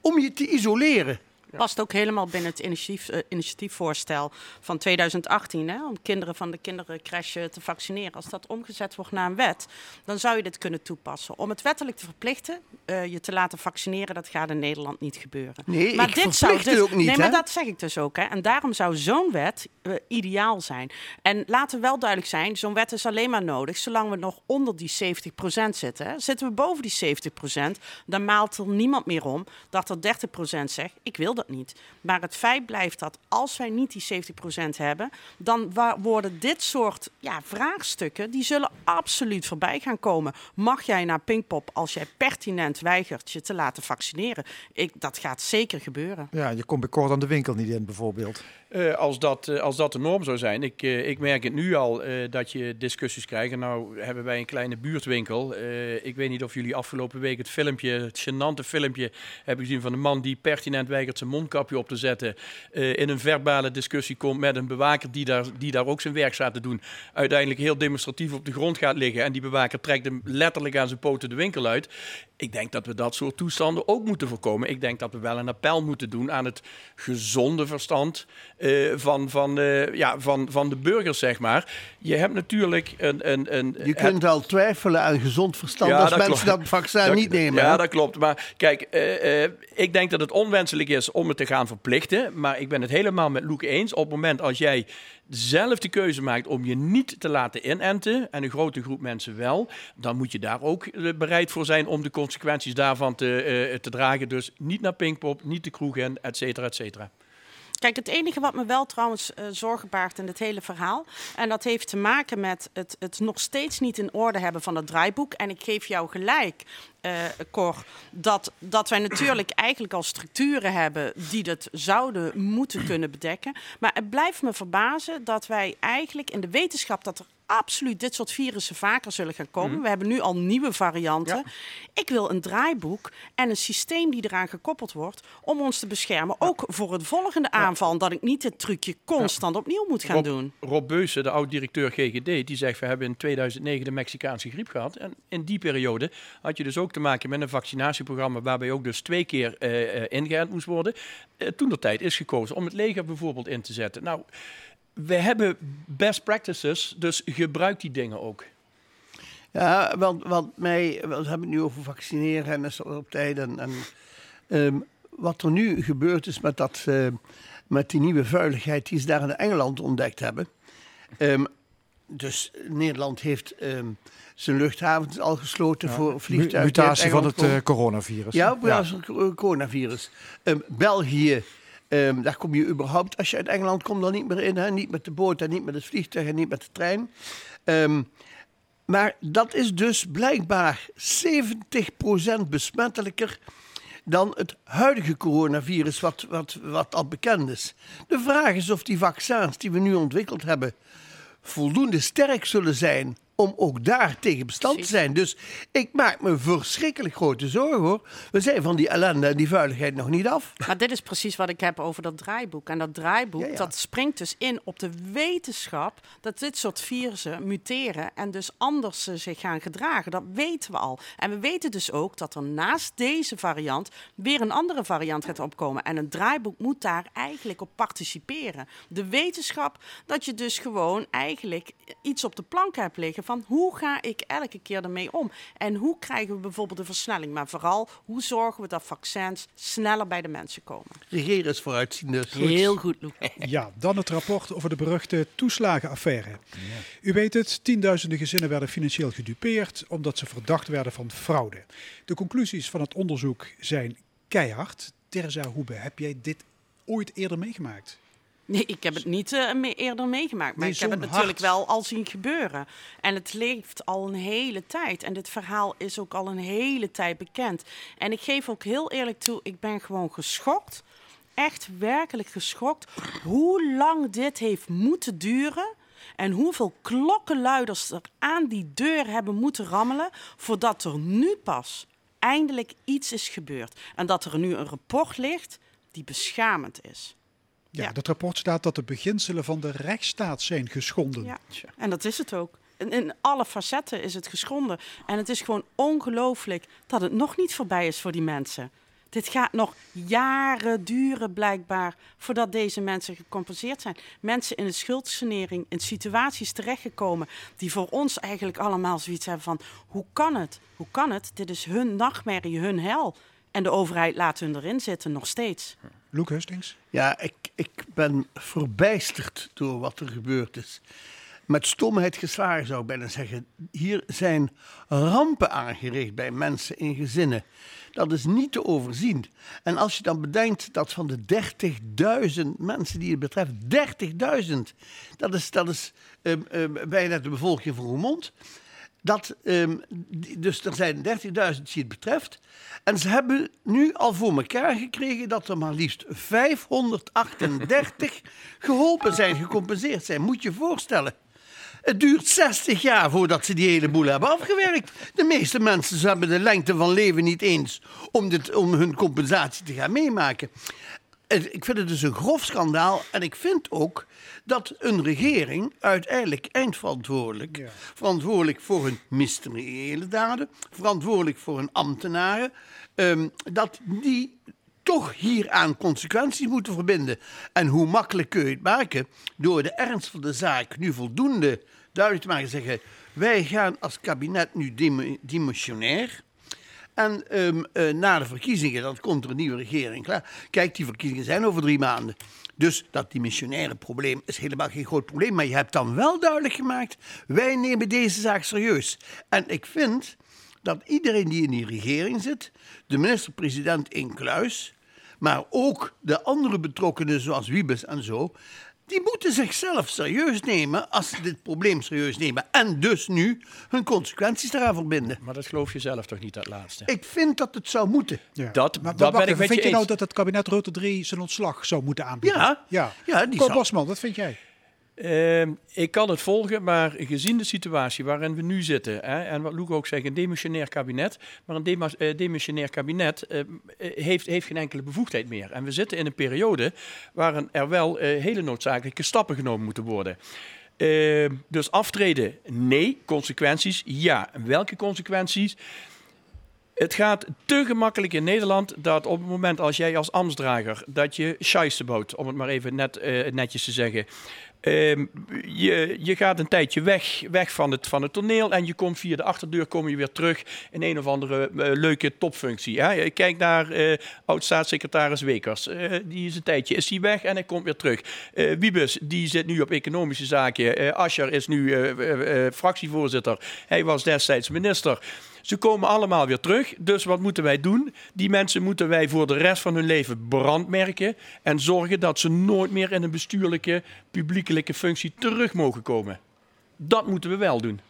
om je te isoleren. Past ook helemaal binnen het initiatief, eh, initiatiefvoorstel van 2018 hè, om kinderen van de kinderencrash eh, te vaccineren. Als dat omgezet wordt naar een wet, dan zou je dit kunnen toepassen. Om het wettelijk te verplichten, eh, je te laten vaccineren, dat gaat in Nederland niet gebeuren. Nee, maar ik dit zou dus, ook niet, Nee, maar hè? dat zeg ik dus ook. Hè. En daarom zou zo'n wet eh, ideaal zijn. En laten we wel duidelijk zijn, zo'n wet is alleen maar nodig zolang we nog onder die 70% zitten. Hè. Zitten we boven die 70%, dan maalt er niemand meer om dat er 30% zegt, ik wil dat niet. Maar het feit blijft dat als wij niet die 70% hebben, dan worden dit soort ja, vraagstukken, die zullen absoluut voorbij gaan komen. Mag jij naar Pinkpop als jij pertinent weigert je te laten vaccineren? Ik, dat gaat zeker gebeuren. Ja, je komt bij kort aan de winkel niet in, bijvoorbeeld. Eh, als, dat, eh, als dat de norm zou zijn. Ik, eh, ik merk het nu al dat je discussies krijgt. Nou hebben wij een kleine buurtwinkel. Ik weet niet of jullie afgelopen week het filmpje, het gênante filmpje, hebben gezien van een man die pertinent weigert zijn mondkapje op te zetten. in een verbale discussie komt met een bewaker die daar, die daar ook zijn werk staat te doen. Uiteindelijk heel demonstratief op de grond gaat liggen. En die bewaker trekt hem letterlijk aan zijn poten de winkel uit. Ik denk dat we dat soort toestanden ook moeten voorkomen. Ik denk dat we wel een appel moeten doen aan het gezonde verstand eh, van, van, eh, ja, van, van de burgers, zeg maar. Je hebt natuurlijk een... een, een Je kunt wel twijfelen aan gezond verstand als mensen klopt. dat vaccin Dat- niet nemen. Ja, hè? dat klopt. Maar kijk, eh, ik denk dat het onwenselijk is om het te gaan verplichten. Maar ik ben het helemaal met Loek eens. Op het moment als jij zelf de keuze maakt om je niet te laten inenten, en een grote groep mensen wel, dan moet je daar ook bereid voor zijn om de consequenties daarvan te, te dragen. Dus niet naar Pinkpop, niet de kroeg in, et cetera, et cetera. Kijk, het enige wat me wel trouwens eh, zorgen baart in het hele verhaal. En dat heeft te maken met het, het nog steeds niet in orde hebben van het draaiboek. En ik geef jou gelijk, eh Cor, dat, dat wij natuurlijk eigenlijk al structuren hebben die dat zouden moeten kunnen bedekken. Maar het blijft me verbazen dat wij eigenlijk in de wetenschap dat er absoluut dit soort virussen vaker zullen gaan komen. Mhm. We hebben nu al nieuwe varianten. Ik wil een draaiboek en een systeem die eraan gekoppeld wordt om ons te beschermen. Ook voor het volgende aanval, dat ik niet dit trucje constant opnieuw moet gaan Rob, doen. Rob Beusen, de oud-directeur GGD, die zegt... we hebben in 2009 de Mexicaanse griep gehad. En in die periode had je dus ook te maken met een vaccinatieprogramma... waarbij ook dus twee keer eh, ingeënt moest worden. Eh, toen de tijd is gekozen om het leger bijvoorbeeld in te zetten. Nou, we hebben best practices, dus gebruik die dingen ook. Ja, want wat mij, we hebben het nu over vaccineren en is op tijd. En, en, ehm, wat er nu gebeurd is met, dat, eh, met die nieuwe vuiligheid die ze daar in Engeland ontdekt hebben. Ehm, dus Nederland heeft ehm, zijn luchthavens al gesloten voor vliegtuigen. Mutatie van het eh, coronavirus. Ja, basis van het coronavirus. Ehm, België, ehm, daar kom je überhaupt, als je uit Engeland komt, dan niet meer in. Hè? Niet met de boot en niet met het vliegtuig en niet met de trein. Ehm, maar dat is dus blijkbaar 70% besmettelijker dan het huidige coronavirus, wat, wat, wat al bekend is. De vraag is of die vaccins die we nu ontwikkeld hebben voldoende sterk zullen zijn om ook daar tegen bestand te zijn. Dus ik maak me verschrikkelijk grote zorgen hoor. We zijn van die ellende en die vuiligheid nog niet af. Maar dit is precies wat ik heb over dat draaiboek. En dat draaiboek, dat springt dus in op de wetenschap dat dit soort virussen muteren en dus anders eh, zich gaan gedragen. Dat weten we al. En we weten dus ook dat er naast deze variant weer een andere variant gaat opkomen. En een draaiboek moet daar eigenlijk op participeren. De wetenschap dat je dus gewoon eigenlijk iets op de plank hebt liggen van hoe ga ik elke keer ermee om? En hoe krijgen we bijvoorbeeld een versnelling? Maar vooral, hoe zorgen we dat vaccins sneller bij de mensen komen? Regeren is vooruitziende. Heel goed, Loek. Ja, dan het rapport over de beruchte toeslagenaffaire. U weet het, tienduizenden gezinnen werden financieel gedupeerd omdat ze verdacht werden van fraude. De conclusies van het onderzoek zijn keihard. Terza Hoebe, heb jij dit ooit eerder meegemaakt? Nee, ik heb het niet eh, me- eerder meegemaakt. Maar Nee, ik heb het natuurlijk wel al zien gebeuren. En het leeft al een hele tijd. En dit verhaal is ook al een hele tijd bekend. En ik geef ook heel eerlijk toe, ik ben gewoon geschokt. Echt werkelijk geschokt. Hoe lang dit heeft moeten duren. En hoeveel klokkenluiders er aan die deur hebben moeten rammelen. Voordat er nu pas eindelijk iets is gebeurd. En dat er nu een rapport ligt die beschamend is. Ja, dat rapport staat dat de beginselen van de rechtsstaat zijn geschonden. Ja, en dat is het ook. In, in alle facetten is het geschonden. En het is gewoon ongelooflijk dat het nog niet voorbij is voor die mensen. Dit gaat nog jaren duren blijkbaar voordat deze mensen gecompenseerd zijn. Mensen in de schuldsanering, in situaties terechtgekomen die voor ons eigenlijk allemaal zoiets hebben van hoe kan het? Hoe kan het? Dit is hun nachtmerrie, hun hel. En de overheid laat hun erin zitten, nog steeds. Loek Hustings? Ja, ik, ik ben verbijsterd door wat er gebeurd is. Met stomheid geslagen zou ik bijna zeggen. Hier zijn rampen aangericht bij mensen in gezinnen. Dat is niet te overzien. En als je dan bedenkt dat van de 30.000 mensen die het betreft, 30.000, dat is, dat is ehm, ehm, bijna de bevolking van Roermond. Dat, ehm, dus er zijn 30.000 die het betreft. En ze hebben nu al voor elkaar gekregen dat er maar liefst 538 geholpen zijn, gecompenseerd zijn. Moet je je voorstellen. Het duurt 60 jaar voordat ze die hele boel hebben afgewerkt. De meeste mensen ze hebben de lengte van leven niet eens om, dit, om hun compensatie te gaan meemaken. Ik vind het dus een grof schandaal. En ik vind ook dat een regering uiteindelijk eindverantwoordelijk, verantwoordelijk voor hun ministeriële daden, verantwoordelijk voor hun ambtenaren, ehm, dat die toch hieraan consequenties moeten verbinden. En hoe makkelijk kun je het maken? Door de ernst van de zaak nu voldoende duidelijk te maken. en Zeggen, wij gaan als kabinet nu dim- dimissionair. En ehm, eh, na de verkiezingen, dan komt er een nieuwe regering klaar. Kijk, die verkiezingen zijn over drie maanden. Dus dat dimissionaire probleem is helemaal geen groot probleem. Maar je hebt dan wel duidelijk gemaakt, wij nemen deze zaak serieus. En ik vind dat iedereen die in die regering zit, de minister-president in kluis, maar ook de andere betrokkenen zoals Wiebes en zo, die moeten zichzelf serieus nemen als ze dit probleem serieus nemen. En dus nu hun consequenties eraan verbinden. Maar dat geloof je zelf toch niet, dat laatste? Ik vind dat het zou moeten. Ja. Dat, Maar dat wacht ben ik met vind je je nou dat het kabinet Rutte 3 zijn ontslag zou moeten aanbieden? Ja. ja. Ja, die zou- Bosman, wat vind jij? Ehm, ik kan het volgen, maar gezien de situatie waarin we nu zitten, hè, en wat Loek ook zegt, een demissionair kabinet, maar een eh, demissionair kabinet eh, eh, heeft, heeft geen enkele bevoegdheid meer. En we zitten in een periode waarin er wel eh, hele noodzakelijke stappen genomen moeten worden. Ehm, dus aftreden, nee. Consequenties, ja. Welke consequenties? Het gaat te gemakkelijk in Nederland dat op het moment als jij als ambtsdrager dat je scheisse bouwt, om het maar even net, netjes te zeggen. Ehm, je, je gaat een tijdje weg, weg van, het, van het toneel en je komt via de achterdeur kom je weer terug in een of andere eh, leuke topfunctie. Hè? Kijk naar eh oud-staatssecretaris Wekers. Eh, die is een tijdje is die weg en hij komt weer terug. Wiebes, die zit nu op economische zaken. Ascher is nu fractievoorzitter. Hij was destijds minister. Ze komen allemaal weer terug. Dus wat moeten wij doen? Die mensen moeten wij voor de rest van hun leven brandmerken. En zorgen dat ze nooit meer in een bestuurlijke, publiekelijke functie terug mogen komen. Dat moeten we wel doen.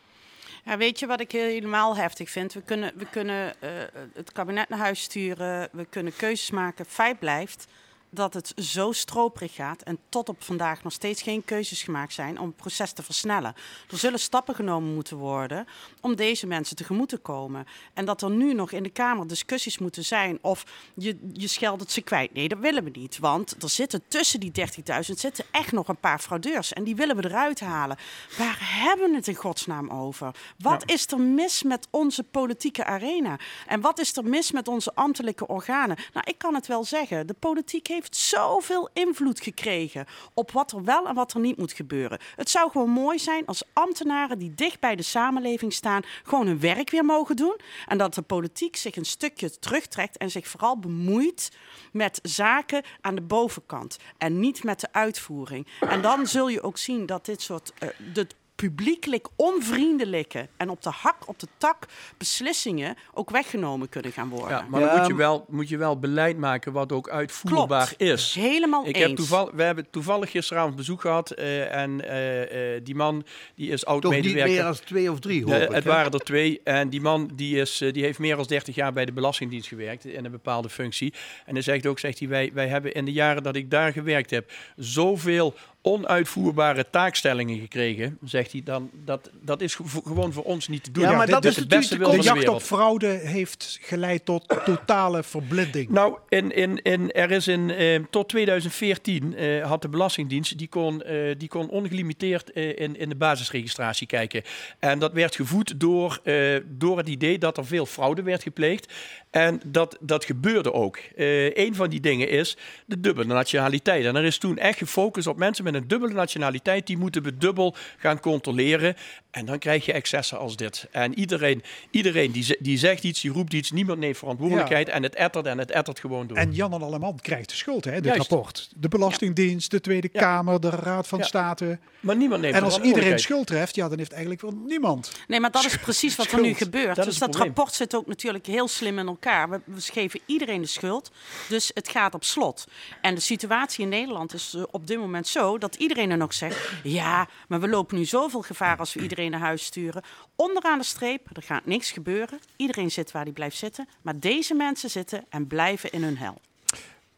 Ja, weet je wat ik helemaal heftig vind? We kunnen, we kunnen eh, het kabinet naar huis sturen, we kunnen keuzes maken. Feit blijft dat het zo stroperig gaat en tot op vandaag nog steeds geen keuzes gemaakt zijn om het proces te versnellen. Er zullen stappen genomen moeten worden om deze mensen tegemoet te komen. En dat er nu nog in de Kamer discussies moeten zijn of je, je scheldert ze kwijt. Nee, dat willen we niet, want er zitten tussen die 30.000 zitten echt nog een paar fraudeurs en die willen we eruit halen. Waar hebben we het in godsnaam over? Wat is er mis met onze politieke arena? En wat is er mis met onze ambtelijke organen? Nou, ik kan het wel zeggen. De politiek heeft zoveel invloed gekregen op wat er wel en wat er niet moet gebeuren. Het zou gewoon mooi zijn als ambtenaren die dicht bij de samenleving staan, gewoon hun werk weer mogen doen. En dat de politiek zich een stukje terugtrekt en zich vooral bemoeit met zaken aan de bovenkant en niet met de uitvoering. En dan zul je ook zien dat dit soort eh, de publiekelijk onvriendelijke en op de hak, op de tak beslissingen ook weggenomen kunnen gaan worden. Ja, maar dan moet je, wel, moet je wel beleid maken wat ook uitvoerbaar Klopt. is. Helemaal Ik eens. heb toeval, we hebben toevallig gisteravond bezoek gehad eh, en eh, eh, die man die is Toch niet oud-medewerker. meer dan twee of drie, het hè? waren er twee. En die man die is, die heeft meer dan 30 jaar bij de Belastingdienst gewerkt in een bepaalde functie. En hij zegt ook, zegt hij, wij, wij hebben in de jaren dat ik daar gewerkt heb, zoveel onuitvoerbare taakstellingen gekregen, zegt hij, dan dat, dat is gewoon voor ons niet te doen. Ja, maar dat is het beste de, de jacht op fraude heeft geleid tot totale verblinding. Nou, in, in, in, er is in, eh, tot 2014 eh, had de Belastingdienst, die kon, eh, die kon ongelimiteerd in, in de basisregistratie kijken. En dat werd gevoed door, door het idee dat er veel fraude werd gepleegd. En dat, dat gebeurde ook. Eh een van die dingen is de dubbele nationaliteit. En er is toen echt gefocust op mensen met een dubbele nationaliteit. Die moeten we dubbel gaan controleren. En dan krijg je excessen als dit. En iedereen, iedereen die, die zegt iets, die roept iets. Niemand neemt verantwoordelijkheid. En het ettert en het ettert gewoon door. En Jan en Alleman krijgt de schuld, hè, dit Juist. rapport. De Belastingdienst, de Tweede Kamer, de Raad van Ja. State. Maar niemand neemt En als iedereen schuld treft, ja, dan heeft eigenlijk wel niemand. Nee, maar dat is precies wat er nu gebeurt. Dat dus dat probleem. rapport zit ook natuurlijk heel slim in elkaar. We, we geven iedereen de schuld, dus het gaat op slot. En de situatie in Nederland is eh, op dit moment zo dat iedereen dan ook zegt... ja, maar we lopen nu zoveel gevaar als we iedereen naar huis sturen. Onderaan de streep, er gaat niks gebeuren. Iedereen zit waar hij blijft zitten. Maar deze mensen zitten en blijven in hun hel.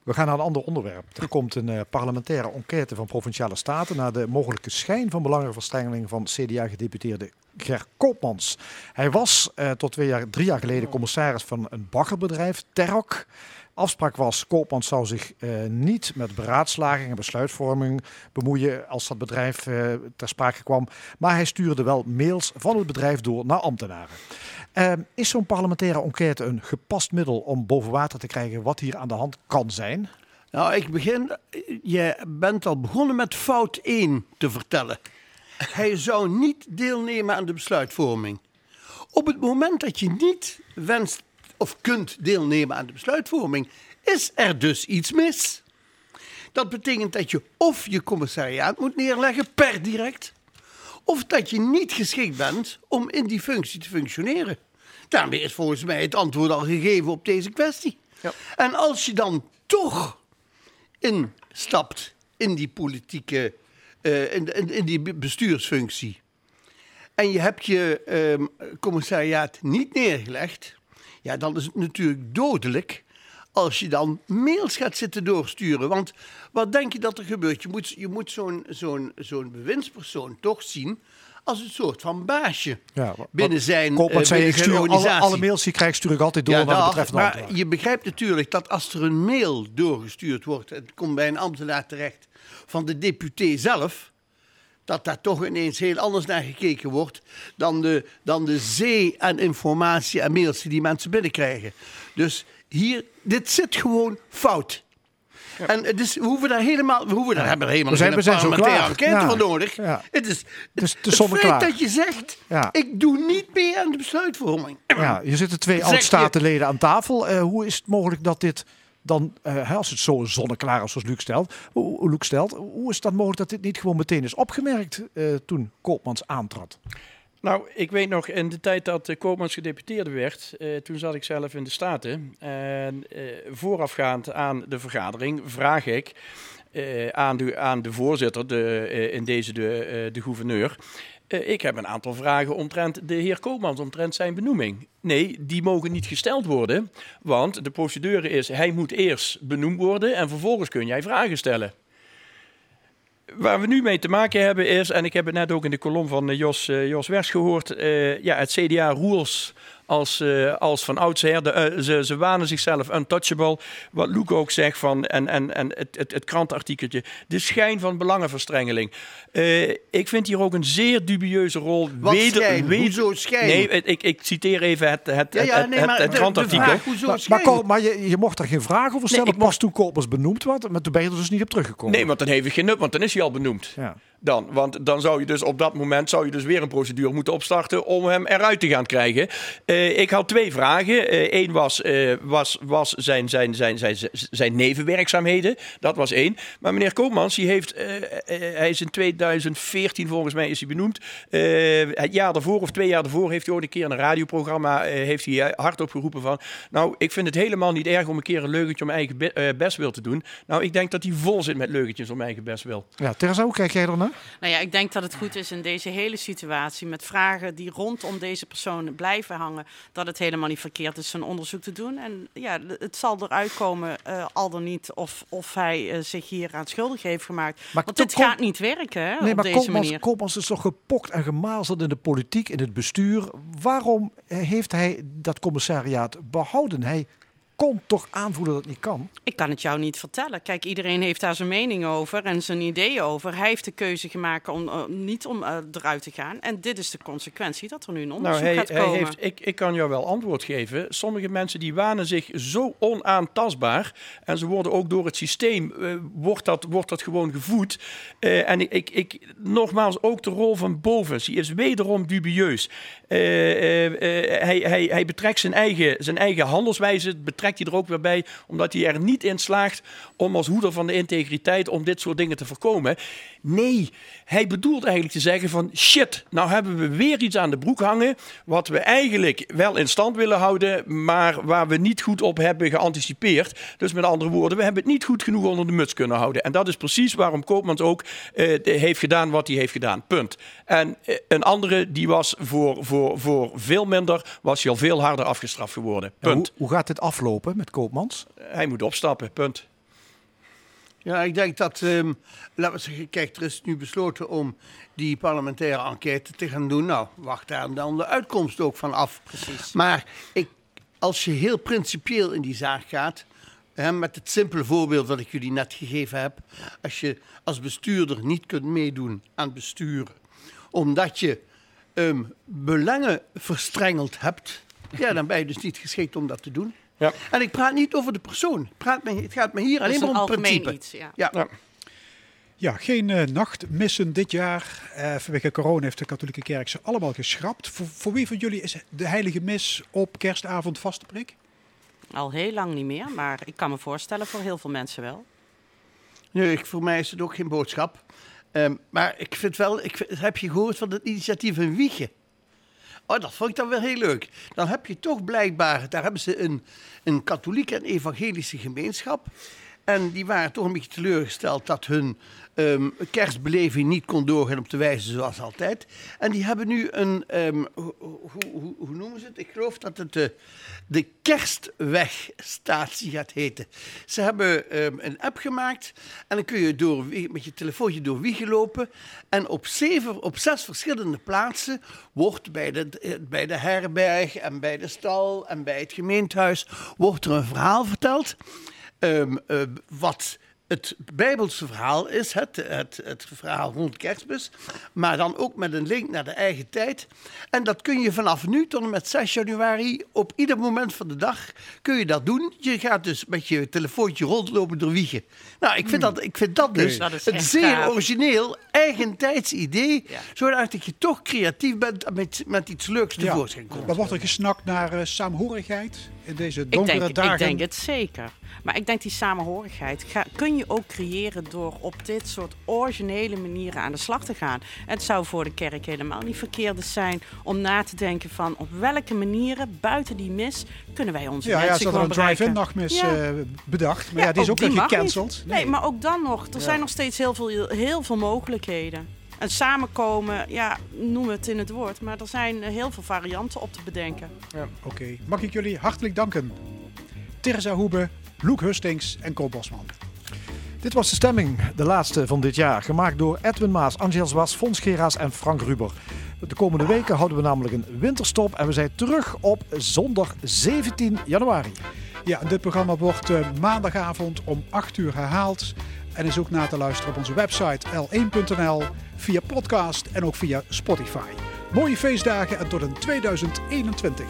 We gaan naar een ander onderwerp. Er komt een eh, parlementaire enquête van Provinciale Staten naar de mogelijke schijn van belangenverstrengeling van CDA-gedeputeerde Ger Koopmans. Hij was eh, tot twee jaar, drie jaar geleden commissaris van een baggerbedrijf, Terok. Afspraak was, Koopmans zou zich eh, niet met beraadslaging en besluitvorming bemoeien als dat bedrijf eh, ter sprake kwam. Maar hij stuurde wel mails van het bedrijf door naar ambtenaren. Eh, is zo'n parlementaire enquête een gepast middel om boven water te krijgen wat hier aan de hand kan zijn? Nou, ik begin. Je bent al begonnen met fout 1 te vertellen. Hij zou niet deelnemen aan de besluitvorming. Op het moment dat je niet wenst of kunt deelnemen aan de besluitvorming, is er dus iets mis. Dat betekent dat je of je commissariaat moet neerleggen per direct, of dat je niet geschikt bent om in die functie te functioneren. Daarmee is volgens mij het antwoord al gegeven op deze kwestie. En als je dan toch instapt in die politieke, eh, in, in, in die be- bestuursfunctie. En je hebt je ehm, commissariaat niet neergelegd. Ja, dan is het natuurlijk dodelijk als je dan mails gaat zitten doorsturen. Want wat denk je dat er gebeurt? Je moet, je moet zo'n zo'n zo'n bewindspersoon toch zien als een soort van baasje. Ja, wat- binnen zijn, eh, zei, binnen ik zijn alle, alle mails die ik krijg, stuur ik altijd door Ja, naar de dag, betreffende maar je begrijpt natuurlijk dat als er een mail doorgestuurd wordt... het komt bij een ambtenaar terecht van de deputé zelf... dat daar toch ineens heel anders naar gekeken wordt... dan de, dan de zee aan informatie en mails die die mensen binnenkrijgen. Dus hier, dit zit gewoon fout. En is, we hoeven daar helemaal, we hoeven daar hebben er helemaal We zijn- geen we zijn zo parlementaire klaar. enquête Ja. voor nodig. Ja. Het is Dus het feit klaar. dat je zegt, ik doe niet mee aan de besluitvorming. Ja, hier zitten twee je- oud-statenleden aan tafel. Eh, hoe is het mogelijk dat dit dan, eh, als het zo zonneklaar is zoals Luc stelt, hoe, Luc stelt, hoe is dan mogelijk dat dit niet gewoon meteen is opgemerkt eh, toen Koopmans aantrad? Nou, ik weet nog, in de tijd dat uh, Koopmans gedeputeerde werd, eh, toen zat ik zelf in de Staten. En eh, voorafgaand aan de vergadering vraag ik eh, aan, de, aan de voorzitter, de, eh, in deze de, eh, de gouverneur. Eh, ik heb een aantal vragen omtrent de heer Koopmans, omtrent zijn benoeming. Nee, die mogen niet gesteld worden, want de procedure is, hij moet eerst benoemd worden en vervolgens kun jij vragen stellen. Waar we nu mee te maken hebben is, en ik heb het net ook in de kolom van eh, Jos, eh, Jos Wers gehoord, eh, ja, het CDA roers als, eh, als van oudsher. De, eh, ze, ze wanen zichzelf untouchable. Wat Luc ook zegt van, en, en, en het, het, het krantenartikeltje, de schijn van belangenverstrengeling. Eh, ik vind hier ook een zeer dubieuze rol. Wat schijn? Hoezo schijn? Nee, het- ik, ik citeer even het, het, Ja, ja, het, nee, het, maar het de- de krantartikel. vraag, Maar, maar, je, je mocht er geen vraag over stellen, Nee, ik pas toen Koopmans benoemd werd, maar toen ben je er dus niet op teruggekomen. Nee, want dan heeft hij geen nut, want dan is hij al benoemd. Ja. Dan, want dan zou je dus op dat moment zou je dus weer een procedure moeten opstarten om hem eruit te gaan krijgen. Eh, ik had twee vragen. Eén was, eh, was, was zijn, zijn, zijn, zijn, zijn nevenwerkzaamheden. Dat was één. Maar meneer Koopmans, die heeft, eh, eh, hij is in 2014 volgens mij is hij benoemd. Eh, het jaar daarvoor of twee jaar daarvoor heeft hij ooit een keer in een radioprogramma eh, heeft hij hardop geroepen van... Nou, ik vind het helemaal niet erg om een keer een leugentje om eigen be- eh, bestwil te doen. Nou, ik denk dat hij vol zit met leugentjes om eigen bestwil. Ja, Teresa, hoe kijk jij ernaar? Nou ja, ik denk dat het goed is in deze hele situatie met vragen die rondom deze persoon blijven hangen, dat het helemaal niet verkeerd is zo'n onderzoek te doen. En ja, het zal eruit komen, eh, al dan niet, of, of hij eh, zich hier aan schuldig heeft gemaakt. Maar Want dit gaat niet werken hè, Nee, op maar deze Koopmans, manier. Koopmans is toch gepokt en gemazeld in de politiek, in het bestuur. Waarom heeft hij dat commissariaat behouden? Hij kon toch aanvoelen dat het niet kan? Ik kan het jou niet vertellen. Kijk, iedereen heeft daar zijn mening over en zijn ideeën over. Hij heeft de keuze gemaakt om eh, niet om eh, eruit te gaan. En dit is de consequentie dat er nu een Nou, onderzoek hij, gaat hij komen. heeft, ik, ik kan jou wel antwoord geven. Sommige mensen die wanen zich zo onaantastbaar. En ze worden ook door het systeem, eh, wordt, dat, wordt dat gewoon gevoed. Eh, en ik, ik, ik, nogmaals, ook de rol van Bovens, die is wederom dubieus. Eh, eh, eh, hij, hij, hij betrekt zijn eigen, zijn eigen handelswijze, betrekt hij er ook weer bij, omdat hij er niet in slaagt om als hoeder van de integriteit om dit soort dingen te voorkomen. Nee, hij bedoelt eigenlijk te zeggen van shit, nou hebben we weer iets aan de broek hangen wat we eigenlijk wel in stand willen houden, maar waar we niet goed op hebben geanticipeerd. Dus met andere woorden, we hebben het niet goed genoeg onder de muts kunnen houden. En dat is precies waarom Koopmans ook eh, heeft gedaan wat hij heeft gedaan. Punt. En eh, een andere, die was voor, voor, voor veel minder, was hij al veel harder afgestraft geworden. Ja, hoe, Punt. hoe gaat dit aflopen met Koopmans? Hij moet opstappen, punt. Ja, ik denk dat, ehm, laten we zeggen, kijk, er is nu besloten om die parlementaire enquête te gaan doen. Nou, wacht daar dan de uitkomst ook van af. Precies. Maar ik, als je heel principieel in die zaak gaat, hè, met het simpele voorbeeld wat ik jullie net gegeven heb, als je als bestuurder niet kunt meedoen aan besturen, omdat je ehm, belangen verstrengeld hebt, ja, dan ben je dus niet geschikt om dat te doen. Ja. En ik praat niet over de persoon. Ik praat me, het gaat me hier alleen maar om het algemeen principe. iets, ja. Ja. Ja. Ja, geen eh, nachtmissen dit jaar. Eh, vanwege corona heeft de katholieke kerk ze allemaal geschrapt. Voor, voor wie van jullie is de heilige mis op kerstavond vaste prik? Al heel lang niet meer, maar ik kan me voorstellen voor heel veel mensen wel. Nee, ik- voor mij is het ook geen boodschap. Ehm, maar ik vind wel, ik vind- heb je gehoord van het initiatief in Wiegen? Oh, dat vond ik dan wel heel leuk. Dan heb je toch blijkbaar, daar hebben ze een, een katholieke en evangelische gemeenschap. En die waren toch een beetje teleurgesteld dat hun ehm, kerstbeleving niet kon doorgaan op de wijze zoals altijd. En die hebben nu een, ehm, hoe, hoe, hoe, noemen ze het? Ik geloof dat het de, de Kerstwegstatie gaat heten. Ze hebben ehm, een app gemaakt en dan kun je door, met je telefoontje door Wiegen lopen. En op, zeven, op zes verschillende plaatsen wordt bij de, bij de herberg en bij de stal en bij het gemeentehuis wordt er een verhaal verteld. Ehm, eh, wat het Bijbelse verhaal is, het, het, het verhaal rond kerstmis, maar dan ook met een link naar de eigen tijd. En dat kun je vanaf nu tot en met 6 januari op ieder moment van de dag kun je dat doen. Je gaat dus met je telefoontje rondlopen door Wiegen. Nou, ik vind dat, ik vind dat dus Dat een zeer gaaf. origineel, eigentijds idee, zodat je toch creatief bent en met, met iets leuks tevoorschijn komt. Maar wordt er gesnakt naar eh, saamhorigheid in deze Ik donkere denk, dagen? ik denk het zeker. Maar ik denk die samenhorigheid ga, kun je ook creëren door op dit soort originele manieren aan de slag te gaan. Het zou voor de kerk helemaal niet verkeerd zijn om na te denken van op welke manieren buiten die mis kunnen wij onze Ja, ja, mensen ze hadden een drive-in nachtmis Ja. eh, bedacht. Maar ja, die is ook, die weer gecanceld. Nee. maar ook dan nog. Er Ja. zijn nog steeds heel veel, heel veel mogelijkheden. En samenkomen, ja, noem het in het woord. Maar er zijn eh, heel veel varianten op te bedenken. Oké, mag ik jullie hartelijk danken. Teresa Hoebe, Loek Hustings en Ko Bosman. Dit was de stemming, de laatste van dit jaar. Gemaakt door Edwin Maas, Angel Zwas, Fons Geraas en Frank Ruber. De komende weken houden we namelijk een winterstop en we zijn terug op zondag 17 januari. Ja, dit programma wordt eh, maandagavond om 8 uur herhaald. En is ook na te luisteren op onze website l1.nl, via podcast en ook via Spotify. Mooie feestdagen en tot in 2021.